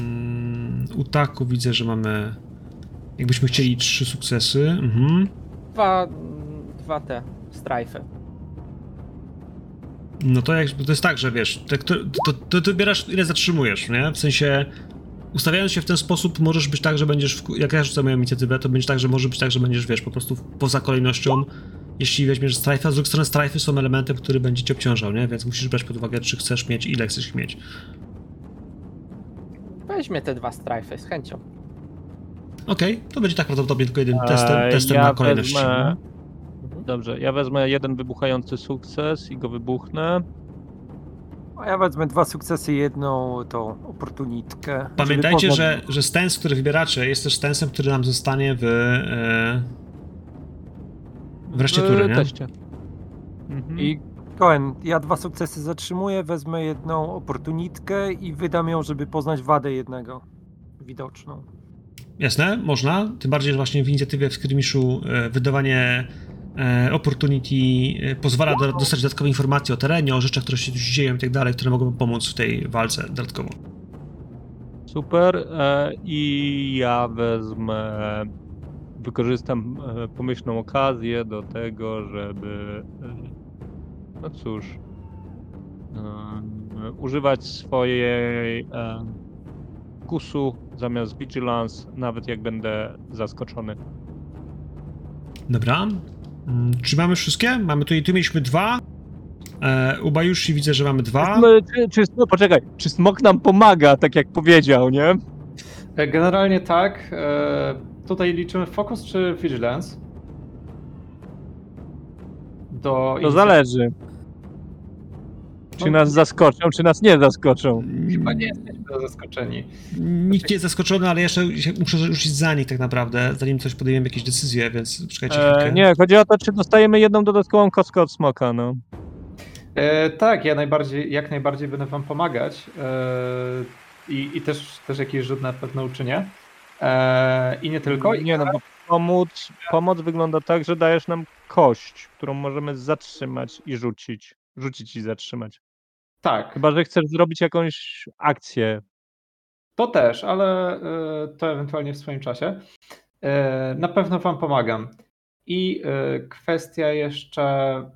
Mm, u taku widzę, że mamy, jakbyśmy chcieli trzy sukcesy. Mhm. Dwa, dwa te strajfy. No to, jak, to jest tak, że wiesz, tak to, to, to, to wybierasz ile zatrzymujesz, nie? W sensie ustawiając się w ten sposób możesz być tak, że będziesz, w, jak ja rzucę moją inicjatywę, to będzie tak, że może być tak, że będziesz, wiesz, po prostu poza kolejnością, jeśli weźmiesz strajfy, a z drugiej strony strajfy są elementem, który będzie cię obciążał, nie? Więc musisz brać pod uwagę, czy chcesz mieć, ile chcesz ich mieć. Weźmie te dwa strajfy z chęcią. Okej, to będzie tak prawdopodobnie tylko jeden testem, testem ja na kolejność. wezmę- Mhm. Dobrze, ja wezmę jeden wybuchający sukces i go wybuchnę. A ja wezmę dwa sukcesy, jedną tą oportunitkę. Pamiętajcie, że, że stens, który wybieracie, jest też stensem, który nam zostanie w. E, w reszcie W tury, nie? teście. Mhm. I Koen, ja dwa sukcesy zatrzymuję, wezmę jedną oportunitkę i wydam ją, żeby poznać wadę jednego. Widoczną. Jasne, można. Tym bardziej, że właśnie w inicjatywie w skirmiszu e, wydawanie opportunity e, pozwala do, dostać dodatkowe informacje o terenie, o rzeczach, które się dzieją i tak dalej, które mogą pomóc w tej walce dodatkowo. Super. E, I ja wezmę. Wykorzystam e, pomyślną okazję do tego, żeby. E, no cóż. E, używać swojej e, kusu zamiast vigilance, nawet jak będę zaskoczony. Dobra. Mm, Czy mamy wszystkie? Mamy tutaj, tu mieliśmy dwa. E, u Bajushi widzę, że mamy dwa. No, czy, czy, no poczekaj, czy smok nam pomaga, tak jak powiedział, nie? E, Generalnie tak. E, tutaj liczymy focus czy vigilance? Do To zależy. Czy nas zaskoczą, czy nas nie zaskoczą. Chyba nie jesteśmy zaskoczeni. Nikt nie jest zaskoczony, ale jeszcze muszę ruszyć za nich tak naprawdę, zanim coś podejmiemy jakieś decyzje, więc czekajcie chwilkę. E, nie, chodzi o to, czy dostajemy jedną dodatkową kostkę od smoka, no. E, tak, ja najbardziej, jak najbardziej będę wam pomagać e, i, i też, też jakiś rzut na pewno uczynię. E, I nie tylko. Nie, no bo pomóc, pomoc wygląda tak, że dajesz nam kość, którą możemy zatrzymać i rzucić. Rzucić i zatrzymać. Tak, Chyba, że chcesz zrobić jakąś akcję. to też, ale e, to ewentualnie w swoim czasie. E, Na pewno wam pomagam. I e, kwestia jeszcze,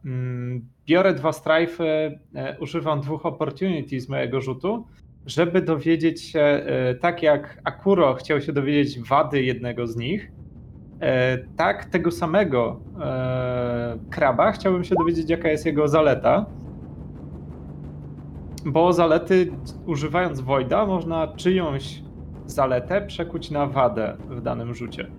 mm, biorę dwa strajfy, używam dwóch opportunity z mojego rzutu, żeby dowiedzieć się, tak jak Akuro chciał się dowiedzieć wady jednego z nich, tak tego samego kraba chciałbym się dowiedzieć, jaka jest jego zaleta. Bo zalety, używając Voida, można czyjąś zaletę przekuć na wadę w danym rzucie.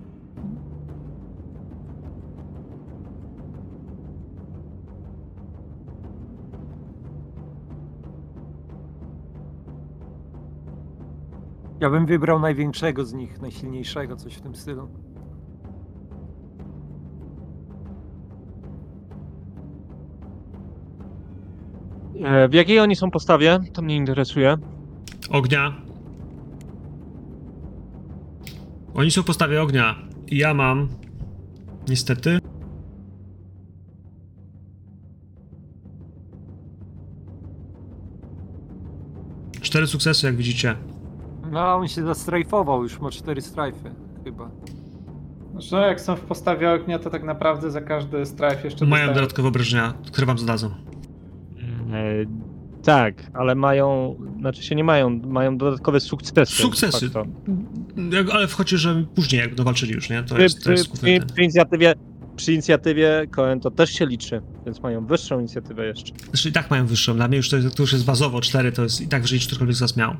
Ja bym wybrał największego z nich, najsilniejszego, coś w tym stylu. E, w jakiej oni są postawie? To mnie interesuje. Ognia. Oni są w postawie ognia. I Ja mam. Niestety. Cztery sukcesy, jak widzicie. No, on się zastrajfował, już ma cztery strajfy, chyba. Znaczy, no jak są w postawie ognia, to tak naprawdę za każdy strajf jeszcze Mają dostają- dodatkowe obrażenia, które wam zadadzą. E, tak, ale mają, znaczy się nie mają, mają dodatkowe sukcesy. Sukcesy. Ale wchodzi, że później, jak dowalczyli już, nie? To Przy, jest, to przy, jest przy, przy inicjatywie, przy inicjatywie Cohen to też się liczy, więc mają wyższą inicjatywę jeszcze. Znaczy i tak mają wyższą. Dla mnie już to, to już jest bazowo 4, to jest i tak wyżej niż ktokolwiek z was miał.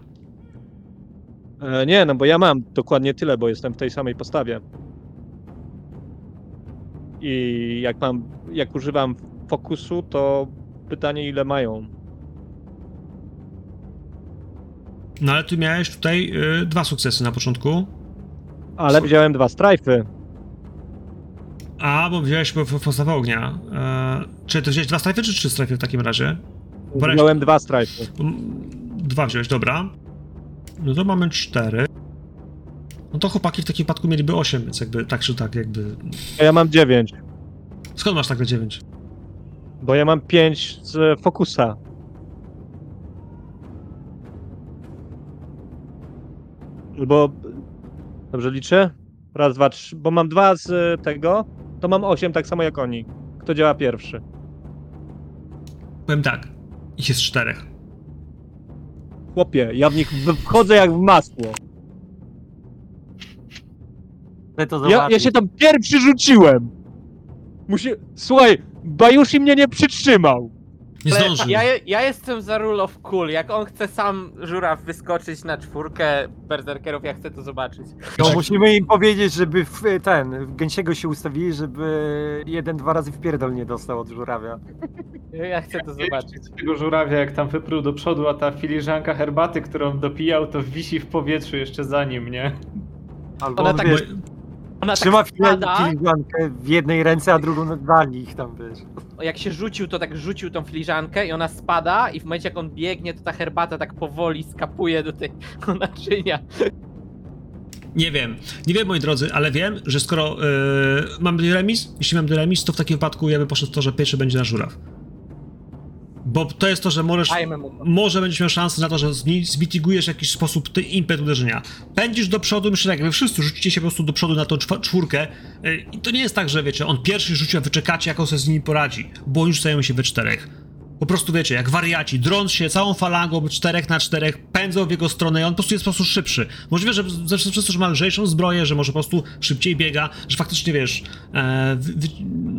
E, nie, no bo ja mam dokładnie tyle, bo jestem w tej samej postawie. I jak mam, jak używam fokusu, to pytanie ile mają. No ale ty miałeś tutaj y, dwa sukcesy na początku. Ale wziąłem dwa strajfy. A, bo wziąłeś po- po- podstawę ognia. E, czy ty wziąłeś dwa strajfy, czy trzy strajfy w takim razie? Wreszcie. Wziąłem dwa strajfy. Mm, Dwa wziąłeś, dobra. No to mamy cztery. No to chłopaki w takim wypadku mieliby osiem, więc jakby tak czy tak jakby... A ja mam dziewięć, Skąd masz nagle dziewięć? Bo ja mam pięć z fokusa. Albo... Dobrze liczę? Raz, dwa, trzy. Bo mam dwa z tego, to mam osiem tak samo jak oni. Kto działa pierwszy? Powiem tak, ich jest czterech. Chłopie, ja w nich wchodzę jak w masło. To Ja, ja się tam pierwszy rzuciłem. Musi... Słuchaj, Bajushi mnie nie przytrzymał. Nie Ale zdążył. Ja, ja jestem za rule of cool. Jak on chce sam żuraw wyskoczyć na czwórkę berserkerów, ja chcę to zobaczyć. No, musimy im powiedzieć, żeby w ten, w gęsiego się ustawili, żeby jeden, dwa razy w pierdol nie dostał od żurawia. Ja chcę to zobaczyć. Tego żurawia, jak tam wyprół do przodu, a ta filiżanka herbaty, którą dopijał, to wisi w powietrzu jeszcze za nim, nie? Albo Ona on, tak wiesz, Ona trzyma tak spada, filiżankę w jednej ręce, a drugą dla nich tam, wiesz. jak się rzucił, to tak rzucił tą filiżankę i ona spada i w momencie jak on biegnie, to ta herbata tak powoli skapuje do tego naczynia. Nie wiem, nie wiem moi drodzy, ale wiem, że skoro yy, mamy remis, jeśli mamy remis, to w takim wypadku ja bym poszedł w to, że pierwszy będzie na żuraw. Bo to jest to, że możesz, może będziesz miał szansę na to, że zmitigujesz w jakiś sposób ty impet uderzenia. Pędzisz do przodu, myślę tak, wy wszyscy rzucicie się po prostu do przodu na tą czwórkę yy, i to nie jest tak, że wiecie, on pierwszy rzucił, a wy czekacie, jak on sobie z nimi poradzi, bo oni rzucają się we czterech. Po prostu wiecie, jak wariaci, drąc się całą falangą czterech na czterech, pędzą w jego stronę i on po prostu jest po prostu szybszy. Możliwe, że ze przez to, że ma lżejszą zbroję, że może po prostu szybciej biega, że faktycznie wiesz, e,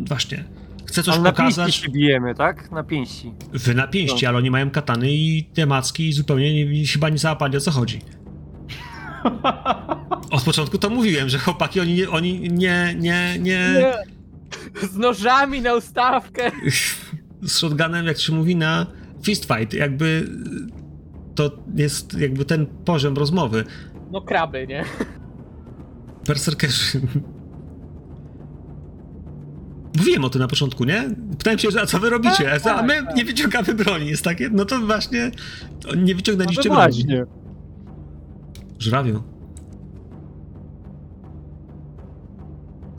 właśnie, chce coś Ale na pięści pokazać. się bijemy, tak? Na pięści. Wy na pięści, ale oni mają katany i te macki i zupełnie nie, chyba nie załapali o co chodzi. Od początku to mówiłem, że chłopaki oni, nie- oni nie, nie, nie, Z nożami na ustawkę. z shotgunem, jak się mówi, na fistfight, jakby to jest jakby ten poziom rozmowy. No kraby, nie? Berserkerzy. Mówiłem o tym na początku, nie? Pytałem się, a co wy robicie? A, co, a my nie wyciągamy broni. Jest takie, no to właśnie nie wyciągnęliście No broni. właśnie. Żurawiu.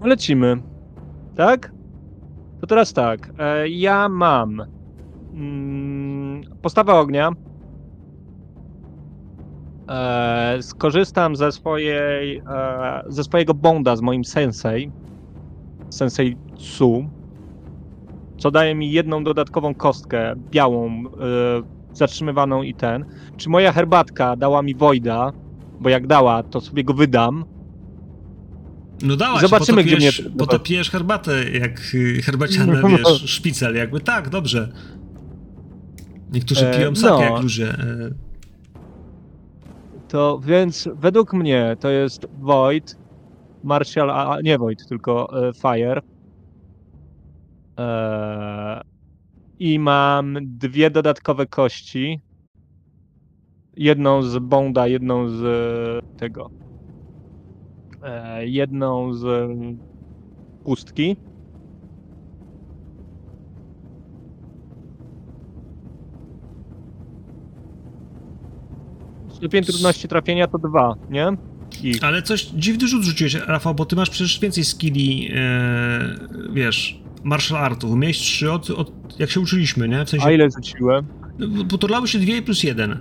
Lecimy. Tak? To teraz tak. E, ja mam mm, postawę ognia. E, skorzystam ze swojej, e, ze swojego bonda z moim sensei. Sensei Tsu. Co daje mi jedną dodatkową kostkę, białą, e, zatrzymywaną i ten. Czy moja herbatka dała mi Voida? Bo jak dała, to sobie go wydam. No dałaś, Zobaczymy, gdzie mnie- bo to pijesz herbatę, jak herbaciana, No. wiesz, szpicel, jakby tak, dobrze. Niektórzy E, piją sakę no. jak ludzie. E, To więc według mnie to jest Void, Martial, a nie Void, tylko e, Fire. E, I mam dwie dodatkowe kości. Jedną z Bonda, jedną z e, tego. Jedną z pustki. Stopień trudności trafienia to dwa, nie? Ich. ale coś dziwny rzut rzuciłeś, Rafał, bo ty masz przecież więcej skilli, e, wiesz, martial artów. Miałeś trzy od, od, jak się uczyliśmy, nie? W sensie, A ile rzuciłem? No, bo to dało się dwie plus jeden.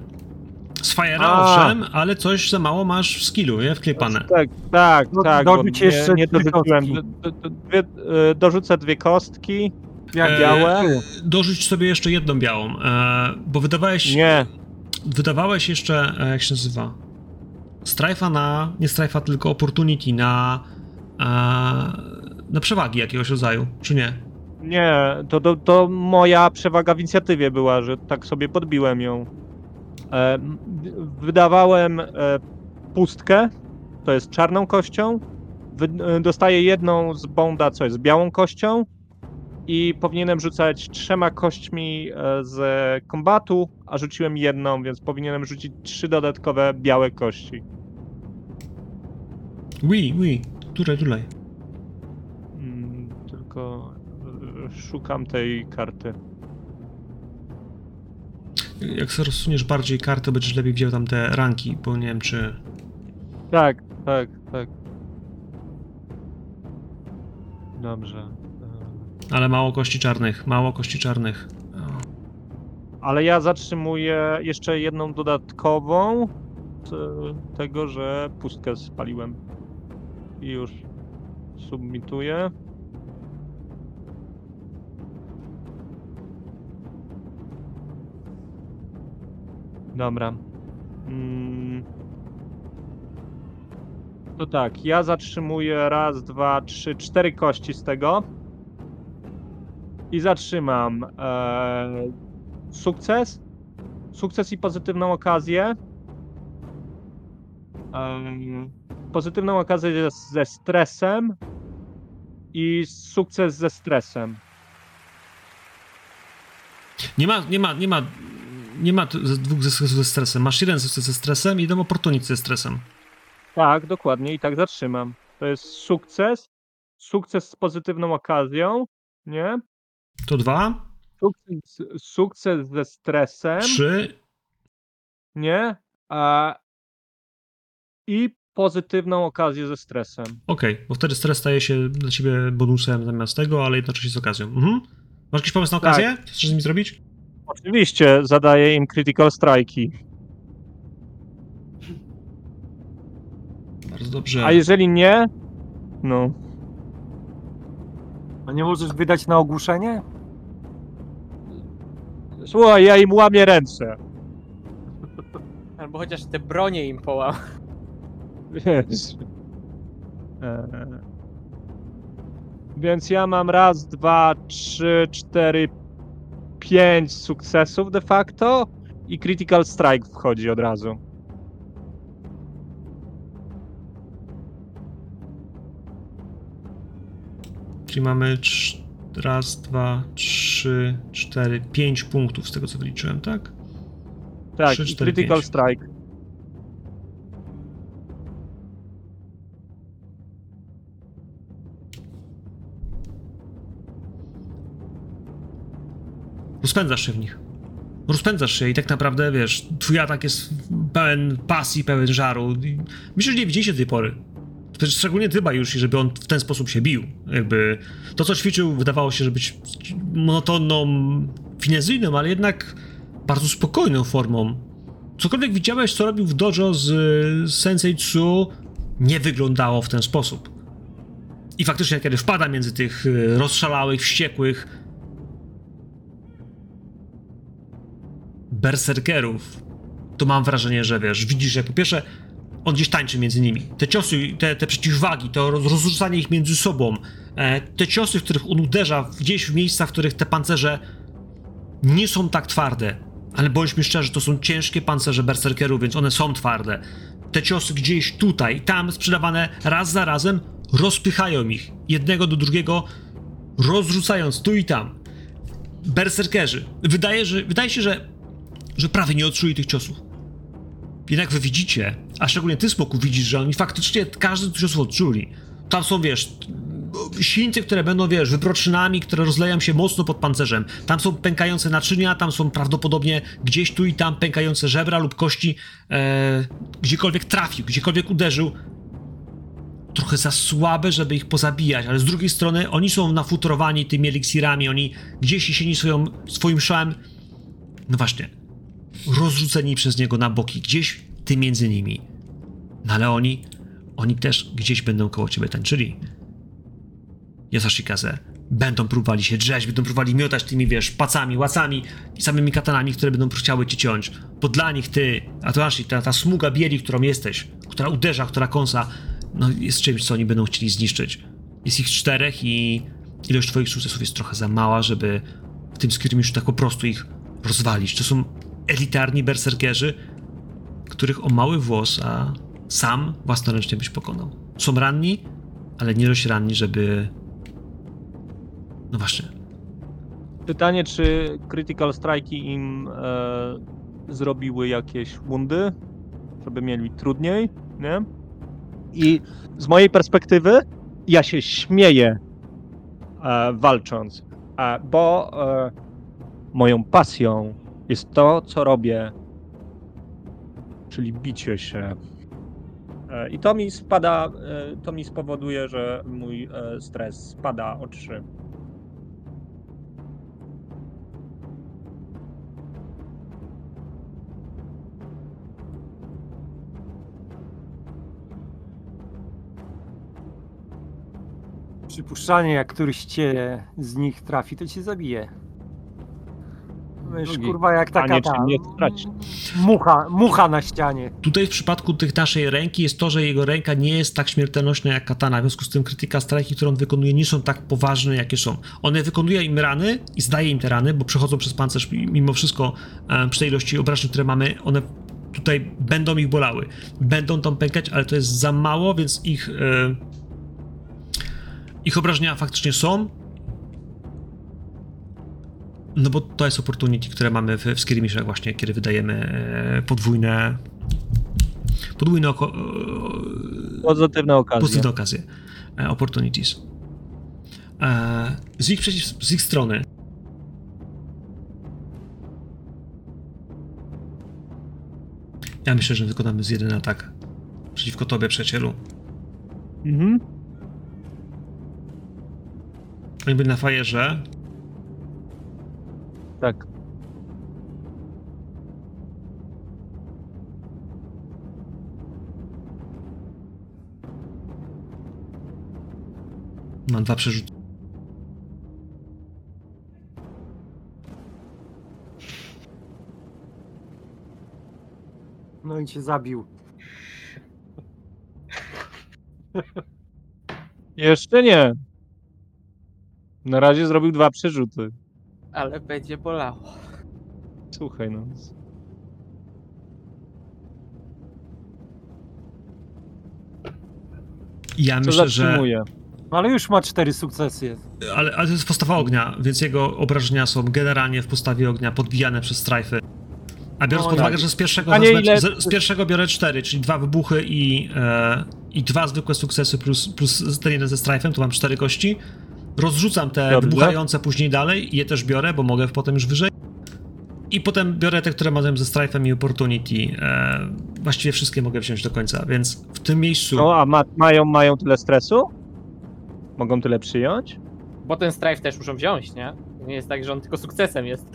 Z Fire'a owszem, ale coś za mało masz w skillu, nie? Wklepane. Tak, tak, No, tak. dorzuć nie, jeszcze nie dorzuciłem. Do, do, dwie, e, dorzucę dwie kostki. Jak E, białe? Dorzuć sobie jeszcze jedną białą, e, bo wydawałeś... Nie. Wydawałeś jeszcze, e, jak się nazywa? Strajfa na, nie strajfa, tylko opportunity na, e, na przewagi jakiegoś rodzaju, czy nie? Nie, to, to, to moja przewaga w inicjatywie była, że tak sobie podbiłem ją. E, wydawałem e, pustkę, to jest czarną kością. Wy- e, dostaję jedną z bonda, co jest białą kością. I powinienem rzucać trzema kośćmi e, z kombatu, a rzuciłem jedną, więc powinienem rzucić trzy dodatkowe białe kości. Oui, oui. Tutaj, tutaj. Mm, tylko e, szukam tej karty. Jak sobie rozsuniesz bardziej kartę, będziesz lepiej widział tam te ranki, bo nie wiem czy... Tak, tak, tak. Dobrze. Ale mało kości czarnych, mało kości czarnych. Ale ja zatrzymuję jeszcze jedną dodatkową tego, że pustkę spaliłem. I już submituję. Dobra. Mm. To tak, ja zatrzymuję raz, dwa, trzy, cztery kości z tego. I zatrzymam e, sukces, sukces i pozytywną okazję. Em, pozytywną okazję ze, ze stresem i sukces ze stresem. Nie ma, nie ma, nie ma, nie ma dwóch sukcesów ze stresem. Masz jeden sukces ze stresem i jeden opportunity ze stresem. Tak, dokładnie i tak zatrzymam. To jest sukces, sukces z pozytywną okazją, nie? To dwa, Sukces, sukces ze stresem, trzy, nie? A, I pozytywną okazję ze stresem. okej, bo wtedy stres staje się dla ciebie bonusem zamiast tego, ale jednocześnie z okazją. Mhm. Masz jakiś pomysł na Tak. okazję? Co chcesz z nimi zrobić? Oczywiście zadaję im critical strike'i. Bardzo dobrze. A jeżeli nie, no. A nie możesz wydać na ogłuszenie? Słuchaj, ja im łamię ręce. Albo chociaż te bronie im połam. Wiesz. Eee. Więc ja mam raz, dwa, trzy, cztery, pięć sukcesów de facto i critical strike wchodzi od razu. Czyli mamy raz, dwa, trzy, cztery, pięć punktów z tego co wyliczyłem, tak? Tak, Trzy, i cztery, critical pięć. strike. Rozpędzasz się w nich. Rozpędzasz się i tak naprawdę, wiesz, twój atak jest pełen pasji, pełen żaru. Myślę, że nie widzieliście do tej pory. Szczególnie ty, już, żeby on w ten sposób się bił. Jakby to, co ćwiczył, wydawało się, że być monotonną, finezyjną, ale jednak bardzo spokojną formą. Cokolwiek widziałeś, co robił w dojo z Sensei Tsu, nie wyglądało w ten sposób. I faktycznie, kiedy wpada między tych y, rozszalałych, wściekłych, berserkerów, to mam wrażenie, że wiesz, widzisz, jak po pierwsze on gdzieś tańczy między nimi. Te ciosy, te, te przeciwwagi, to roz- rozrzucanie ich między sobą, e, te ciosy, w których on uderza gdzieś w miejscach, w których te pancerze nie są tak twarde, ale bądźmy szczerzy, to są ciężkie pancerze berserkerów, więc one są twarde. Te ciosy gdzieś tutaj, tam sprzedawane raz za razem rozpychają ich jednego do drugiego, rozrzucając tu i tam. Berserkerzy. Wydaje, że, wydaje się, że że prawie nie odczuli tych ciosów. Jednak wy widzicie, a szczególnie ty, Smoku, widzisz, że oni faktycznie każdy ciosów odczuli. Tam są, wiesz, sińce, które będą, wiesz, wyproczynami, które rozleją się mocno pod pancerzem. Tam są pękające naczynia, tam są prawdopodobnie gdzieś tu i tam pękające żebra lub kości. E, gdziekolwiek trafił, gdziekolwiek uderzył. Trochę za słabe, żeby ich pozabijać, ale z drugiej strony oni są nafutrowani tymi eliksirami, oni gdzieś jesieni swoją, swoim szałem. No właśnie, rozrzuceni przez niego na boki, gdzieś ty między nimi. No ale oni, oni też gdzieś będą koło ciebie tańczyli. Yasashikaze będą próbowali się drzeć, będą próbowali miotać tymi, wiesz, pacami, łacami i samymi katanami, które będą chciały cię ciąć. Bo dla nich ty, a to aż ta, ta smuga bieli, którą jesteś, która uderza, która kąsa, no jest czymś, co oni będą chcieli zniszczyć. Jest ich czterech i ilość twoich sukcesów jest trochę za mała, żeby w tym skirmiszu tak po prostu ich rozwalić. To są elitarni berserkerzy, których o mały włos, a sam własnoręcznie byś pokonał. Są ranni, ale nie dość ranni, żeby... No właśnie. Pytanie, czy Critical Strike'i im e, zrobiły jakieś wundy, żeby mieli trudniej, nie? I z mojej perspektywy ja się śmieję e, walcząc, e, bo e, moją pasją jest to, co robię, czyli bicie się. E, I to mi spada, e, to mi spowoduje, że mój e, stres spada o 3. Przypuszczalnie, jak któryś cię z nich trafi, to cię zabije. Wiesz, Drugi. kurwa, jak taka Panie, ta czy nie mucha, mucha na ścianie. Tutaj w przypadku tych naszej ręki jest to, że jego ręka nie jest tak śmiertelnośna jak katana, w związku z tym krytyka strajki, które on wykonuje, nie są tak poważne, jakie są. On wykonuje im rany i zdaje im te rany, bo przechodzą przez pancerz mimo wszystko e, przy tej ilości obrażeń, które mamy, one tutaj będą ich bolały. Będą tam pękać, ale to jest za mało, więc ich e, ich obrażenia faktycznie są. No bo to jest opportunity, które mamy w, w skirmishach właśnie, kiedy wydajemy e, podwójne podwójne oko, e, Pozytywne okazje. pozytywne okazje. E, opportunities. Z, ich przeciw, z ich strony ja myślę, że wykonamy z jeden atak przeciwko tobie, przyjacielu. Mhm. Oni byli na fajerze. Tak. Mam dwa przerzuty. No i cię zabił. Jeszcze nie. Na razie zrobił dwa przerzuty. Ale będzie bolało. Słuchaj, no. Ja myślę, że zatrzymuje? No ale już ma cztery sukcesy. Ale, ale to jest postawa ognia, więc jego obrażenia są generalnie w postawie ognia podbijane przez strajfy. A biorąc No pod tak. uwagę, że z pierwszego, ile- z, z pierwszego biorę cztery, czyli dwa wybuchy i, e, i dwa zwykłe sukcesy plus, plus ten jeden ze strajfem, to mam cztery kości. Rozrzucam te Dobrze. wybuchające później dalej i je też biorę, bo mogę potem już wyżej. I potem biorę te, które mają ze strajfem i opportunity. E, właściwie wszystkie mogę wziąć do końca, więc w tym miejscu... No, a ma, mają, mają tyle stresu? Mogą tyle przyjąć? Bo ten strife też muszą wziąć, nie? Nie jest tak, że on tylko sukcesem jest.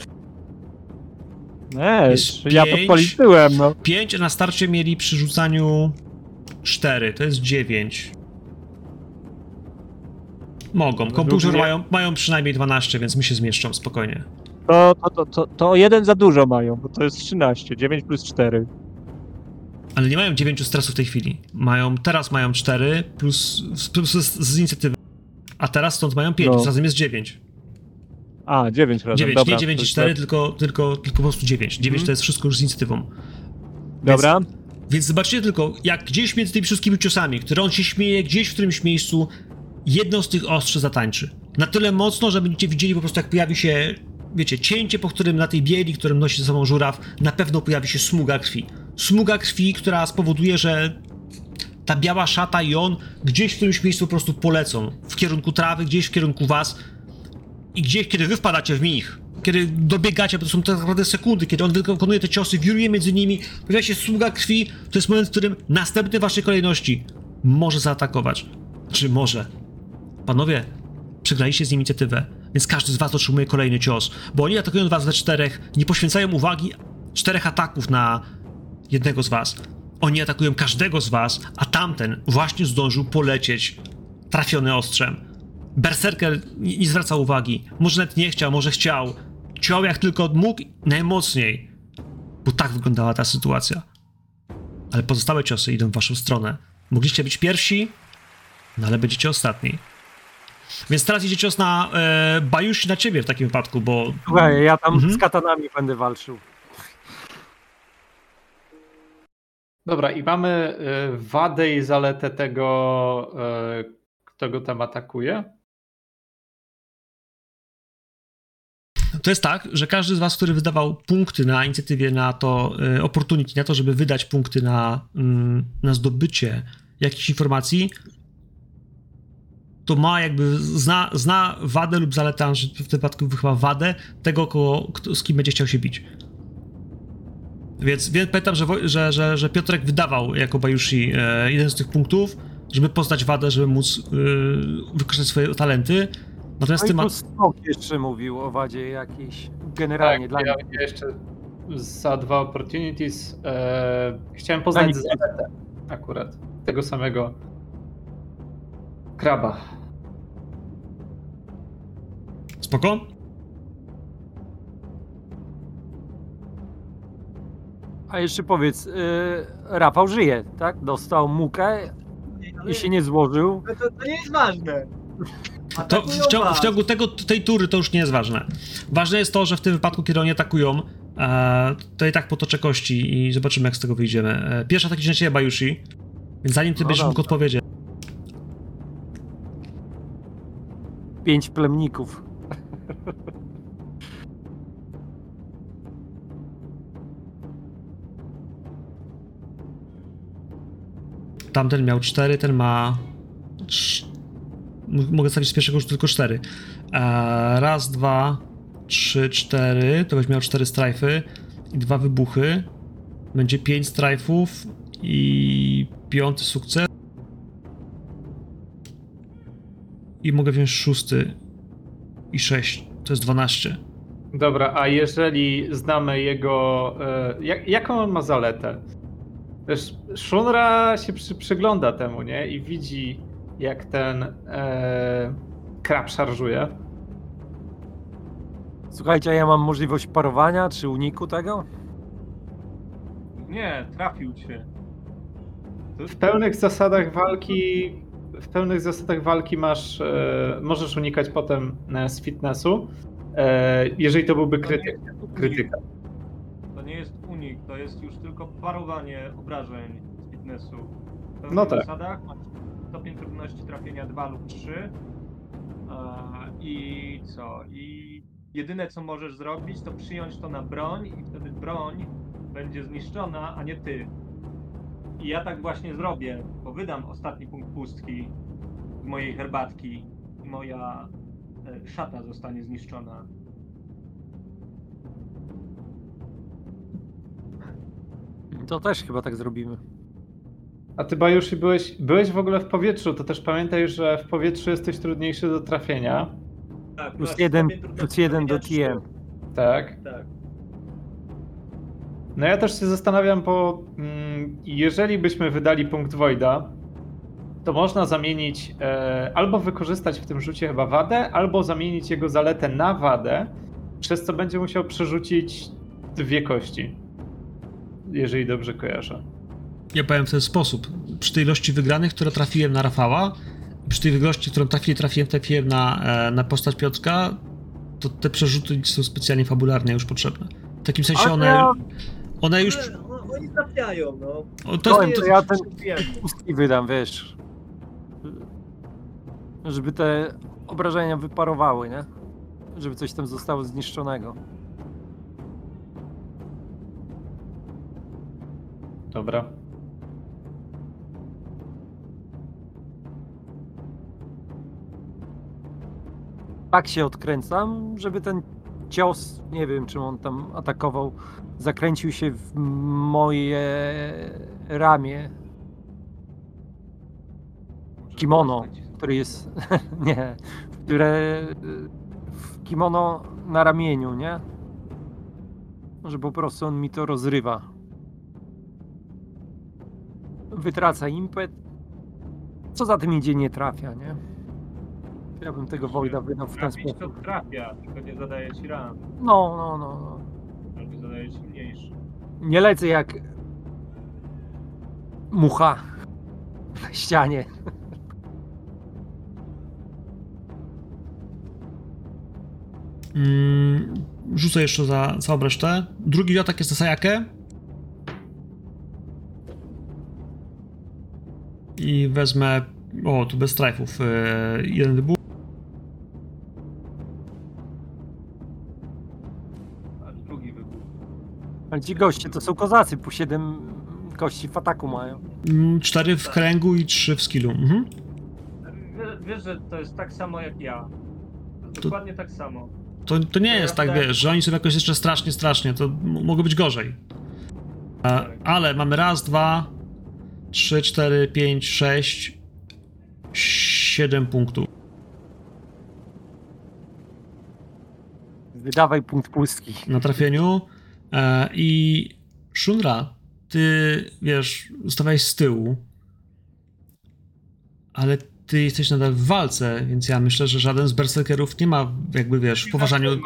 Nie, Jest ja to pięć. policzyłem, no. 5, a na starcie mieli przy rzucaniu 4, to jest 9. Mogą. Komputer Drugie- mają, mają przynajmniej 12, więc mi się zmieszczą spokojnie. To, to, to, to, to jeden za dużo mają, bo to jest 13. 9 plus 4. Ale nie mają 9 stresu w tej chwili. Mają, teraz mają 4 plus, plus z, z inicjatywy. A teraz stąd mają 5, No. więc razem jest 9. A, 9 razem. 9, dobra, nie 9 to i jest 4, dobrze. tylko, tylko, tylko po prostu 9. 9 Mhm. to jest wszystko już z inicjatywą. Dobra. Więc zobaczcie tylko, jak gdzieś między tymi wszystkimi ciosami, które on się śmieje, gdzieś w którymś miejscu jedno z tych ostrzy zatańczy. Na tyle mocno, że będziecie widzieli po prostu, jak pojawi się, wiecie, cięcie, po którym na tej bieli, którym nosi ze sobą żuraw, na pewno pojawi się smuga krwi. Smuga krwi, która spowoduje, że ta biała szata i on gdzieś w którymś miejscu po prostu polecą. W kierunku trawy, gdzieś w kierunku was. I gdzieś, kiedy wy wpadacie w nich, kiedy dobiegacie, bo to są tak naprawdę sekundy, kiedy on wykonuje te ciosy, wiruje między nimi, pojawia się sługa krwi, to jest moment, w którym następny waszej kolejności może zaatakować. Czy może. Panowie, przegraliście z nim inicjatywę, więc każdy z was otrzymuje kolejny cios, bo oni atakują was we czterech, nie poświęcają uwagi czterech ataków na jednego z was. Oni atakują każdego z was, a tamten właśnie zdążył polecieć trafiony ostrzem. Berserker nie, nie zwraca uwagi. Może nawet nie chciał, może chciał. Ciął jak tylko mógł, najmocniej. Bo tak wyglądała ta sytuacja. Ale pozostałe ciosy idą w waszą stronę. Mogliście być pierwsi, no ale będziecie ostatni. Więc teraz idzie cios na e, Bajushi na ciebie w takim wypadku, bo Słuchaj, ja tam Mhm. z katanami będę walczył. Dobra, i mamy y, wadę i zaletę tego, y, kto go tam atakuje. To jest tak, że każdy z was, który wydawał punkty na inicjatywie, na to y, opportunity, na to, żeby wydać punkty na, mm, na zdobycie jakichś informacji, to ma jakby, zna, zna wadę lub zaletę, w tym wypadku chyba wadę tego, kogo, kto, z kim będzie chciał się bić. Więc, więc pamiętam, że, że, że, że Piotrek wydawał jako Bajushi e, jeden z tych punktów, żeby poznać wadę, żeby móc e, wykorzystać swoje talenty. Natomiast No ty ma... jeszcze mówił o wadzie jakiejś. Generalnie dla Tak, ja, mnie. jeszcze za dwa opportunities e, chciałem Dla poznać zaletę akurat tego samego kraba. Spoko? A jeszcze powiedz, y, Rafał żyje, tak? Dostał mukę i się nie złożył. No to, to nie jest ważne. To w, ciągu, w ciągu tego, tej tury to już nie jest ważne. Ważne jest to, że w tym wypadku, kiedy oni atakują, e, to i tak potoczę kości i zobaczymy, jak z tego wyjdziemy. E, pierwszy atak idzie na ciebie, Bajushi, więc zanim ty No będziesz mógł dobra. odpowiedzieć, Pięć plemników. tamten miał 4, ten ma... Mogę stawić z pierwszego rzutu tylko 4. E, raz, dwa, trzy, cztery, to będzie miał 4 strajfy i dwa wybuchy. Będzie 5 strajfów i piąty sukces. I mogę wziąć szósty i 6, to jest 12. Dobra, a jeżeli znamy jego. E, jak, jaką on ma zaletę? Wiesz, Shunra się przy, przygląda temu, nie? I widzi, jak ten e, krab szarżuje. Słuchajcie, a ja mam możliwość parowania czy uniku tego? Nie, trafił cię. To- W pełnych zasadach walki. W pełnych zasadach walki masz. E, możesz unikać potem e, z fitnessu. E, jeżeli to byłby krytyk. krytyka. To nie jest unik, to jest już tylko parowanie obrażeń z fitnessu. W No tak. zasadach masz stopień trudności trafienia 2 lub 3. A, I co? I jedyne co możesz zrobić, to przyjąć to na broń i wtedy broń będzie zniszczona, a nie ty. I ja tak właśnie zrobię, bo wydam ostatni punkt pustki z mojej herbatki i moja e, szata zostanie zniszczona. To też chyba tak zrobimy. A ty, Bajushi, byłeś, byłeś w ogóle w powietrzu, to też pamiętaj, że w powietrzu jesteś trudniejszy do trafienia. Tak, Plus masz jeden, plus jeden do TM. Tak. Tak. No ja też się zastanawiam, bo mm, jeżeli byśmy wydali punkt Voida, to można zamienić, e, albo wykorzystać w tym rzucie chyba wadę, albo zamienić jego zaletę na wadę, przez co będzie musiał przerzucić dwie kości. Jeżeli dobrze kojarzę. Ja powiem w ten sposób. Przy tej ilości wygranych, które trafiłem na Rafała, przy tej ilości, którą trafiłem, trafiłem, trafiłem na, na postać Piotrka, to te przerzuty są specjalnie fabularnie już potrzebne. W takim sensie one, one już... Oni trafiają, no. O, to, to, to ja ten pustki wydam, wiesz. Żeby te obrażenia wyparowały, nie? Żeby coś tam zostało zniszczonego. Dobra. Tak się odkręcam, żeby ten cios, nie wiem czym on tam atakował, zakręcił się w moje ramię, Może Kimono. który jest, nie, które w kimono na ramieniu, nie? Że po prostu on mi to rozrywa. Wytraca impet. Co za tym idzie, nie trafia, nie? Ja bym tego Wojda wydał w ten Trafić to sposób. trafia, tylko nie zadaje ci ran. No, no, no, no. Albo zadaje ci mniejszy. Nie lecę jak mucha na ścianie. Mm, rzucę jeszcze za całą resztę. Drugi atak jest na Sajakę. i wezmę. O, tu bez strajfów. E, jeden wybuch. Ale ci goście to są kozacy, po 7 kości w ataku mają. Mm, Cztery w kręgu i trzy w skillu. Mhm. Wie- Wiesz, że to jest tak samo jak ja. Dokładnie tak samo. To, to nie jest tak, wiesz, że oni są jakoś jeszcze strasznie, strasznie. To m- mogło być gorzej. E, ale mamy raz, dwa, trzy, cztery, pięć, sześć, siedem punktów. Wydawaj punkt pustki. na trafieniu i Shunra, ty, wiesz, ustawałeś z tyłu, ale ty jesteś nadal w walce, więc ja myślę, że żaden z berserkerów nie ma, jakby, wiesz, w poważaniu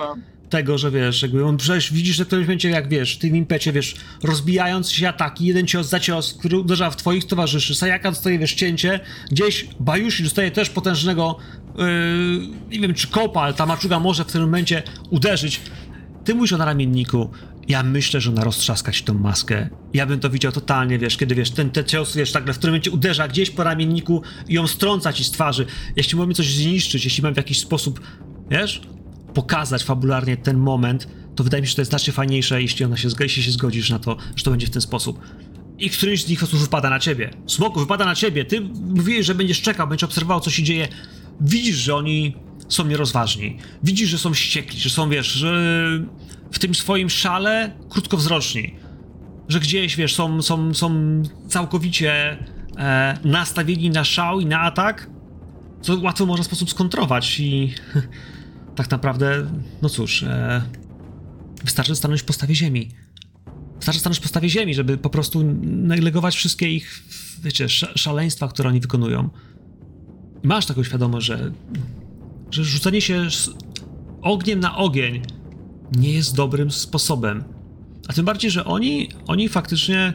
tego, że wiesz, jakby on przecież widzisz, że w którymś momencie, jak wiesz, w tym impecie, wiesz, rozbijając się ataki, jeden cios za cios, który uderza w twoich towarzyszy, Sayaka dostaje, wiesz, cięcie, gdzieś Bajushi dostaje też potężnego, yy, nie wiem, czy kopa, ale ta maczuga może w tym momencie uderzyć. Ty mówisz o naramienniku, ja myślę, że ona roztrzaska ci tą maskę. Ja bym to widział totalnie, wiesz, kiedy wiesz, ten, ten cios, wiesz, nagle w którym momencie uderza gdzieś po ramienniku i ją strąca ci z twarzy. Jeśli mamy coś zniszczyć, jeśli mam w jakiś sposób, wiesz, pokazać fabularnie ten moment, to wydaje mi się, że to jest znacznie fajniejsze, jeśli ona się, jeśli się zgodzisz na to, że to będzie w ten sposób. I któryś z nich prostu wypada na ciebie. Smoku wypada na ciebie. Ty mówiłeś, że będziesz czekał, będziesz obserwował, co się dzieje. Widzisz, że oni są nierozważni. Widzisz, że są wściekli, że są, wiesz, że w tym swoim szale krótkowzroczni. Że gdzieś, wiesz, są, są, są całkowicie e, nastawieni na szał i na atak, co łatwo można w sposób skontrować i tak naprawdę, no cóż, e, wystarczy stanąć w postawie ziemi. Wystarczy stanąć w postawie ziemi, żeby po prostu negować wszystkie ich, wiecie, sz- szaleństwa, które oni wykonują. I masz taką świadomość, że, że rzucenie się ogniem na ogień nie jest dobrym sposobem. A tym bardziej, że oni, oni faktycznie,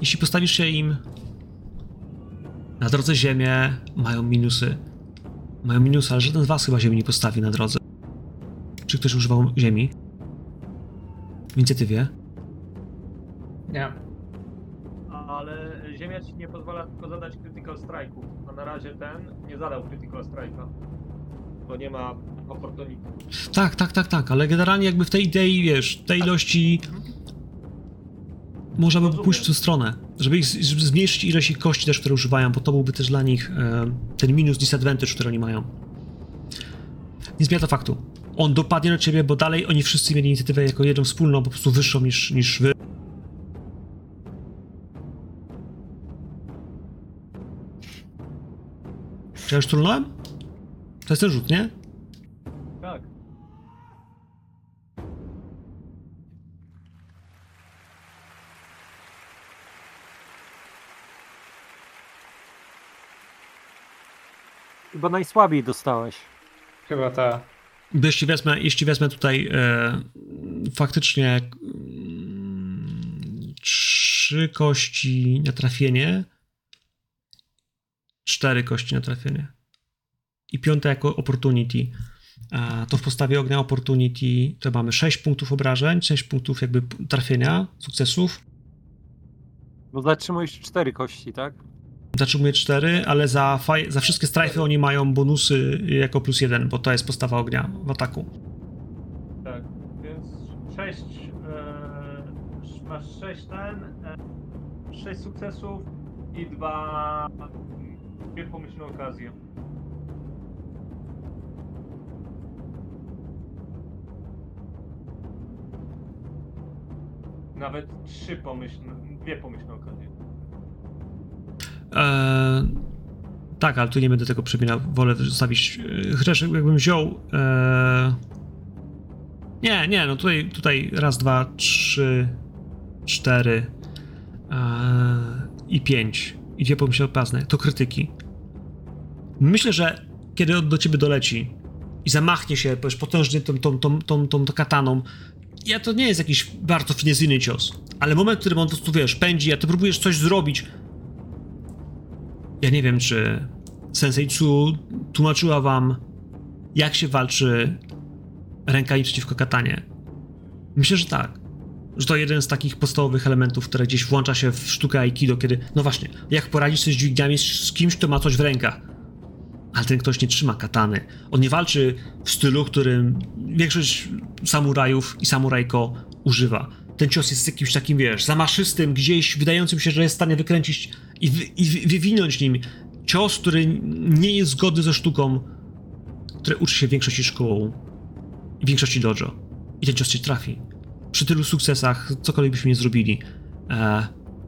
jeśli postawisz się im na drodze ziemię, mają minusy. Mają minusy, ale żaden z was chyba ziemi nie postawi na drodze. Czy ktoś używał ziemi? W inicjatywie? Nie. Ale Ziemia ci nie pozwala tylko zadać critical strike'u. A na razie ten nie zadał critical strike'a. Bo nie ma Tak, tak, tak, tak, ale generalnie jakby w tej idei, wiesz, tej ilości można by Rozumiem. pójść w tę stronę, żeby, ich, żeby zmniejszyć ilość ich kości też, które używają, bo to byłby też dla nich e, ten minus disadvantage, który oni mają. Nie zmienia to faktu. On dopadnie do ciebie, bo dalej oni wszyscy mieli inicjatywę jako jedną wspólną, po prostu wyższą niż, niż wy. Czy ja już trudnąłem? To jest ten rzut, nie? Tak. Chyba najsłabiej dostałeś. Chyba ta. Bo Jeśli wezmę, jeśli wezmę tutaj e, faktycznie mm, trzy kości na trafienie, cztery kości na trafienie i piąte jako opportunity, a to w postawie ognia opportunity to mamy 6 punktów obrażeń, 6 punktów jakby trafienia, sukcesów. Bo zatrzymujesz cztery kości, tak? Zatrzymuję 4, ale za, za wszystkie strajfy oni mają bonusy jako plus 1, bo to jest postawa ognia w ataku. Tak, więc 6 e, masz 6 ten, e, 6 sukcesów i dwa dwie pomyślne okazje. Nawet trzy pomyślne, dwie pomyślne okazje. Eee, tak, ale tu nie będę tego przemieniał. Wolę zostawić. e, Chociaż jakbym wziął. Eee, nie, nie, no tutaj, tutaj raz, dwa, trzy, cztery i pięć. I dwie pomyślne pazne. To krytyki. Myślę, że kiedy on do ciebie doleci i zamachnie się powiesz, potężnie tą, tą, tą, tą, tą, tą kataną, ja to nie jest jakiś bardzo finezyjny cios, ale moment, w którym on po prostu, wiesz, pędzi, a ty próbujesz coś zrobić, ja nie wiem, czy Sensei Tsu tłumaczyła wam, jak się walczy rękami przeciwko katanie. Myślę, że tak. że to jeden z takich podstawowych elementów, które gdzieś włącza się w sztukę Aikido, kiedy, no właśnie, jak poradzić sobie z dźwigniami z kimś, kto ma coś w rękach. Ale ten ktoś nie trzyma katany. On nie walczy w stylu, którym większość samurajów i samurajko używa. Ten cios jest jakimś takim, wiesz, zamaszystym, gdzieś wydającym się, że jest w stanie wykręcić i, wy, i wy- wywinąć nim cios, który nie jest zgodny ze sztuką, które uczy się w większości szkołą i większości dojo. I ten cios cię trafi. Przy tylu sukcesach, cokolwiek byśmy nie zrobili, e,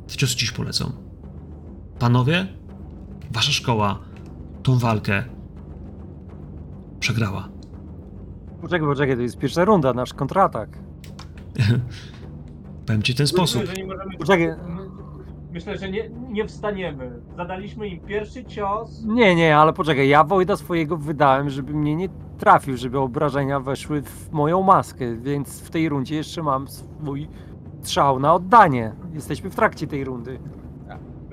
te ciosy dziś polecą. Panowie, wasza szkoła tą walkę przegrała. Poczekaj, poczekaj, to jest pierwsza runda, nasz kontratak. Powiem ci w ten sposób. Myślę, że nie możemy... Poczekaj. Myślę, że nie, nie wstaniemy. Zadaliśmy im pierwszy cios. Nie, nie, ale poczekaj, ja Wojda swojego wydałem, żeby mnie nie trafił, żeby obrażenia weszły w moją maskę, więc w tej rundzie jeszcze mam swój strzał na oddanie. Jesteśmy w trakcie tej rundy.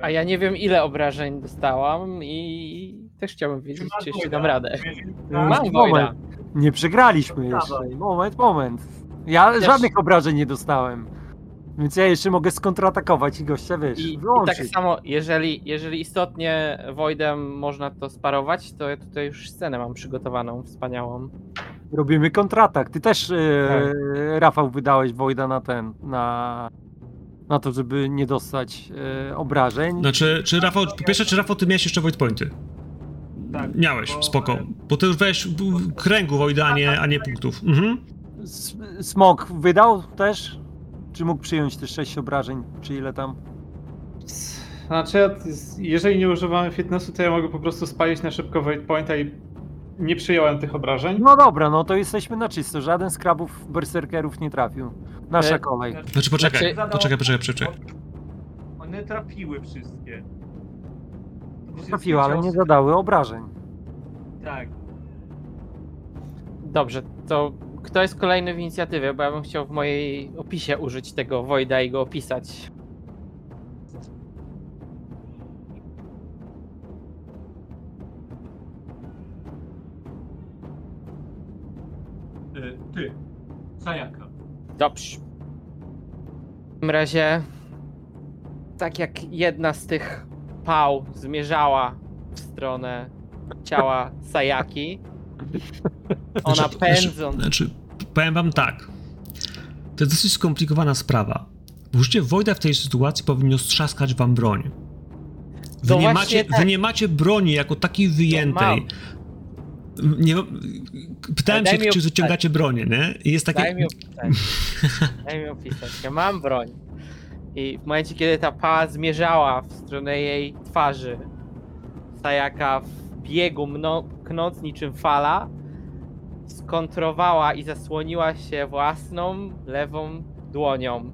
A ja nie wiem ile obrażeń dostałam i też chciałbym wiedzieć, masz czy jeszcze Wojda? dam radę. Mam Wojda. moment. Nie przegraliśmy jeszcze. Moment, moment. Ja Też- żadnych obrażeń nie dostałem. Więc ja jeszcze mogę skontratakować i gościa, wiesz, I, I wyłączyć. tak samo, jeżeli, jeżeli istotnie Voidem można to sparować, to ja tutaj już scenę mam przygotowaną, wspaniałą. Robimy kontratak. Ty też, e, Tak. Rafał, wydałeś Wojda na ten, na, na to, żeby nie dostać e, obrażeń. Znaczy, czy Rafał, po pierwsze, czy Rafał, ty miałeś jeszcze Void Pointy? tak, Miałeś, bo- spoko. Bo ty już weź kręgu Voida, a nie, a nie punktów. Mhm. S- Smok wydał też? Czy mógł przyjąć te 6 obrażeń, czy ile tam? Znaczy, ja- jeżeli nie używamy fitnessu, to ja mogę po prostu spalić na szybko Void Pointa i nie przyjąłem tych obrażeń. No dobra, no to jesteśmy na czysto. Żaden z krabów berserkerów nie trafił. Nasza E, kolej. Znaczy, poczekaj, Znaczy- poczekaj, poczekaj, poczekaj. One trafiły wszystkie. Wszystkie Trafiły, ale nie ciosy- zadały obrażeń. Tak. Dobrze, to kto jest kolejny w inicjatywie? Bo ja bym chciał w mojej opisie użyć tego Voida i go opisać. Y, Ty. Sayaka. Dobrze. W takim razie, tak jak jedna z tych pał zmierzała w stronę ciała Sayaki, ona Znaczy- pędząc. Znaczy, powiem wam tak. To jest dosyć skomplikowana sprawa. Użycie Voida w tej sytuacji powinno strzaskać wam broń. Wy, nie macie, tak. wy nie macie broni jako takiej wyjętej. Nie, pytałem się, czy wyciągacie bronię, nie? I jest takie... Daj mi opisać. Daj mi opisać. Ja mam broń. I w momencie, kiedy ta pała zmierzała w stronę jej twarzy, Sayaka w biegu mno, knąc niczym fala, skontrowała i zasłoniła się własną lewą dłonią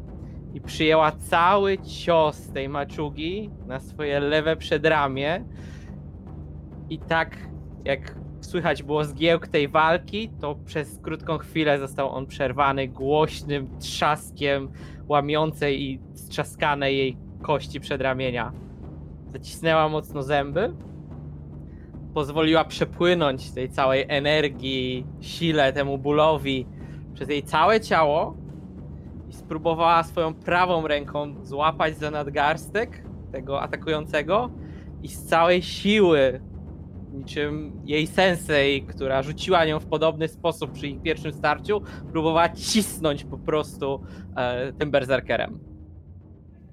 i przyjęła cały cios tej maczugi na swoje lewe przedramię i tak jak słychać było zgiełk tej walki, to przez krótką chwilę został on przerwany głośnym trzaskiem łamiącej i strzaskanej jej kości przedramienia. Zacisnęła mocno zęby, pozwoliła przepłynąć tej całej energii, sile, temu bólowi przez jej całe ciało i spróbowała swoją prawą ręką złapać za nadgarstek tego atakującego i z całej siły niczym jej sensei, która rzuciła nią w podobny sposób przy ich pierwszym starciu, próbowała cisnąć po prostu e, tym berserkerem.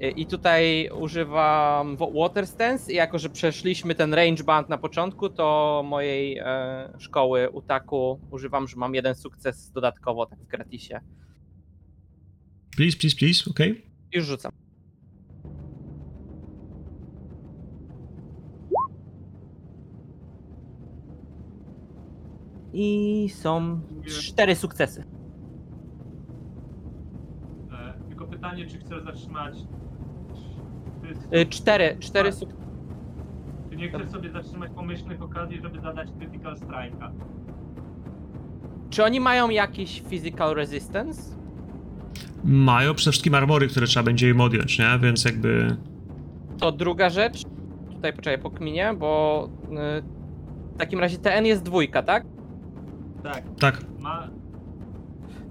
I- I tutaj używam Water Stance i jako, że przeszliśmy ten range band na początku, to mojej e, szkoły Utaku używam, że mam jeden sukces dodatkowo, tak w gratisie. Please, please, please, okej? Już rzucam. I są cztery sukcesy. E, tylko pytanie, czy chcesz zatrzymać. Y, Czy, Cztery, cztery suk- czy nie chcesz sobie zatrzymać pomyślnych okazji, żeby zadać Critical Strike'a? Czy oni mają jakiś physical resistance? Mają przede wszystkim armory, które trzeba będzie im odjąć, nie? Więc jakby... To druga rzecz. Tutaj poczekaj, pokminię, bo y, w takim razie TN jest dwójka, tak? Tak. Tak, Ma.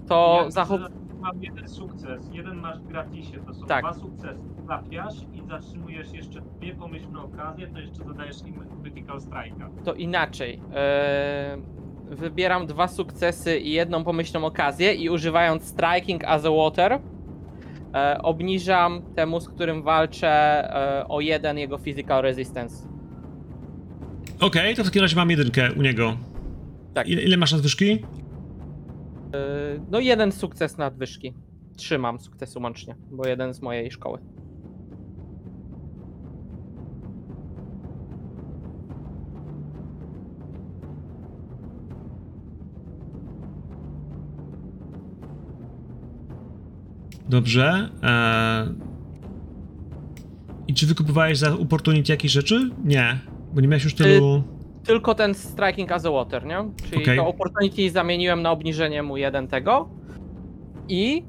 To Ja- zachow... mam jeden sukces. Jeden masz w gratisie. To są Tak. dwa sukcesy. Trafiasz i zatrzymujesz jeszcze dwie pomyślne okazje, to jeszcze zadajesz im critical strike'a. To inaczej. E, wybieram dwa sukcesy i jedną pomyślną okazję i używając striking as a water e, obniżam temu, z którym walczę e, o jeden jego physical resistance. Okej, to w takim razie mam jedynkę u niego. Tak. Ile, ile masz nadwyżki? No jeden sukces nadwyżki. Trzymam sukcesu łącznie, bo jeden z mojej szkoły. Dobrze. Eee... I czy wykupywałeś za opportunity jakieś rzeczy? Nie, bo nie miałeś już tylu... Tylko ten striking as a water, nie? Czyli Okej. to opportunity zamieniłem na obniżenie mu jeden tego. I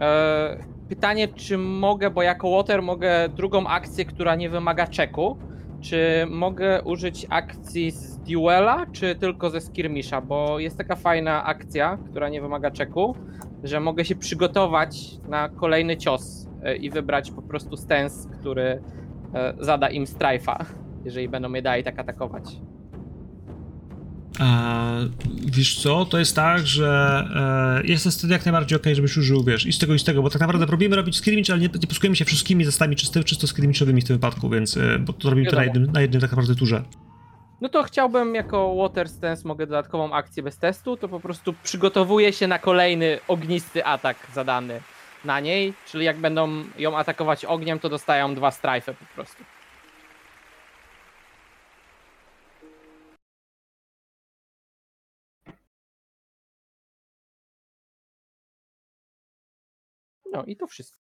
e, pytanie, czy mogę, bo jako water mogę drugą akcję, która nie wymaga czeku, czy mogę użyć akcji z duela, czy tylko ze skirmisha, bo jest taka fajna akcja, która nie wymaga czeku, że mogę się przygotować na kolejny cios e, i wybrać po prostu stance, który e, zada im strajfa, jeżeli będą mnie dalej tak atakować. A, wiesz co, to jest tak, że e, jest wtedy jak najbardziej okej, żebyś użył, wiesz, i z tego, i z tego, bo tak naprawdę próbujemy robić skirmish, ale nie, nie poskujemy się wszystkimi zestawami czysto, czysto skirmishowymi w tym wypadku, więc, e, bo to robimy to na jednym, na jednym tak naprawdę turze. No to chciałbym jako Water Stance mogę dodatkową akcję bez testu, to po prostu przygotowuję się na kolejny ognisty atak zadany na niej, czyli jak będą ją atakować ogniem, to dostają dwa strajfy po prostu. No i to wszystko.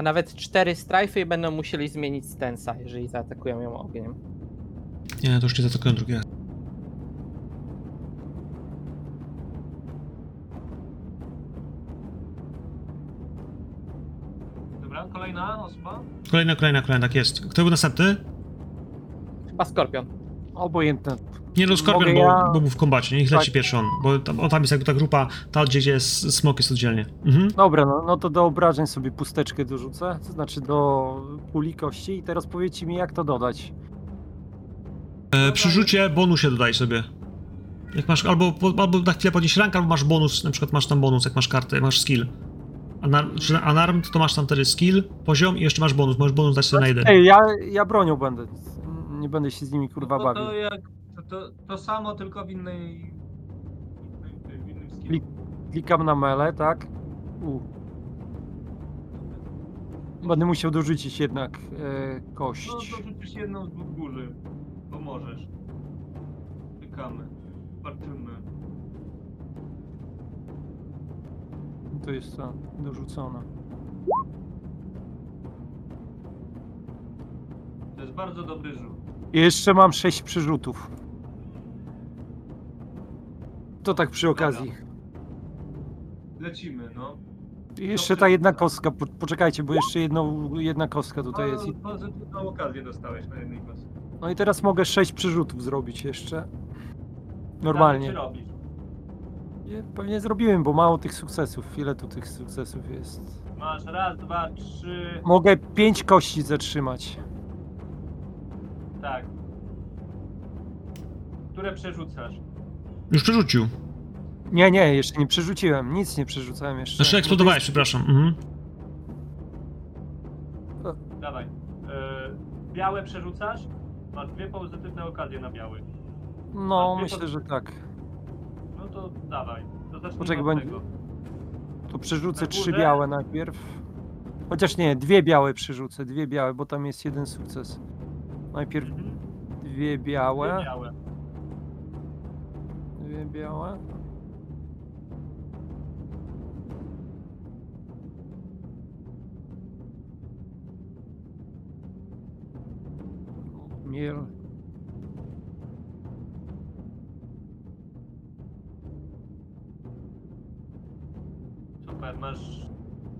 A nawet cztery strajfy i będą musieli zmienić stensa, jeżeli zaatakują ją ogniem. Nie, to już nie zaatakują drugi raz. Dobra, kolejna osoba. Kolejna, kolejna, kolejna, tak jest. Kto był następny? Chyba Skorpion. Obojętne. Nie, no Skorpion, bo, ja- bo był w kombacie, niech leci Tak. pierwszy on, bo tam, tam jest jakby ta grupa, ta gdzie gdzie jest smok jest oddzielnie. Mhm. Dobra, no, no to do obrażeń sobie pusteczkę dorzucę, to znaczy do puli kości i teraz powiedzcie mi jak to dodać. E, przy rzucie bonusie dodaj sobie. Jak masz, albo, albo na chwilę podnieś rank, albo masz bonus, na przykład masz tam bonus, jak masz kartę, jak masz skill. Anar- czy unarmed, to masz tam wtedy skill, poziom i jeszcze masz bonus, możesz bonus dać sobie na jeden. Ej, ja, ja bronią będę, nie będę się z nimi kurwa to, bawił. to, jak, to, to, to samo, tylko w innej... w innym- skillu. Klikam na mele, tak? U. Będę musiał dorzucić jednak e, kość. No to rzucisz jedną z dwóch góry. Pomożesz. Czekamy. Patrzymy. To jest ta dorzucona. To jest bardzo dobry rzut. I jeszcze mam 6 przerzutów. To tak przy okazji. Lecimy, no. I jeszcze ta jedna kostka, po, poczekajcie, bo jeszcze jedną, jedna kostka tutaj jest. Pozytywną okazję dostałeś na jednej kostce. No i teraz mogę 6 przerzutów zrobić jeszcze. Normalnie. Czy robisz? Nie, Pewnie zrobiłem, bo mało tych sukcesów. Ile tu tych sukcesów jest? Masz raz, dwa, trzy. Mogę 5 kości zatrzymać. Tak. Które przerzucasz? Już przerzucił. Nie, nie, jeszcze nie przerzuciłem. Nic nie przerzucałem jeszcze. Znaczy eksplodowałeś, przepraszam. Mhm. Dawaj. E, białe przerzucasz? Masz dwie pozytywne okazje na biały. No, Dwie myślę, pozy- że tak. No to dawaj. To zacznijmy Poczekaj, od bo- tego. To przerzucę Na trzy górze? białe najpierw. Chociaż nie, dwie białe przerzucę, dwie białe, bo tam jest jeden sukces. Najpierw Mhm. dwie białe, białe. dwie białe. Miel. Super, masz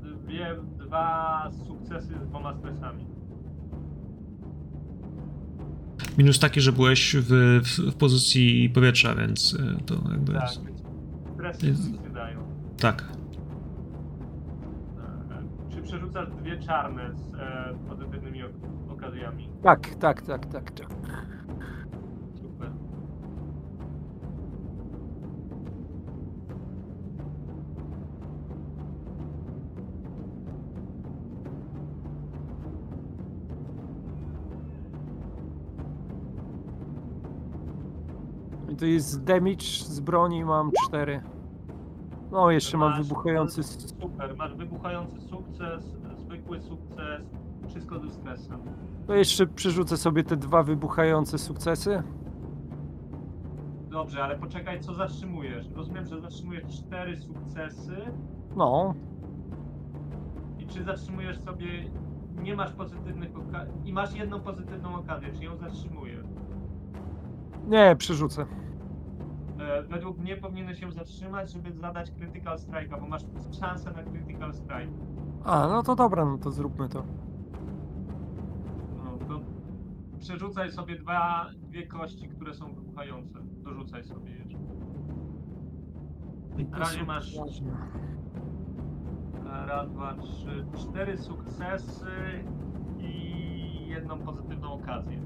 dwie, dwa sukcesy z dwoma stresami. Minus taki, że byłeś w, w, w pozycji powietrza, więc y, to jakby Tak, jest... więc stresy jest- dają. Tak. E, Czy przerzucasz dwie czarne z e, pozytywnymi ok- okazjami? Tak, tak, tak, tak, tak. I to jest damage z broni, mam 4. No, jeszcze mam Masz- wybuchający... s- Super, masz wybuchający sukces, zwykły sukces, wszystko ze stresem. To jeszcze przerzucę sobie te dwa wybuchające sukcesy. Dobrze, ale poczekaj, co zatrzymujesz? Rozumiem, że zatrzymujesz cztery sukcesy No, i czy zatrzymujesz sobie, nie masz pozytywnych okazji i masz jedną pozytywną okazję, czy ją zatrzymujesz? Nie, przerzucę. E, według mnie powinieneś się zatrzymać, żeby zadać Critical Strike'a, bo masz szansę na Critical Strike. A, no to dobra, no to zróbmy to. No, to przerzucaj sobie dwa, dwie kości, które są wybuchające. Dorzucaj sobie jeszcze. Na razie masz e, raz, dwa, trzy, cztery sukcesy i jedną pozytywną okazję.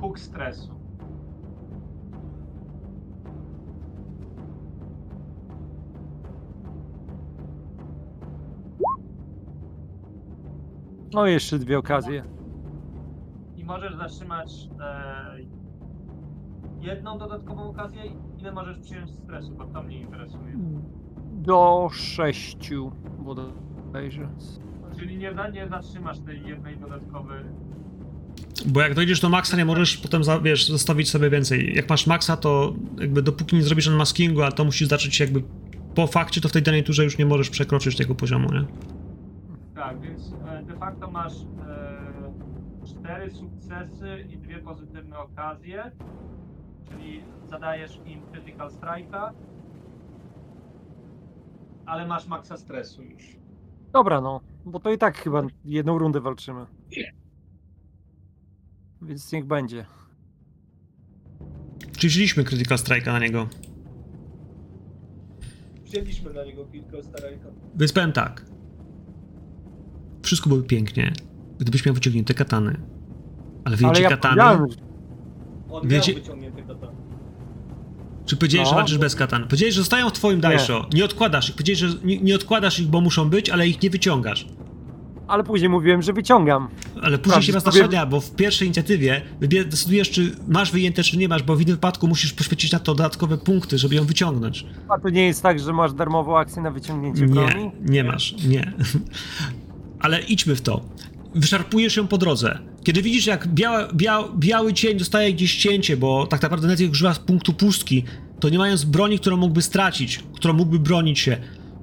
Huk stresu. No, jeszcze dwie okazje. I możesz zatrzymać e, jedną dodatkową okazję. Ile możesz przyjąć stresu, bo to mnie interesuje. Do sześciu bodajże. Czyli nie, nie zatrzymasz tej jednej dodatkowej. Bo jak dojdziesz do maksa, nie możesz potem, za- wiesz, zostawić sobie więcej. Jak masz maksa, to jakby dopóki nie zrobisz unmaskingu, a to musi zacząć się jakby po fakcie, to w tej danej turze już nie możesz przekroczyć tego poziomu, nie? Tak, więc e, de facto masz e, cztery sukcesy i dwie pozytywne okazje. Czyli zadajesz im critical strike'a. Ale masz maksa stresu już. Dobra, no, bo to i tak chyba jedną rundę walczymy. Więc niech będzie. Czyli wzięliśmy Critical Strike'a na niego. Wzięliśmy na niego critical strike'a. Więc powiem tak. Wszystko byłoby pięknie, gdybyś miał wyciągnięte katany. Ale wyjęcie ja katany... że- On Wiecie- miał wyciągnięty katana. Czy powiedziałeś, że No. walczysz bez katan? Powiedziałeś, że zostają w twoim daisho. Nie odkładasz ich. Powiedziałeś, że nie, nie odkładasz ich, bo muszą być, ale ich nie wyciągasz. Ale później mówiłem, że wyciągam. Ale później się powiem- znaczenia, bo w pierwszej inicjatywie decydujesz, czy masz wyjęte, czy nie masz, bo w innym wypadku musisz poświęcić na to dodatkowe punkty, żeby ją wyciągnąć. A to nie jest tak, że masz darmową akcję na wyciągnięcie Nie, broni? nie masz, nie. Ale idźmy w to. Wyszarpujesz ją po drodze. Kiedy widzisz, jak biała, bia, biały cień dostaje gdzieś cięcie, bo tak naprawdę nawet jak używa z punktu pustki, to nie mając broni, którą mógłby stracić, którą mógłby bronić się,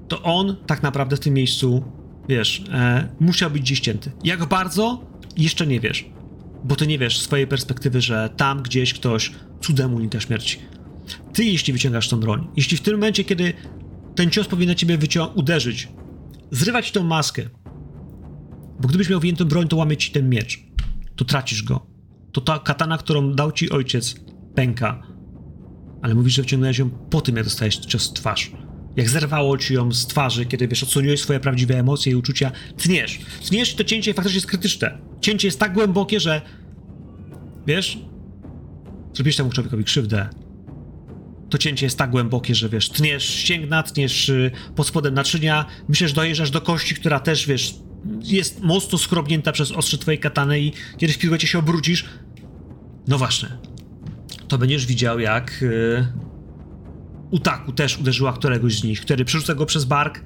to on tak naprawdę w tym miejscu, wiesz, e, musiał być gdzieś cięty. Jak bardzo? Jeszcze nie wiesz. Bo ty nie wiesz swojej perspektywy, że tam gdzieś ktoś cudem unika śmierci. Ty, jeśli wyciągasz tą broń, jeśli w tym momencie, kiedy ten cios powinien na ciebie wycią- uderzyć, zrywać tą maskę, bo gdybyś miał wyjętą broń, to łamie ci ten miecz. To tracisz go. To ta katana, którą dał ci ojciec, pęka. Ale mówisz, że wyciągnąłeś ją po tym, jak dostałeś cios w twarz. Jak zerwało ci ją z twarzy, kiedy wiesz, odsłoniłeś swoje prawdziwe emocje i uczucia, tniesz. Tniesz i to cięcie faktycznie jest krytyczne. Cięcie jest tak głębokie, że wiesz, zrobiłeś temu człowiekowi krzywdę. To cięcie jest tak głębokie, że wiesz, tniesz ścięgna, tniesz y, pod spodem naczynia, myślę, że dojeżdżasz do kości, która też, wiesz, jest mocno skrobnięta przez ostrze twojej katany i kiedy w piruecie się obrócisz, no właśnie, to będziesz widział, jak y, Utaku też uderzyła któregoś z nich, który przerzuca go przez bark,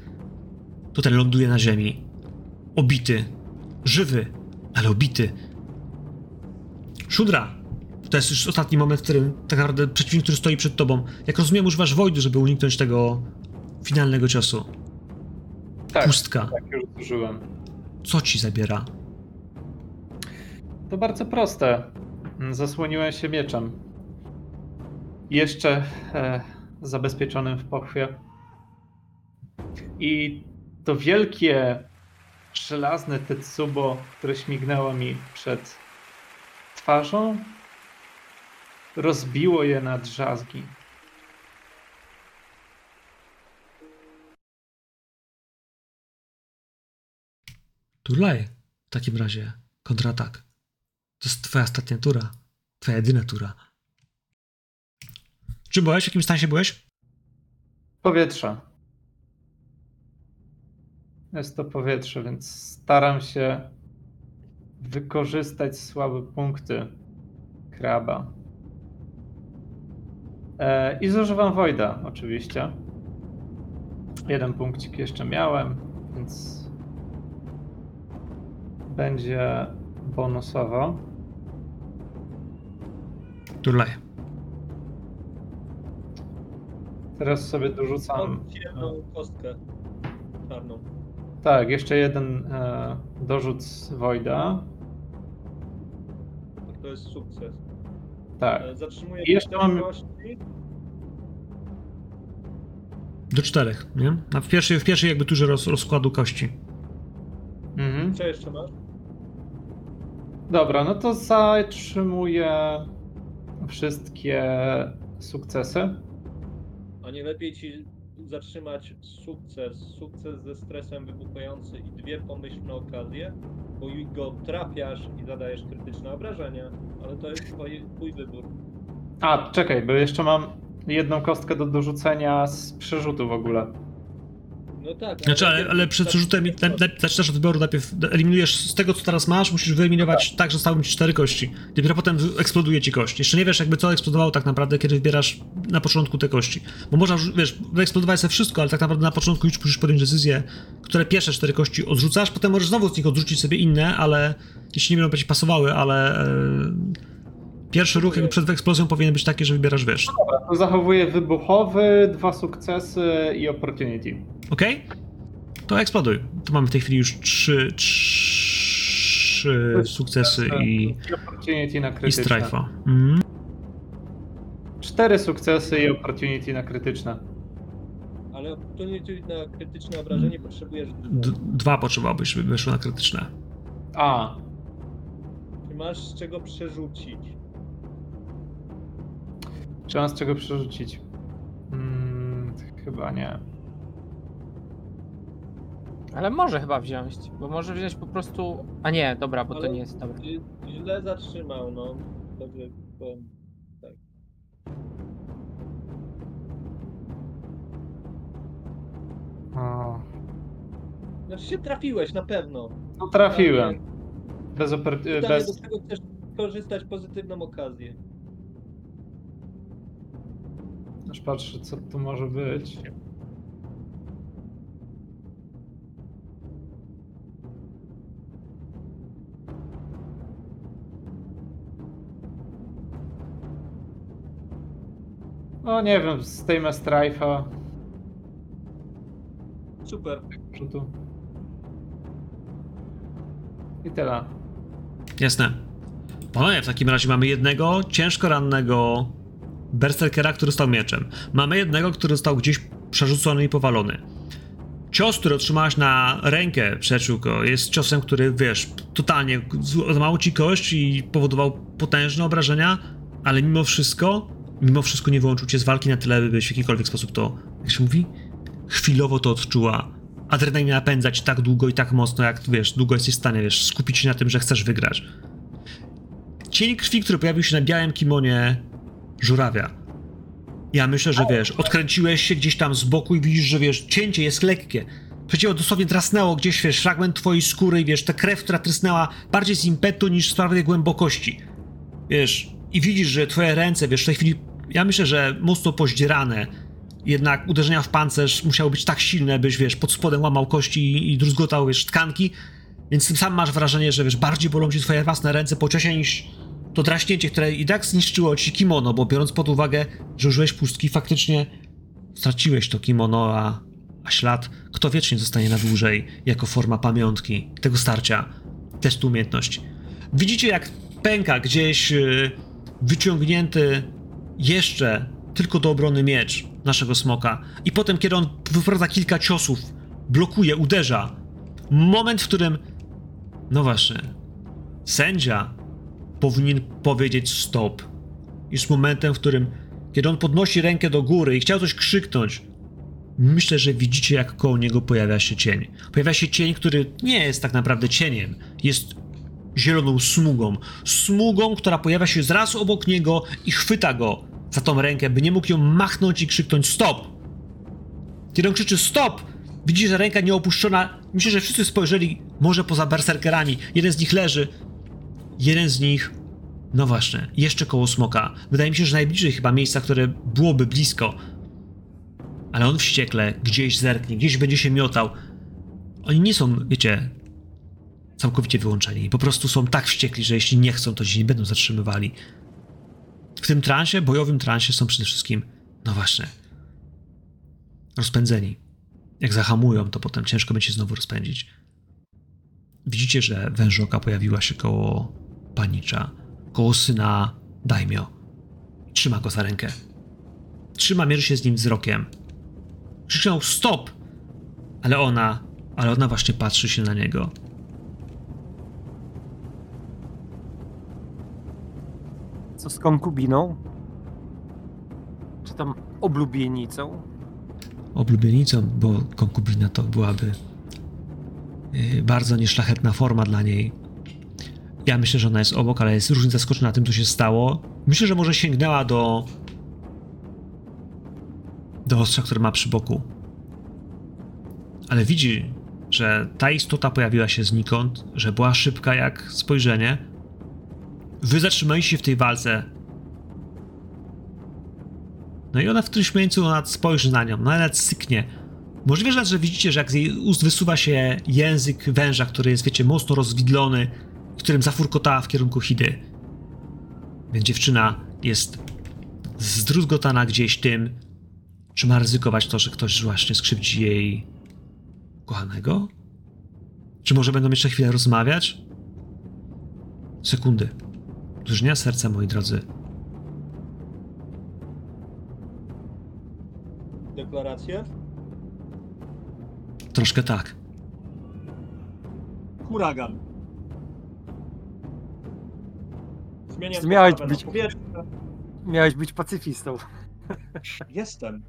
to ten ląduje na ziemi. Obity. Żywy, ale obity. Szudra. To jest już ostatni moment, w którym tak naprawdę przeciwnik, który stoi przed tobą. Jak rozumiem, używasz Wojdu, żeby uniknąć tego finalnego ciosu. Tak, Pustka. tak już zużyłem. Co ci zabiera? To bardzo proste. Zasłoniłem się mieczem. Jeszcze e, zabezpieczonym w pochwie. I to wielkie, żelazne Tetsubo, które śmignęło mi przed twarzą, rozbiło je na drzazgi. Turlaj, w takim razie kontratak. To jest twoja ostatnia tura. Twoja jedyna tura. Czy byłeś? W jakim stanie byłeś? Powietrze. Jest to powietrze, więc staram się wykorzystać słabe punkty kraba. E, I zużywam Wojda, oczywiście. Jeden punkcik jeszcze miałem, więc będzie bonusowo. Turlaj. Teraz sobie dorzucam. Mam ci jedną kostkę czarną. Tak, jeszcze jeden e, dorzut z Wojda. To jest sukces. Tak. E, Zatrzymuję I jeszcze mam- kości. Do czterech, nie? A w pierwszej, w pierwszej jakby turze roz, rozkładu kości. Mhm. Co jeszcze masz? Dobra, no to zatrzymuję wszystkie sukcesy. A nie lepiej ci zatrzymać sukces, sukces ze stresem wybuchający i dwie pomyślne okazje, bo go trafiasz i zadajesz krytyczne obrażenia, ale to jest twój, twój wybór. A, czekaj, bo jeszcze mam jedną kostkę do dorzucenia z przerzutu w ogóle. No tak. Znaczy, ale, ale przed naj- naj- zaczynasz od wyboru, najpierw eliminujesz z tego, co teraz masz, musisz wyeliminować tak, że zostały mi cztery kości. Dopiero potem eksploduje ci kość. Jeszcze nie wiesz, jakby co eksplodowało tak naprawdę, kiedy wybierasz na początku te kości. Bo można, wiesz, wyeksplodować sobie wszystko, ale tak naprawdę na początku już musisz podjąć decyzję, które pierwsze cztery kości odrzucasz, potem możesz znowu z nich odrzucić sobie inne, ale jeśli nie będą być pasowały, ale e, pierwszy ruch jakby przed eksplozją powinien być taki, że wybierasz, wiesz, Dobra, to zachowuję wybuchowy, dwa sukcesy i opportunity. Okej? To eksploduj. To mamy w tej chwili już trzy, trzy sukcesy i, I opportunity na i krytyczne. strajfa. Mhm. Cztery sukcesy i opportunity na krytyczne. Ale opportunity na krytyczne obrażenie potrzebujesz D- dwa potrzebowałbyś, żeby wyszło na krytyczne. A, Czy masz z czego przerzucić? Czy mam z czego przerzucić? Mm, chyba nie. Ale może chyba wziąć, bo może wziąć po prostu... A nie, dobra, bo to Ale- nie jest dobre. Ty źle zatrzymał, no. Dobrze, bo... O, Znaczy się trafiłeś na pewno. no trafiłem. Ale Bez, oper- Pytanie, do bez... czego chcesz korzystać pozytywną okazję? Aż patrzę, co tu może być. No nie wiem, zdejmę strajfa. Super. Rzutu. I tyle. Jasne. Panowie, w takim razie mamy jednego ciężko rannego berserkera, który stał mieczem. Mamy jednego, który został gdzieś przerzucony i powalony. Cios, który otrzymałeś na rękę, przyjaciółko, jest ciosem, który, wiesz, totalnie złamał ci kość i powodował potężne obrażenia, ale mimo wszystko, mimo wszystko nie wyłączył cię z walki na tyle, byś w jakikolwiek sposób to, jak się mówi, chwilowo to odczuła. Adrenalina napędzać tak długo i tak mocno, jak, wiesz, długo jesteś w stanie, wiesz, skupić się na tym, że chcesz wygrać. Cień krwi, który pojawił się na białym kimonie żurawia. Ja myślę, że wiesz, odkręciłeś się gdzieś tam z boku i widzisz, że wiesz, cięcie jest lekkie. Przecież dosłownie drasnęło gdzieś, wiesz, fragment twojej skóry wiesz, ta krew, która trysnęła bardziej z impetu niż z prawej głębokości. Wiesz, i widzisz, że twoje ręce, wiesz, w tej chwili, ja myślę, że mocno poździerane, jednak uderzenia w pancerz musiały być tak silne, byś, wiesz, pod spodem łamał kości i, i druzgotał, wiesz, tkanki, więc tym masz wrażenie, że, wiesz, bardziej bolą ci twoje własne ręce po ciosie niż to draśnięcie, które i tak zniszczyło ci kimono, bo biorąc pod uwagę, że użyłeś pustki, faktycznie straciłeś to kimono, a, a ślad, kto wiecznie zostanie na dłużej, jako forma pamiątki tego starcia, testu umiejętności. Widzicie, jak pęka gdzieś yy, wyciągnięty jeszcze tylko do obrony miecz naszego smoka. I potem, kiedy on wyprowadza kilka ciosów, blokuje, uderza. Moment, w którym. No właśnie. Sędzia powinien powiedzieć stop. Jest momentem, w którym, kiedy on podnosi rękę do góry i chciał coś krzyknąć, myślę, że widzicie, jak koło niego pojawia się cień. Pojawia się cień, który nie jest tak naprawdę cieniem. Jest zieloną smugą. Smugą, która pojawia się zaraz obok niego i chwyta go za tą rękę, by nie mógł ją machnąć i krzyknąć stop. Kiedy on krzyczy stop, widzicie, że ręka nieopuszczona. Myślę, że wszyscy spojrzeli może poza berserkerami. Jeden z nich leży. Jeden z nich no właśnie, jeszcze koło smoka. Wydaje mi się, że najbliżej chyba miejsca, które byłoby blisko. Ale on wściekle gdzieś zerknie, gdzieś będzie się miotał. Oni nie są, wiecie, całkowicie wyłączeni. Po prostu są tak wściekli, że jeśli nie chcą, to się nie będą zatrzymywali. W tym transie, bojowym transie są przede wszystkim, no właśnie, rozpędzeni. Jak zahamują, to potem ciężko będzie znowu rozpędzić. Widzicie, że wężoka pojawiła się koło panicza, koło syna Daimio. Trzyma go za rękę. Trzyma, mierzy się z nim wzrokiem. Krzyczał stop! Ale ona, ale ona właśnie patrzy się na niego. Co z konkubiną? Czy tam oblubienicą? Oblubienicą, bo konkubina to byłaby yy, bardzo nieszlachetna forma dla niej. Ja myślę, że ona jest obok, ale jest różnica zaskoczona tym, co się stało. Myślę, że może sięgnęła do do ostrza, które ma przy boku. Ale widzi, że ta istota pojawiła się znikąd, że była szybka jak spojrzenie. Wy zatrzymaliście się w tej walce. No i ona w którymś miejscu ona spojrzy na nią, no nawet syknie. Możliwe, że widzicie, że jak z jej ust wysuwa się język węża, który jest, wiecie, mocno rozwidlony, którym zafurkotała w kierunku Hidy. Więc dziewczyna jest zdruzgotana gdzieś tym, czy ma ryzykować to, że ktoś właśnie skrzywdzi jej kochanego? Czy może będą jeszcze chwilę rozmawiać? Sekundy. Drżnia serca, moi drodzy. Deklarację? Troszkę tak. Huragan. Zmieniam Miałeś postawę na być-. Miałeś być pacyfistą. Jestem.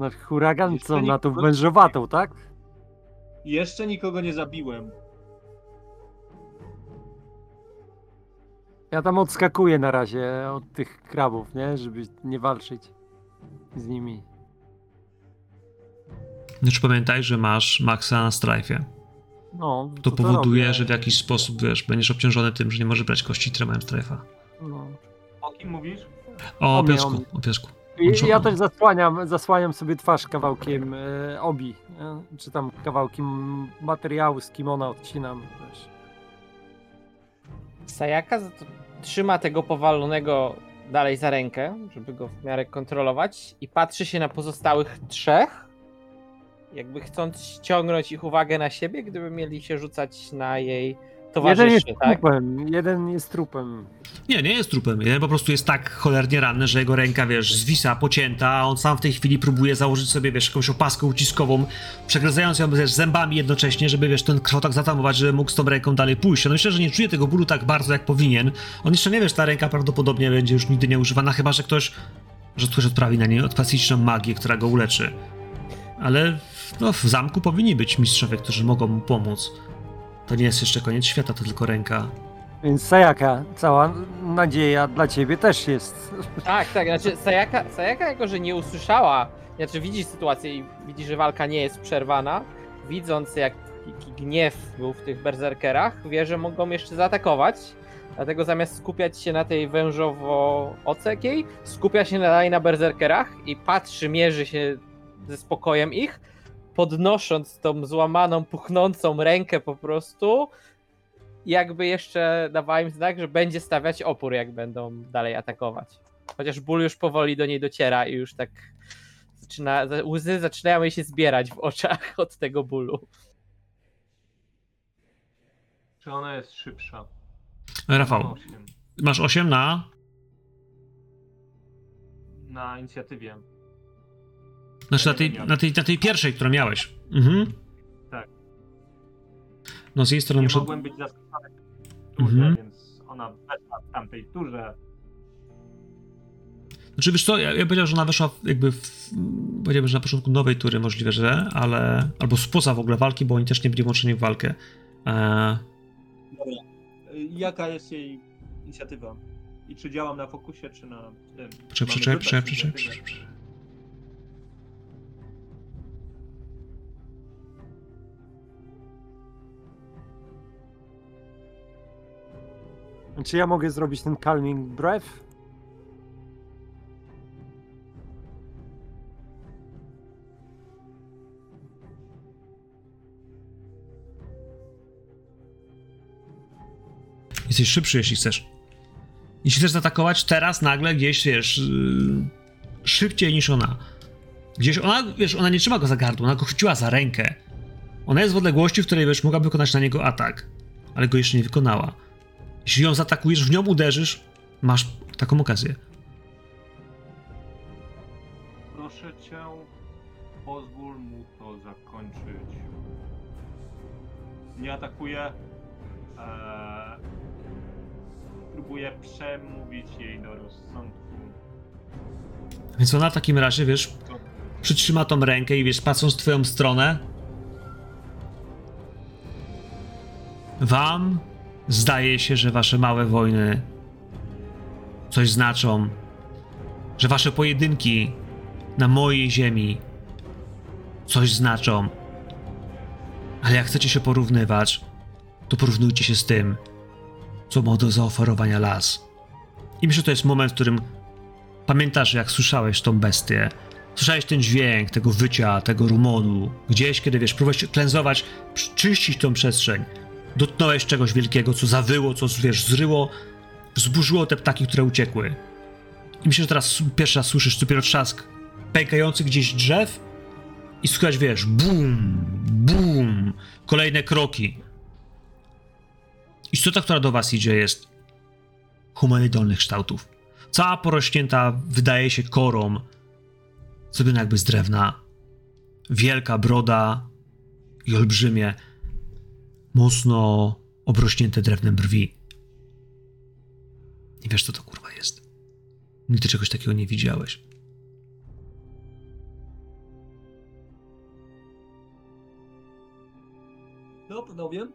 No, huragan Jeszcze co, nie- na tą wężowatą, tak? Jeszcze nikogo nie zabiłem. Ja tam odskakuję na razie od tych krabów, nie? Żeby nie walczyć z nimi. Znaczy pamiętaj, że masz maksa na strajfie. No, To to powoduje, robię. że w jakiś sposób, wiesz, będziesz obciążony tym, że nie możesz brać kości, które mają strajfa. No. O kim mówisz? O, O mnie, piesku, o mnie. o piesku. I, ja też zasłaniam, zasłaniam sobie twarz kawałkiem e, obi, nie? czy tam kawałkiem materiału z kimona odcinam. Wiesz. Sayaka trzyma tego powalonego dalej za rękę, żeby go w miarę kontrolować i patrzy się na pozostałych trzech, jakby chcąc ściągnąć ich uwagę na siebie, gdyby mieli się rzucać na jej Jeden jest towarzyszy, tak? trupem, jeden jest trupem. Nie, nie jest trupem. Jeden po prostu jest tak cholernie ranny, że jego ręka, wiesz, zwisa, pocięta, a on sam w tej chwili próbuje założyć sobie, wiesz, jakąś opaskę uciskową, przegryzając ją, wiesz, zębami jednocześnie, żeby, wiesz, ten krwotok zatamować, żeby mógł z tą ręką dalej pójść. No myślę, że nie czuje tego bólu tak bardzo, jak powinien. On jeszcze nie, wiesz, ta ręka prawdopodobnie będzie już nigdy nie używana, chyba, że ktoś, że ktoś odprawi na niej odpasyjczą magię, która go uleczy. Ale, no, w zamku powinni być mistrzowie, którzy mogą mu pomóc. To nie jest jeszcze koniec świata, to tylko ręka. Więc Sayaka, cała nadzieja dla ciebie też jest. Tak, tak, znaczy Sayaka, Sayaka jako, że nie usłyszała, znaczy widzi sytuację i widzi, że walka nie jest przerwana, widząc jak jaki gniew był w tych berserkerach, wie, że mogą jeszcze zaatakować, dlatego zamiast skupiać się na tej wężowo-ocekiej, skupia się dalej na berserkerach i patrzy, mierzy się ze spokojem ich, podnosząc tą złamaną, puchnącą rękę po prostu, jakby jeszcze dawała im znak, że będzie stawiać opór, jak będą dalej atakować. Chociaż ból już powoli do niej dociera i już tak zaczyna, za- łzy zaczynają jej się zbierać w oczach od tego bólu. Czy ona jest szybsza? Rafał, Osiem. masz 8 na na inicjatywie. Znaczy na tej, na tej, na tej pierwszej, którą miałeś. Mhm. Tak. No z jej strony Nie muszę... mogłem być zaskoczony w turze, Mhm. więc ona weszła w tamtej turze. Znaczy wiesz co, ja, ja powiedział, że ona weszła jakby w, powiedziałbym, że na początku nowej tury możliwe, że, ale albo spoza w ogóle walki, bo oni też nie byli włączeni w walkę. E, Dobra. Jaka jest jej inicjatywa? I czy działam na fokusie, czy na tym? Prze, Mamy prze, wybrać Czy ja mogę zrobić ten calming breath? Jesteś szybszy, jeśli chcesz. Jeśli chcesz zaatakować teraz, nagle gdzieś, wiesz, yy, szybciej niż ona. Gdzieś ona, wiesz, ona nie trzyma go za gardło, ona go chwyciła za rękę. Ona jest w odległości, w której, wiesz, mogła wykonać na niego atak, ale go jeszcze nie wykonała. Jeśli ją zaatakujesz, w nią uderzysz, masz taką okazję. Proszę cię, pozwól mu to zakończyć. Nie atakuję. Eee, próbuję przemówić jej do rozsądku. Więc ona w takim razie, wiesz, przytrzyma tą rękę i wiesz, patrząc w twoją stronę, wam zdaje się, że wasze małe wojny coś znaczą, że wasze pojedynki na mojej ziemi coś znaczą. Ale jak chcecie się porównywać, to porównujcie się z tym, co ma do zaoferowania las. I myślę, że to jest moment, w którym Pamiętasz, jak słyszałeś tą bestię? Słyszałeś ten dźwięk, tego wycia, tego rumonu. Gdzieś, kiedy wiesz, próbowałeś klęzować, czyścić tą przestrzeń. Dotknąłeś czegoś wielkiego, co zawyło, co wiesz, zryło, wzburzyło te ptaki, które uciekły. I myślę, że teraz pierwszy raz słyszysz dopiero trzask pękających gdzieś drzew i słychać, wiesz, bum, bum, kolejne kroki. Istota, która do was idzie, jest humanoidalnych kształtów cała porośnięta wydaje się korą, zrobiona jakby z drewna. Wielka broda i olbrzymie, mocno obrośnięte drewnem brwi. Nie wiesz, co to kurwa jest. Nigdy czegoś takiego nie widziałeś. No, panowie.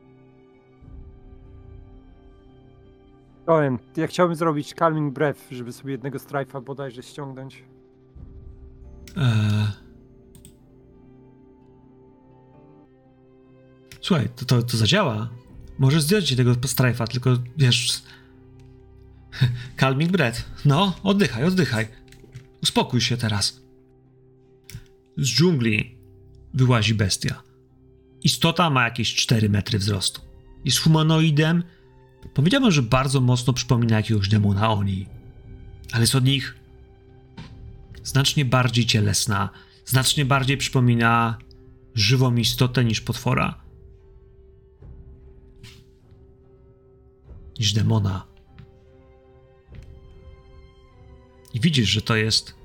Owen, ja chciałbym zrobić calming breath, żeby sobie jednego strajfa bodajże ściągnąć. Eee... Słuchaj, to, to, to zadziała. Możesz zdjąć tego strajfa, tylko wiesz. Calming breath. No, oddychaj, oddychaj. Uspokój się teraz. Z dżungli wyłazi bestia. Istota ma jakieś 4 metry wzrostu. Jest humanoidem. Powiedziałbym, że bardzo mocno przypomina jakiegoś demona oni. Ale jest od nich znacznie bardziej cielesna, znacznie bardziej przypomina żywą istotę niż potwora. Niż demona. I widzisz, że to jest.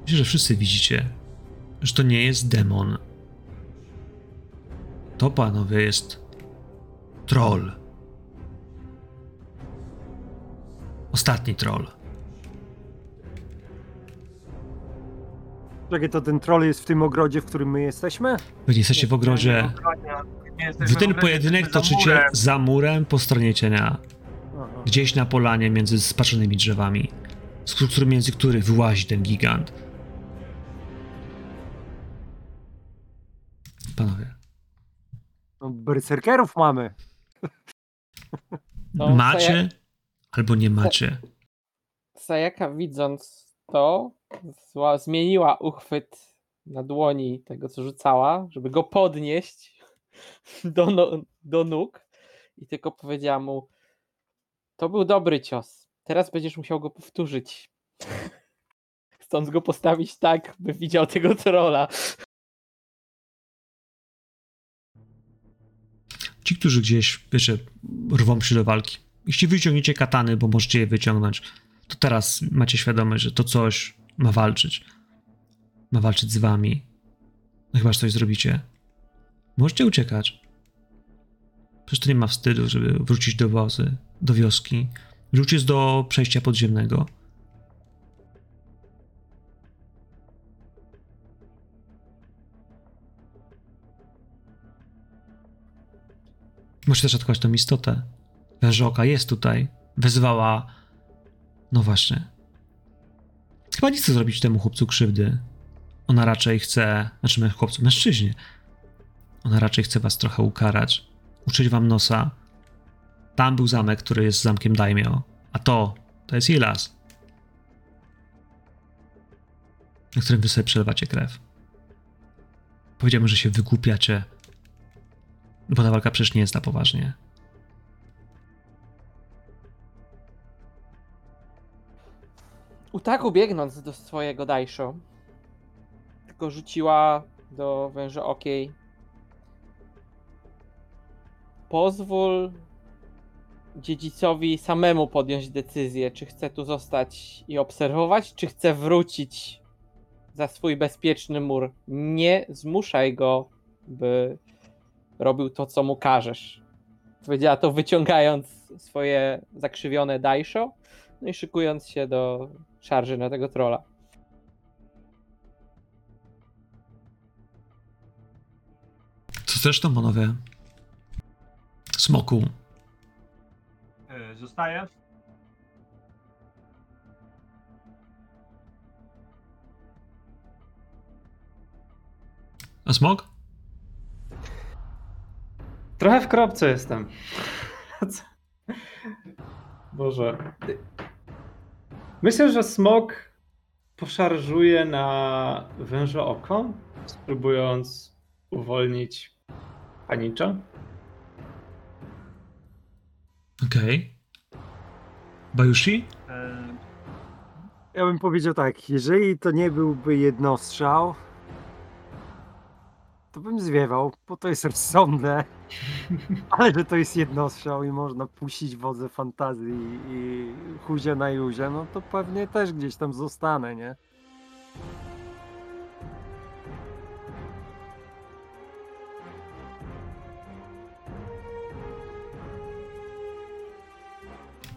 Widzisz, że wszyscy widzicie, że to nie jest demon. To, panowie, jest troll. Ostatni troll. Czekaj, to ten troll jest w tym ogrodzie, w którym my jesteśmy? Wy nie jesteście w ogrodzie. Wy ten pojedynek toczycie murem. za murem po stronie cienia. Aha. Gdzieś na polanie między spaczonymi drzewami, z których między których wyłazi ten gigant. Panowie, No, berserkerów mamy. No, macie Saja- albo nie macie. Sayaka widząc to, zła, zmieniła uchwyt na dłoni tego, co rzucała, żeby go podnieść do, no, do nóg i tylko powiedziała mu to był dobry cios, teraz będziesz musiał go powtórzyć. Chcąc go postawić tak, by widział tego trolla. Ci, którzy gdzieś, wiecie, rwą się do walki. Jeśli wyciągniecie katany, bo możecie je wyciągnąć, to teraz macie świadomość, że to coś ma walczyć. Ma walczyć z wami. No chyba, że coś zrobicie. Możecie uciekać. Przecież to nie ma wstydu, żeby wrócić do wozy, do wioski. Jest do przejścia podziemnego. Możecie też atakować tą istotę. Wężoka jest tutaj. Wezwała. No właśnie. Chyba nie chce zrobić temu chłopcu krzywdy. Ona raczej chce. Znaczy, chłopcu, mężczyźnie. Ona raczej chce was trochę ukarać. Uczyć wam nosa. Tam był zamek, który jest zamkiem Daimyo. A to, to jest jej las. Na którym wy sobie przelewacie krew. Powiedziałbym, że się wygłupiacie. Bo ta walka przecież nie jest na poważnie. Utaku biegnąc do swojego Daisho, tylko rzuciła do węża okiej. Pozwól dziedzicowi samemu podjąć decyzję, czy chce tu zostać i obserwować, czy chce wrócić za swój bezpieczny mur. Nie zmuszaj go, by robił to, co mu każesz. Powiedziała to wyciągając swoje zakrzywione daisho, no i szykując się do szarży na tego trola. Co zresztą, panowie? Smoku. E, Zostaje. A smok? Trochę w kropce jestem. Boże. Myślę, że smok poszarżuje na wężo oko, spróbując uwolnić panicza. Okej. Bajushi? E, Ja bym powiedział tak, jeżeli to nie byłby jednostrzał, to bym zwiewał, bo to jest rozsądne. Ale że to jest jednostrzał i można puścić wodze fantazji i chuzie na juzie, no to pewnie też gdzieś tam zostanę, nie?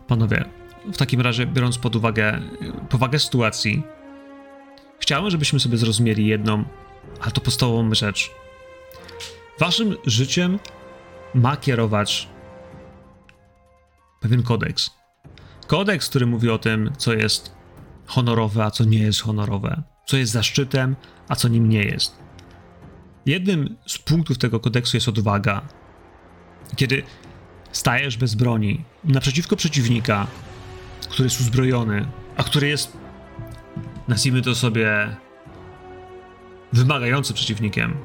Panowie, w takim razie, biorąc pod uwagę powagę sytuacji, chciałem, żebyśmy sobie zrozumieli jedną, ale to podstawową rzecz. Waszym życiem ma kierować pewien kodeks. Kodeks, który mówi o tym, co jest honorowe, a co nie jest honorowe, co jest zaszczytem, a co nim nie jest. Jednym z punktów tego kodeksu jest odwaga. Kiedy stajesz bez broni naprzeciwko przeciwnika, który jest uzbrojony, a który jest, nazwijmy to sobie, wymagającym przeciwnikiem.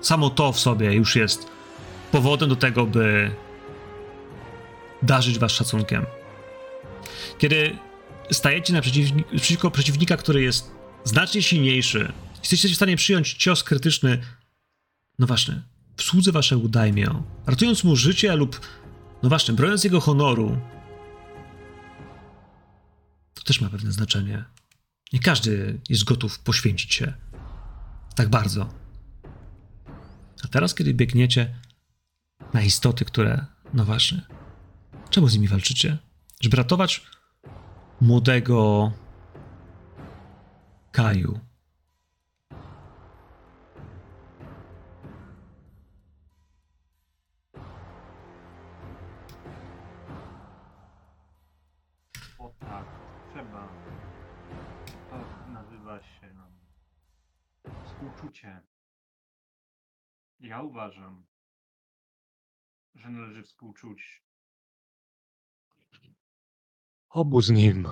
Samo to w sobie już jest powodem do tego, by darzyć was szacunkiem. Kiedy stajecie naprzeciw- przeciwko przeciwnika, który jest znacznie silniejszy, jesteście w stanie przyjąć cios krytyczny, no właśnie, w słudze waszego daimyo, ratując mu życie lub, no właśnie, broniąc jego honoru, to też ma pewne znaczenie. Nie każdy jest gotów poświęcić się tak bardzo. A teraz, kiedy biegniecie na istoty, które, no właśnie, czemu z nimi walczycie? Żeby ratować młodego Kaju. Ja uważam, że należy współczuć Obu z nim.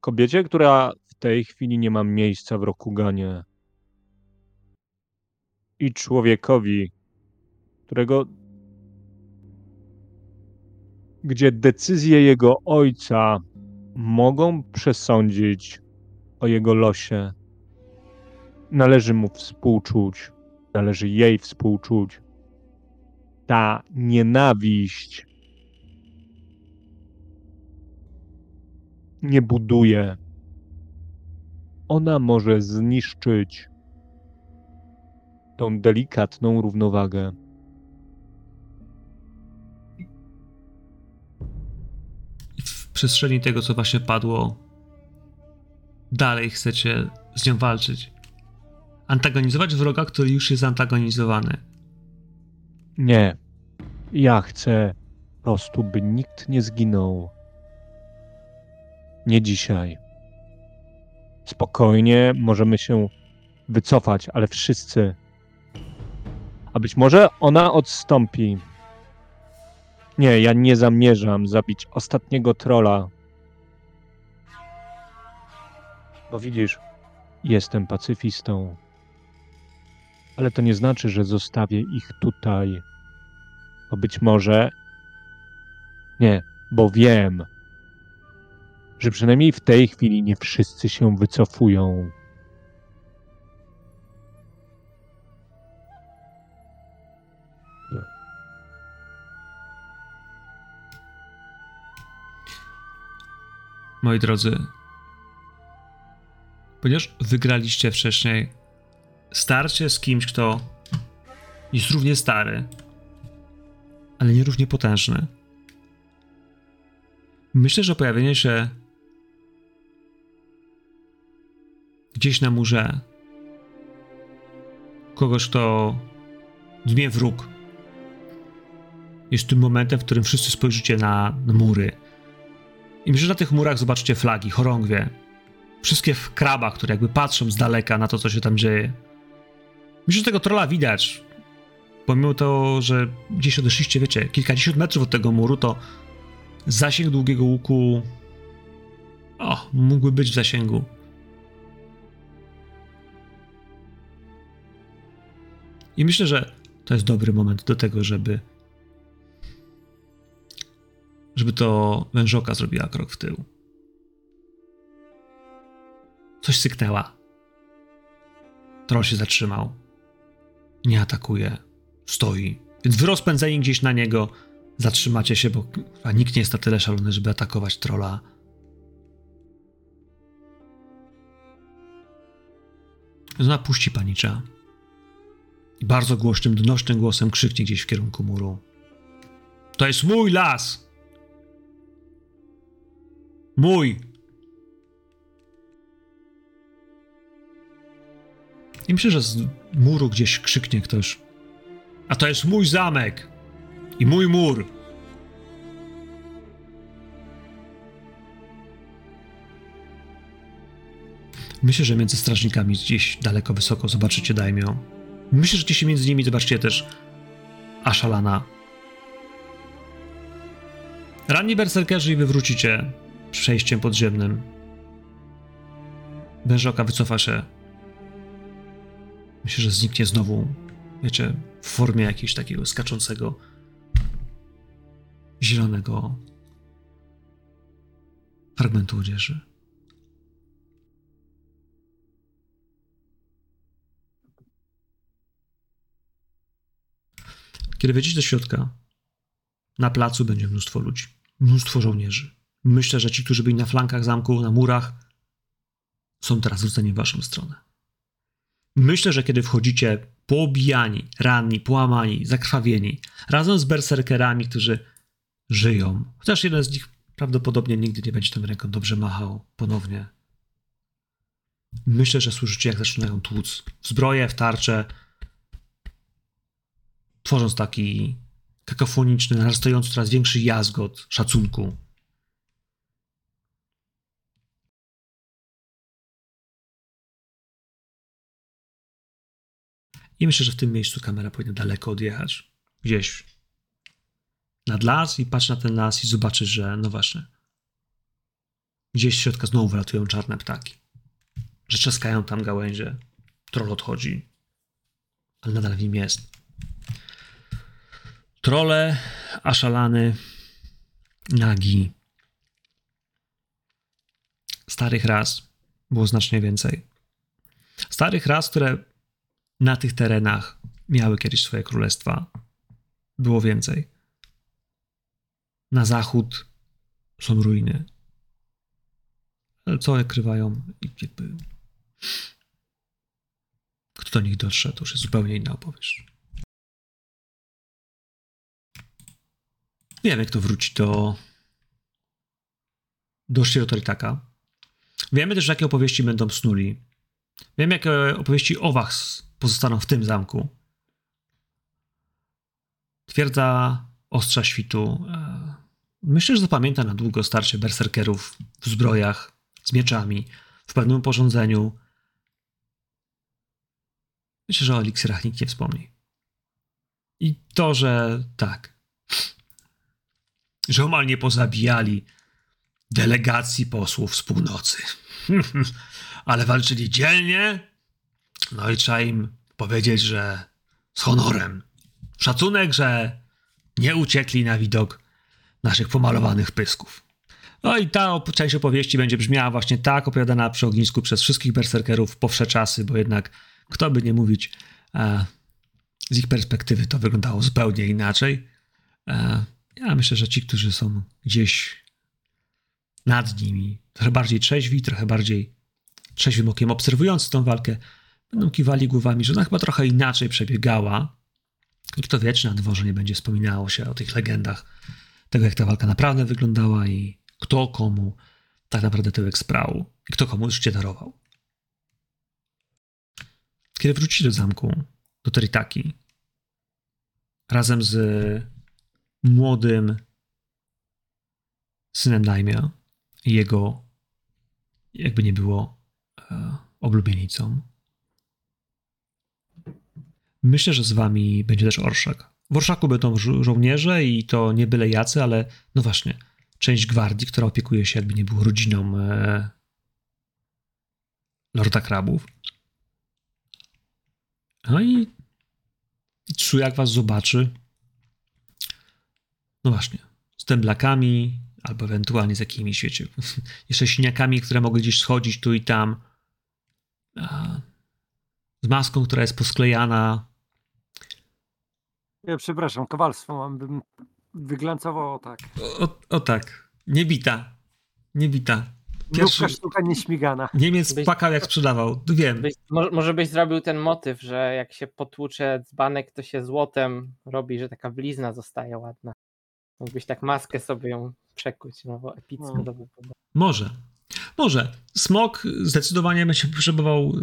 Kobiecie, która w tej chwili nie ma miejsca w Rokuganie. I człowiekowi, którego. gdzie decyzje jego ojca mogą przesądzić o jego losie. Należy mu współczuć, należy jej współczuć. Ta nienawiść nie buduje. Ona może zniszczyć tą delikatną równowagę. W przestrzeni tego, co właśnie padło, dalej chcecie z nią walczyć. Antagonizować wroga, który już jest antagonizowany. Nie. Ja chcę po prostu, by nikt nie zginął. Nie dzisiaj. Spokojnie możemy się wycofać, ale wszyscy. A być może ona odstąpi. Nie, ja nie zamierzam zabić ostatniego trola. Bo widzisz, jestem pacyfistą. Ale to nie znaczy, że zostawię ich tutaj. Bo być może. Nie, bo wiem, że przynajmniej w tej chwili nie wszyscy się wycofują. Moi drodzy, ponieważ wygraliście wcześniej starcie z kimś, kto jest równie stary, ale nie równie potężny. Myślę, że pojawienie się gdzieś na murze kogoś, kto dmie wróg, jest tym momentem, w którym wszyscy spojrzycie na, mury. I myślę, że na tych murach zobaczycie flagi, chorągwie. Wszystkie w krabach, które jakby patrzą z daleka na to, co się tam dzieje. Myślę, że tego trolla widać. Pomimo to, że gdzieś odeszliście, wiecie, kilkadziesiąt metrów od tego muru, to zasięg długiego łuku. O, mógłby być w zasięgu. I myślę, że to jest dobry moment do tego, żeby. żeby to wężoka zrobiła krok w tył. Coś syknęła. Troll się zatrzymał. Nie atakuje. Stoi. Więc wy rozpędzeni gdzieś na niego zatrzymacie się, bo a nikt nie jest na tyle szalony, żeby atakować trola. Więc ona puści panicza. I bardzo głośnym, donośnym głosem krzyknie gdzieś w kierunku muru. To jest mój las! Mój! I myślę, że z muru gdzieś krzyknie ktoś. A to jest mój zamek! I mój mur! Myślę, że między strażnikami gdzieś daleko, wysoko zobaczycie Daimio. Myślę, że gdzieś między nimi zobaczycie też Ashalana. Ranni berserkerzy i wywrócicie przejściem podziemnym. Wężoka wycofa się. Myślę, że zniknie znowu, wiecie, w formie jakiegoś takiego skaczącego zielonego fragmentu odzieży. Kiedy wejdziecie do środka, na placu będzie mnóstwo ludzi, mnóstwo żołnierzy. Myślę, że ci, którzy byli na flankach zamku, na murach, są teraz zwróceni w waszą stronę. Myślę, że kiedy wchodzicie poobijani, ranni, połamani, zakrwawieni, razem z berserkerami, którzy żyją, chociaż jeden z nich prawdopodobnie nigdy nie będzie tą ręką dobrze machał ponownie. Myślę, że słyszycie, jak zaczynają tłuc w zbroję, w tarcze, tworząc taki kakofoniczny, narastający coraz większy jazgot szacunku. I myślę, że w tym miejscu kamera powinna daleko odjechać. Gdzieś nad las i patrz na ten las i zobaczysz, że no właśnie. Gdzieś z środka znowu wylatują czarne ptaki. Że trzaskają tam gałęzie. Troll odchodzi. Ale nadal w nim jest. Trole, aszalany, nagi. Starych ras było znacznie więcej. Starych ras, które na tych terenach miały kiedyś swoje królestwa, było więcej. Na zachód są ruiny. Co nakrywają i jakby... Kto do nich dotrze, to już jest zupełnie inna opowieść. Wiem, jak to wróci do do Shirotoritaka. Wiemy też, jakie opowieści będą snuli. Wiem, jakie opowieści o was pozostaną w tym zamku. Twierdza Ostrza Świtu. e, Myślę, że zapamięta na długo starcie berserkerów w zbrojach, z mieczami, w pewnym porządzeniu. Myślę, że o eliksirach nikt nie wspomni. I to, że tak, że omal nie pozabijali delegacji posłów z północy. Ale walczyli dzielnie. No i trzeba im powiedzieć, że z honorem. Szacunek, że nie uciekli na widok naszych pomalowanych pysków. No i ta część opowieści będzie brzmiała właśnie tak, opowiadana przy ognisku przez wszystkich berserkerów po wsze czasy, bo jednak, kto by nie mówić, e, z ich perspektywy to wyglądało zupełnie inaczej. E, ja myślę, że ci, którzy są gdzieś nad nimi, trochę bardziej trzeźwi, trochę bardziej trzeźwym okiem obserwujący tą walkę, będą kiwali głowami, że ona chyba trochę inaczej przebiegała. I kto wie, czy na dworze nie będzie wspominało się o tych legendach, tego jak ta walka naprawdę wyglądała i kto komu tak naprawdę tyłek sprał i kto komu życie darował. Kiedy wrócili do zamku, do Teritaki, razem z młodym synem Daimia i jego, jakby nie było, e, oblubienicą. Myślę, że z wami będzie też Orszak. W Orszaku będą żo- żołnierze i to nie byle jacy, ale no właśnie, część gwardii, która opiekuje się jakby nie było rodziną e, Lorda Krabów. No i, i Tsu jak was zobaczy, no właśnie, z temblakami, albo ewentualnie z jakimiś, wiecie, jeszcze siniakami, które mogły gdzieś schodzić tu i tam, a, z maską, która jest posklejana, Ja przepraszam, kowalstwo mam, bym wyglancował tak. o, o, o tak, niebita, niebita. Pierwszy... Pierwszy sztuka nieśmigana. Niemiec Byś- płakał jak sprzedawał, wiem. Byś, może, byś zrobił ten motyw, że jak się potłucze dzbanek, to się złotem robi, że taka blizna zostaje ładna. Mógłbyś tak maskę sobie ją przekuć, no bo epicko No. by. Może. Może. Smok zdecydowanie będzie potrzebował y,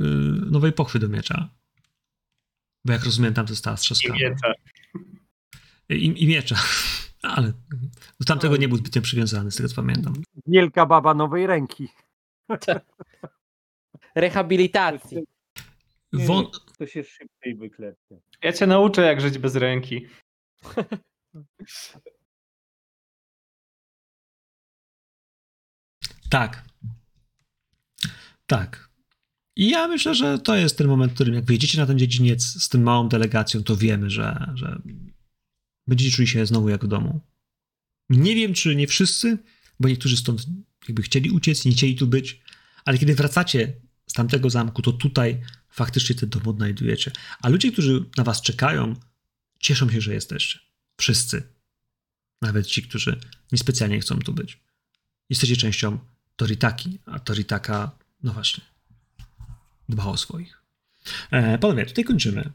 nowej pochwy do miecza. Bo jak rozumiem, tam to została strzaskana. I, I miecza. Ale do tamtego nie był zbytnio przywiązany, z tego co pamiętam. Wielka baba nowej ręki. Rehabilitacji. Won... To się szybciej wyklepie. Ja cię nauczę, jak żyć bez ręki. Tak. Tak. I ja myślę, że to jest ten moment, w którym jak wyjedziecie na ten dziedziniec z tą małą delegacją, to wiemy, że, że będziecie czuli się znowu jak w domu. Nie wiem, czy nie wszyscy, bo niektórzy stąd jakby chcieli uciec, nie chcieli tu być, ale kiedy wracacie z tamtego zamku, to tutaj faktycznie ten dom odnajdujecie. A ludzie, którzy na was czekają, cieszą się, że jesteście. Wszyscy. Nawet ci, którzy niespecjalnie chcą tu być. Jesteście częścią Toritaki, a Toritaka, no właśnie, dba o swoich. E, panowie, tutaj kończymy.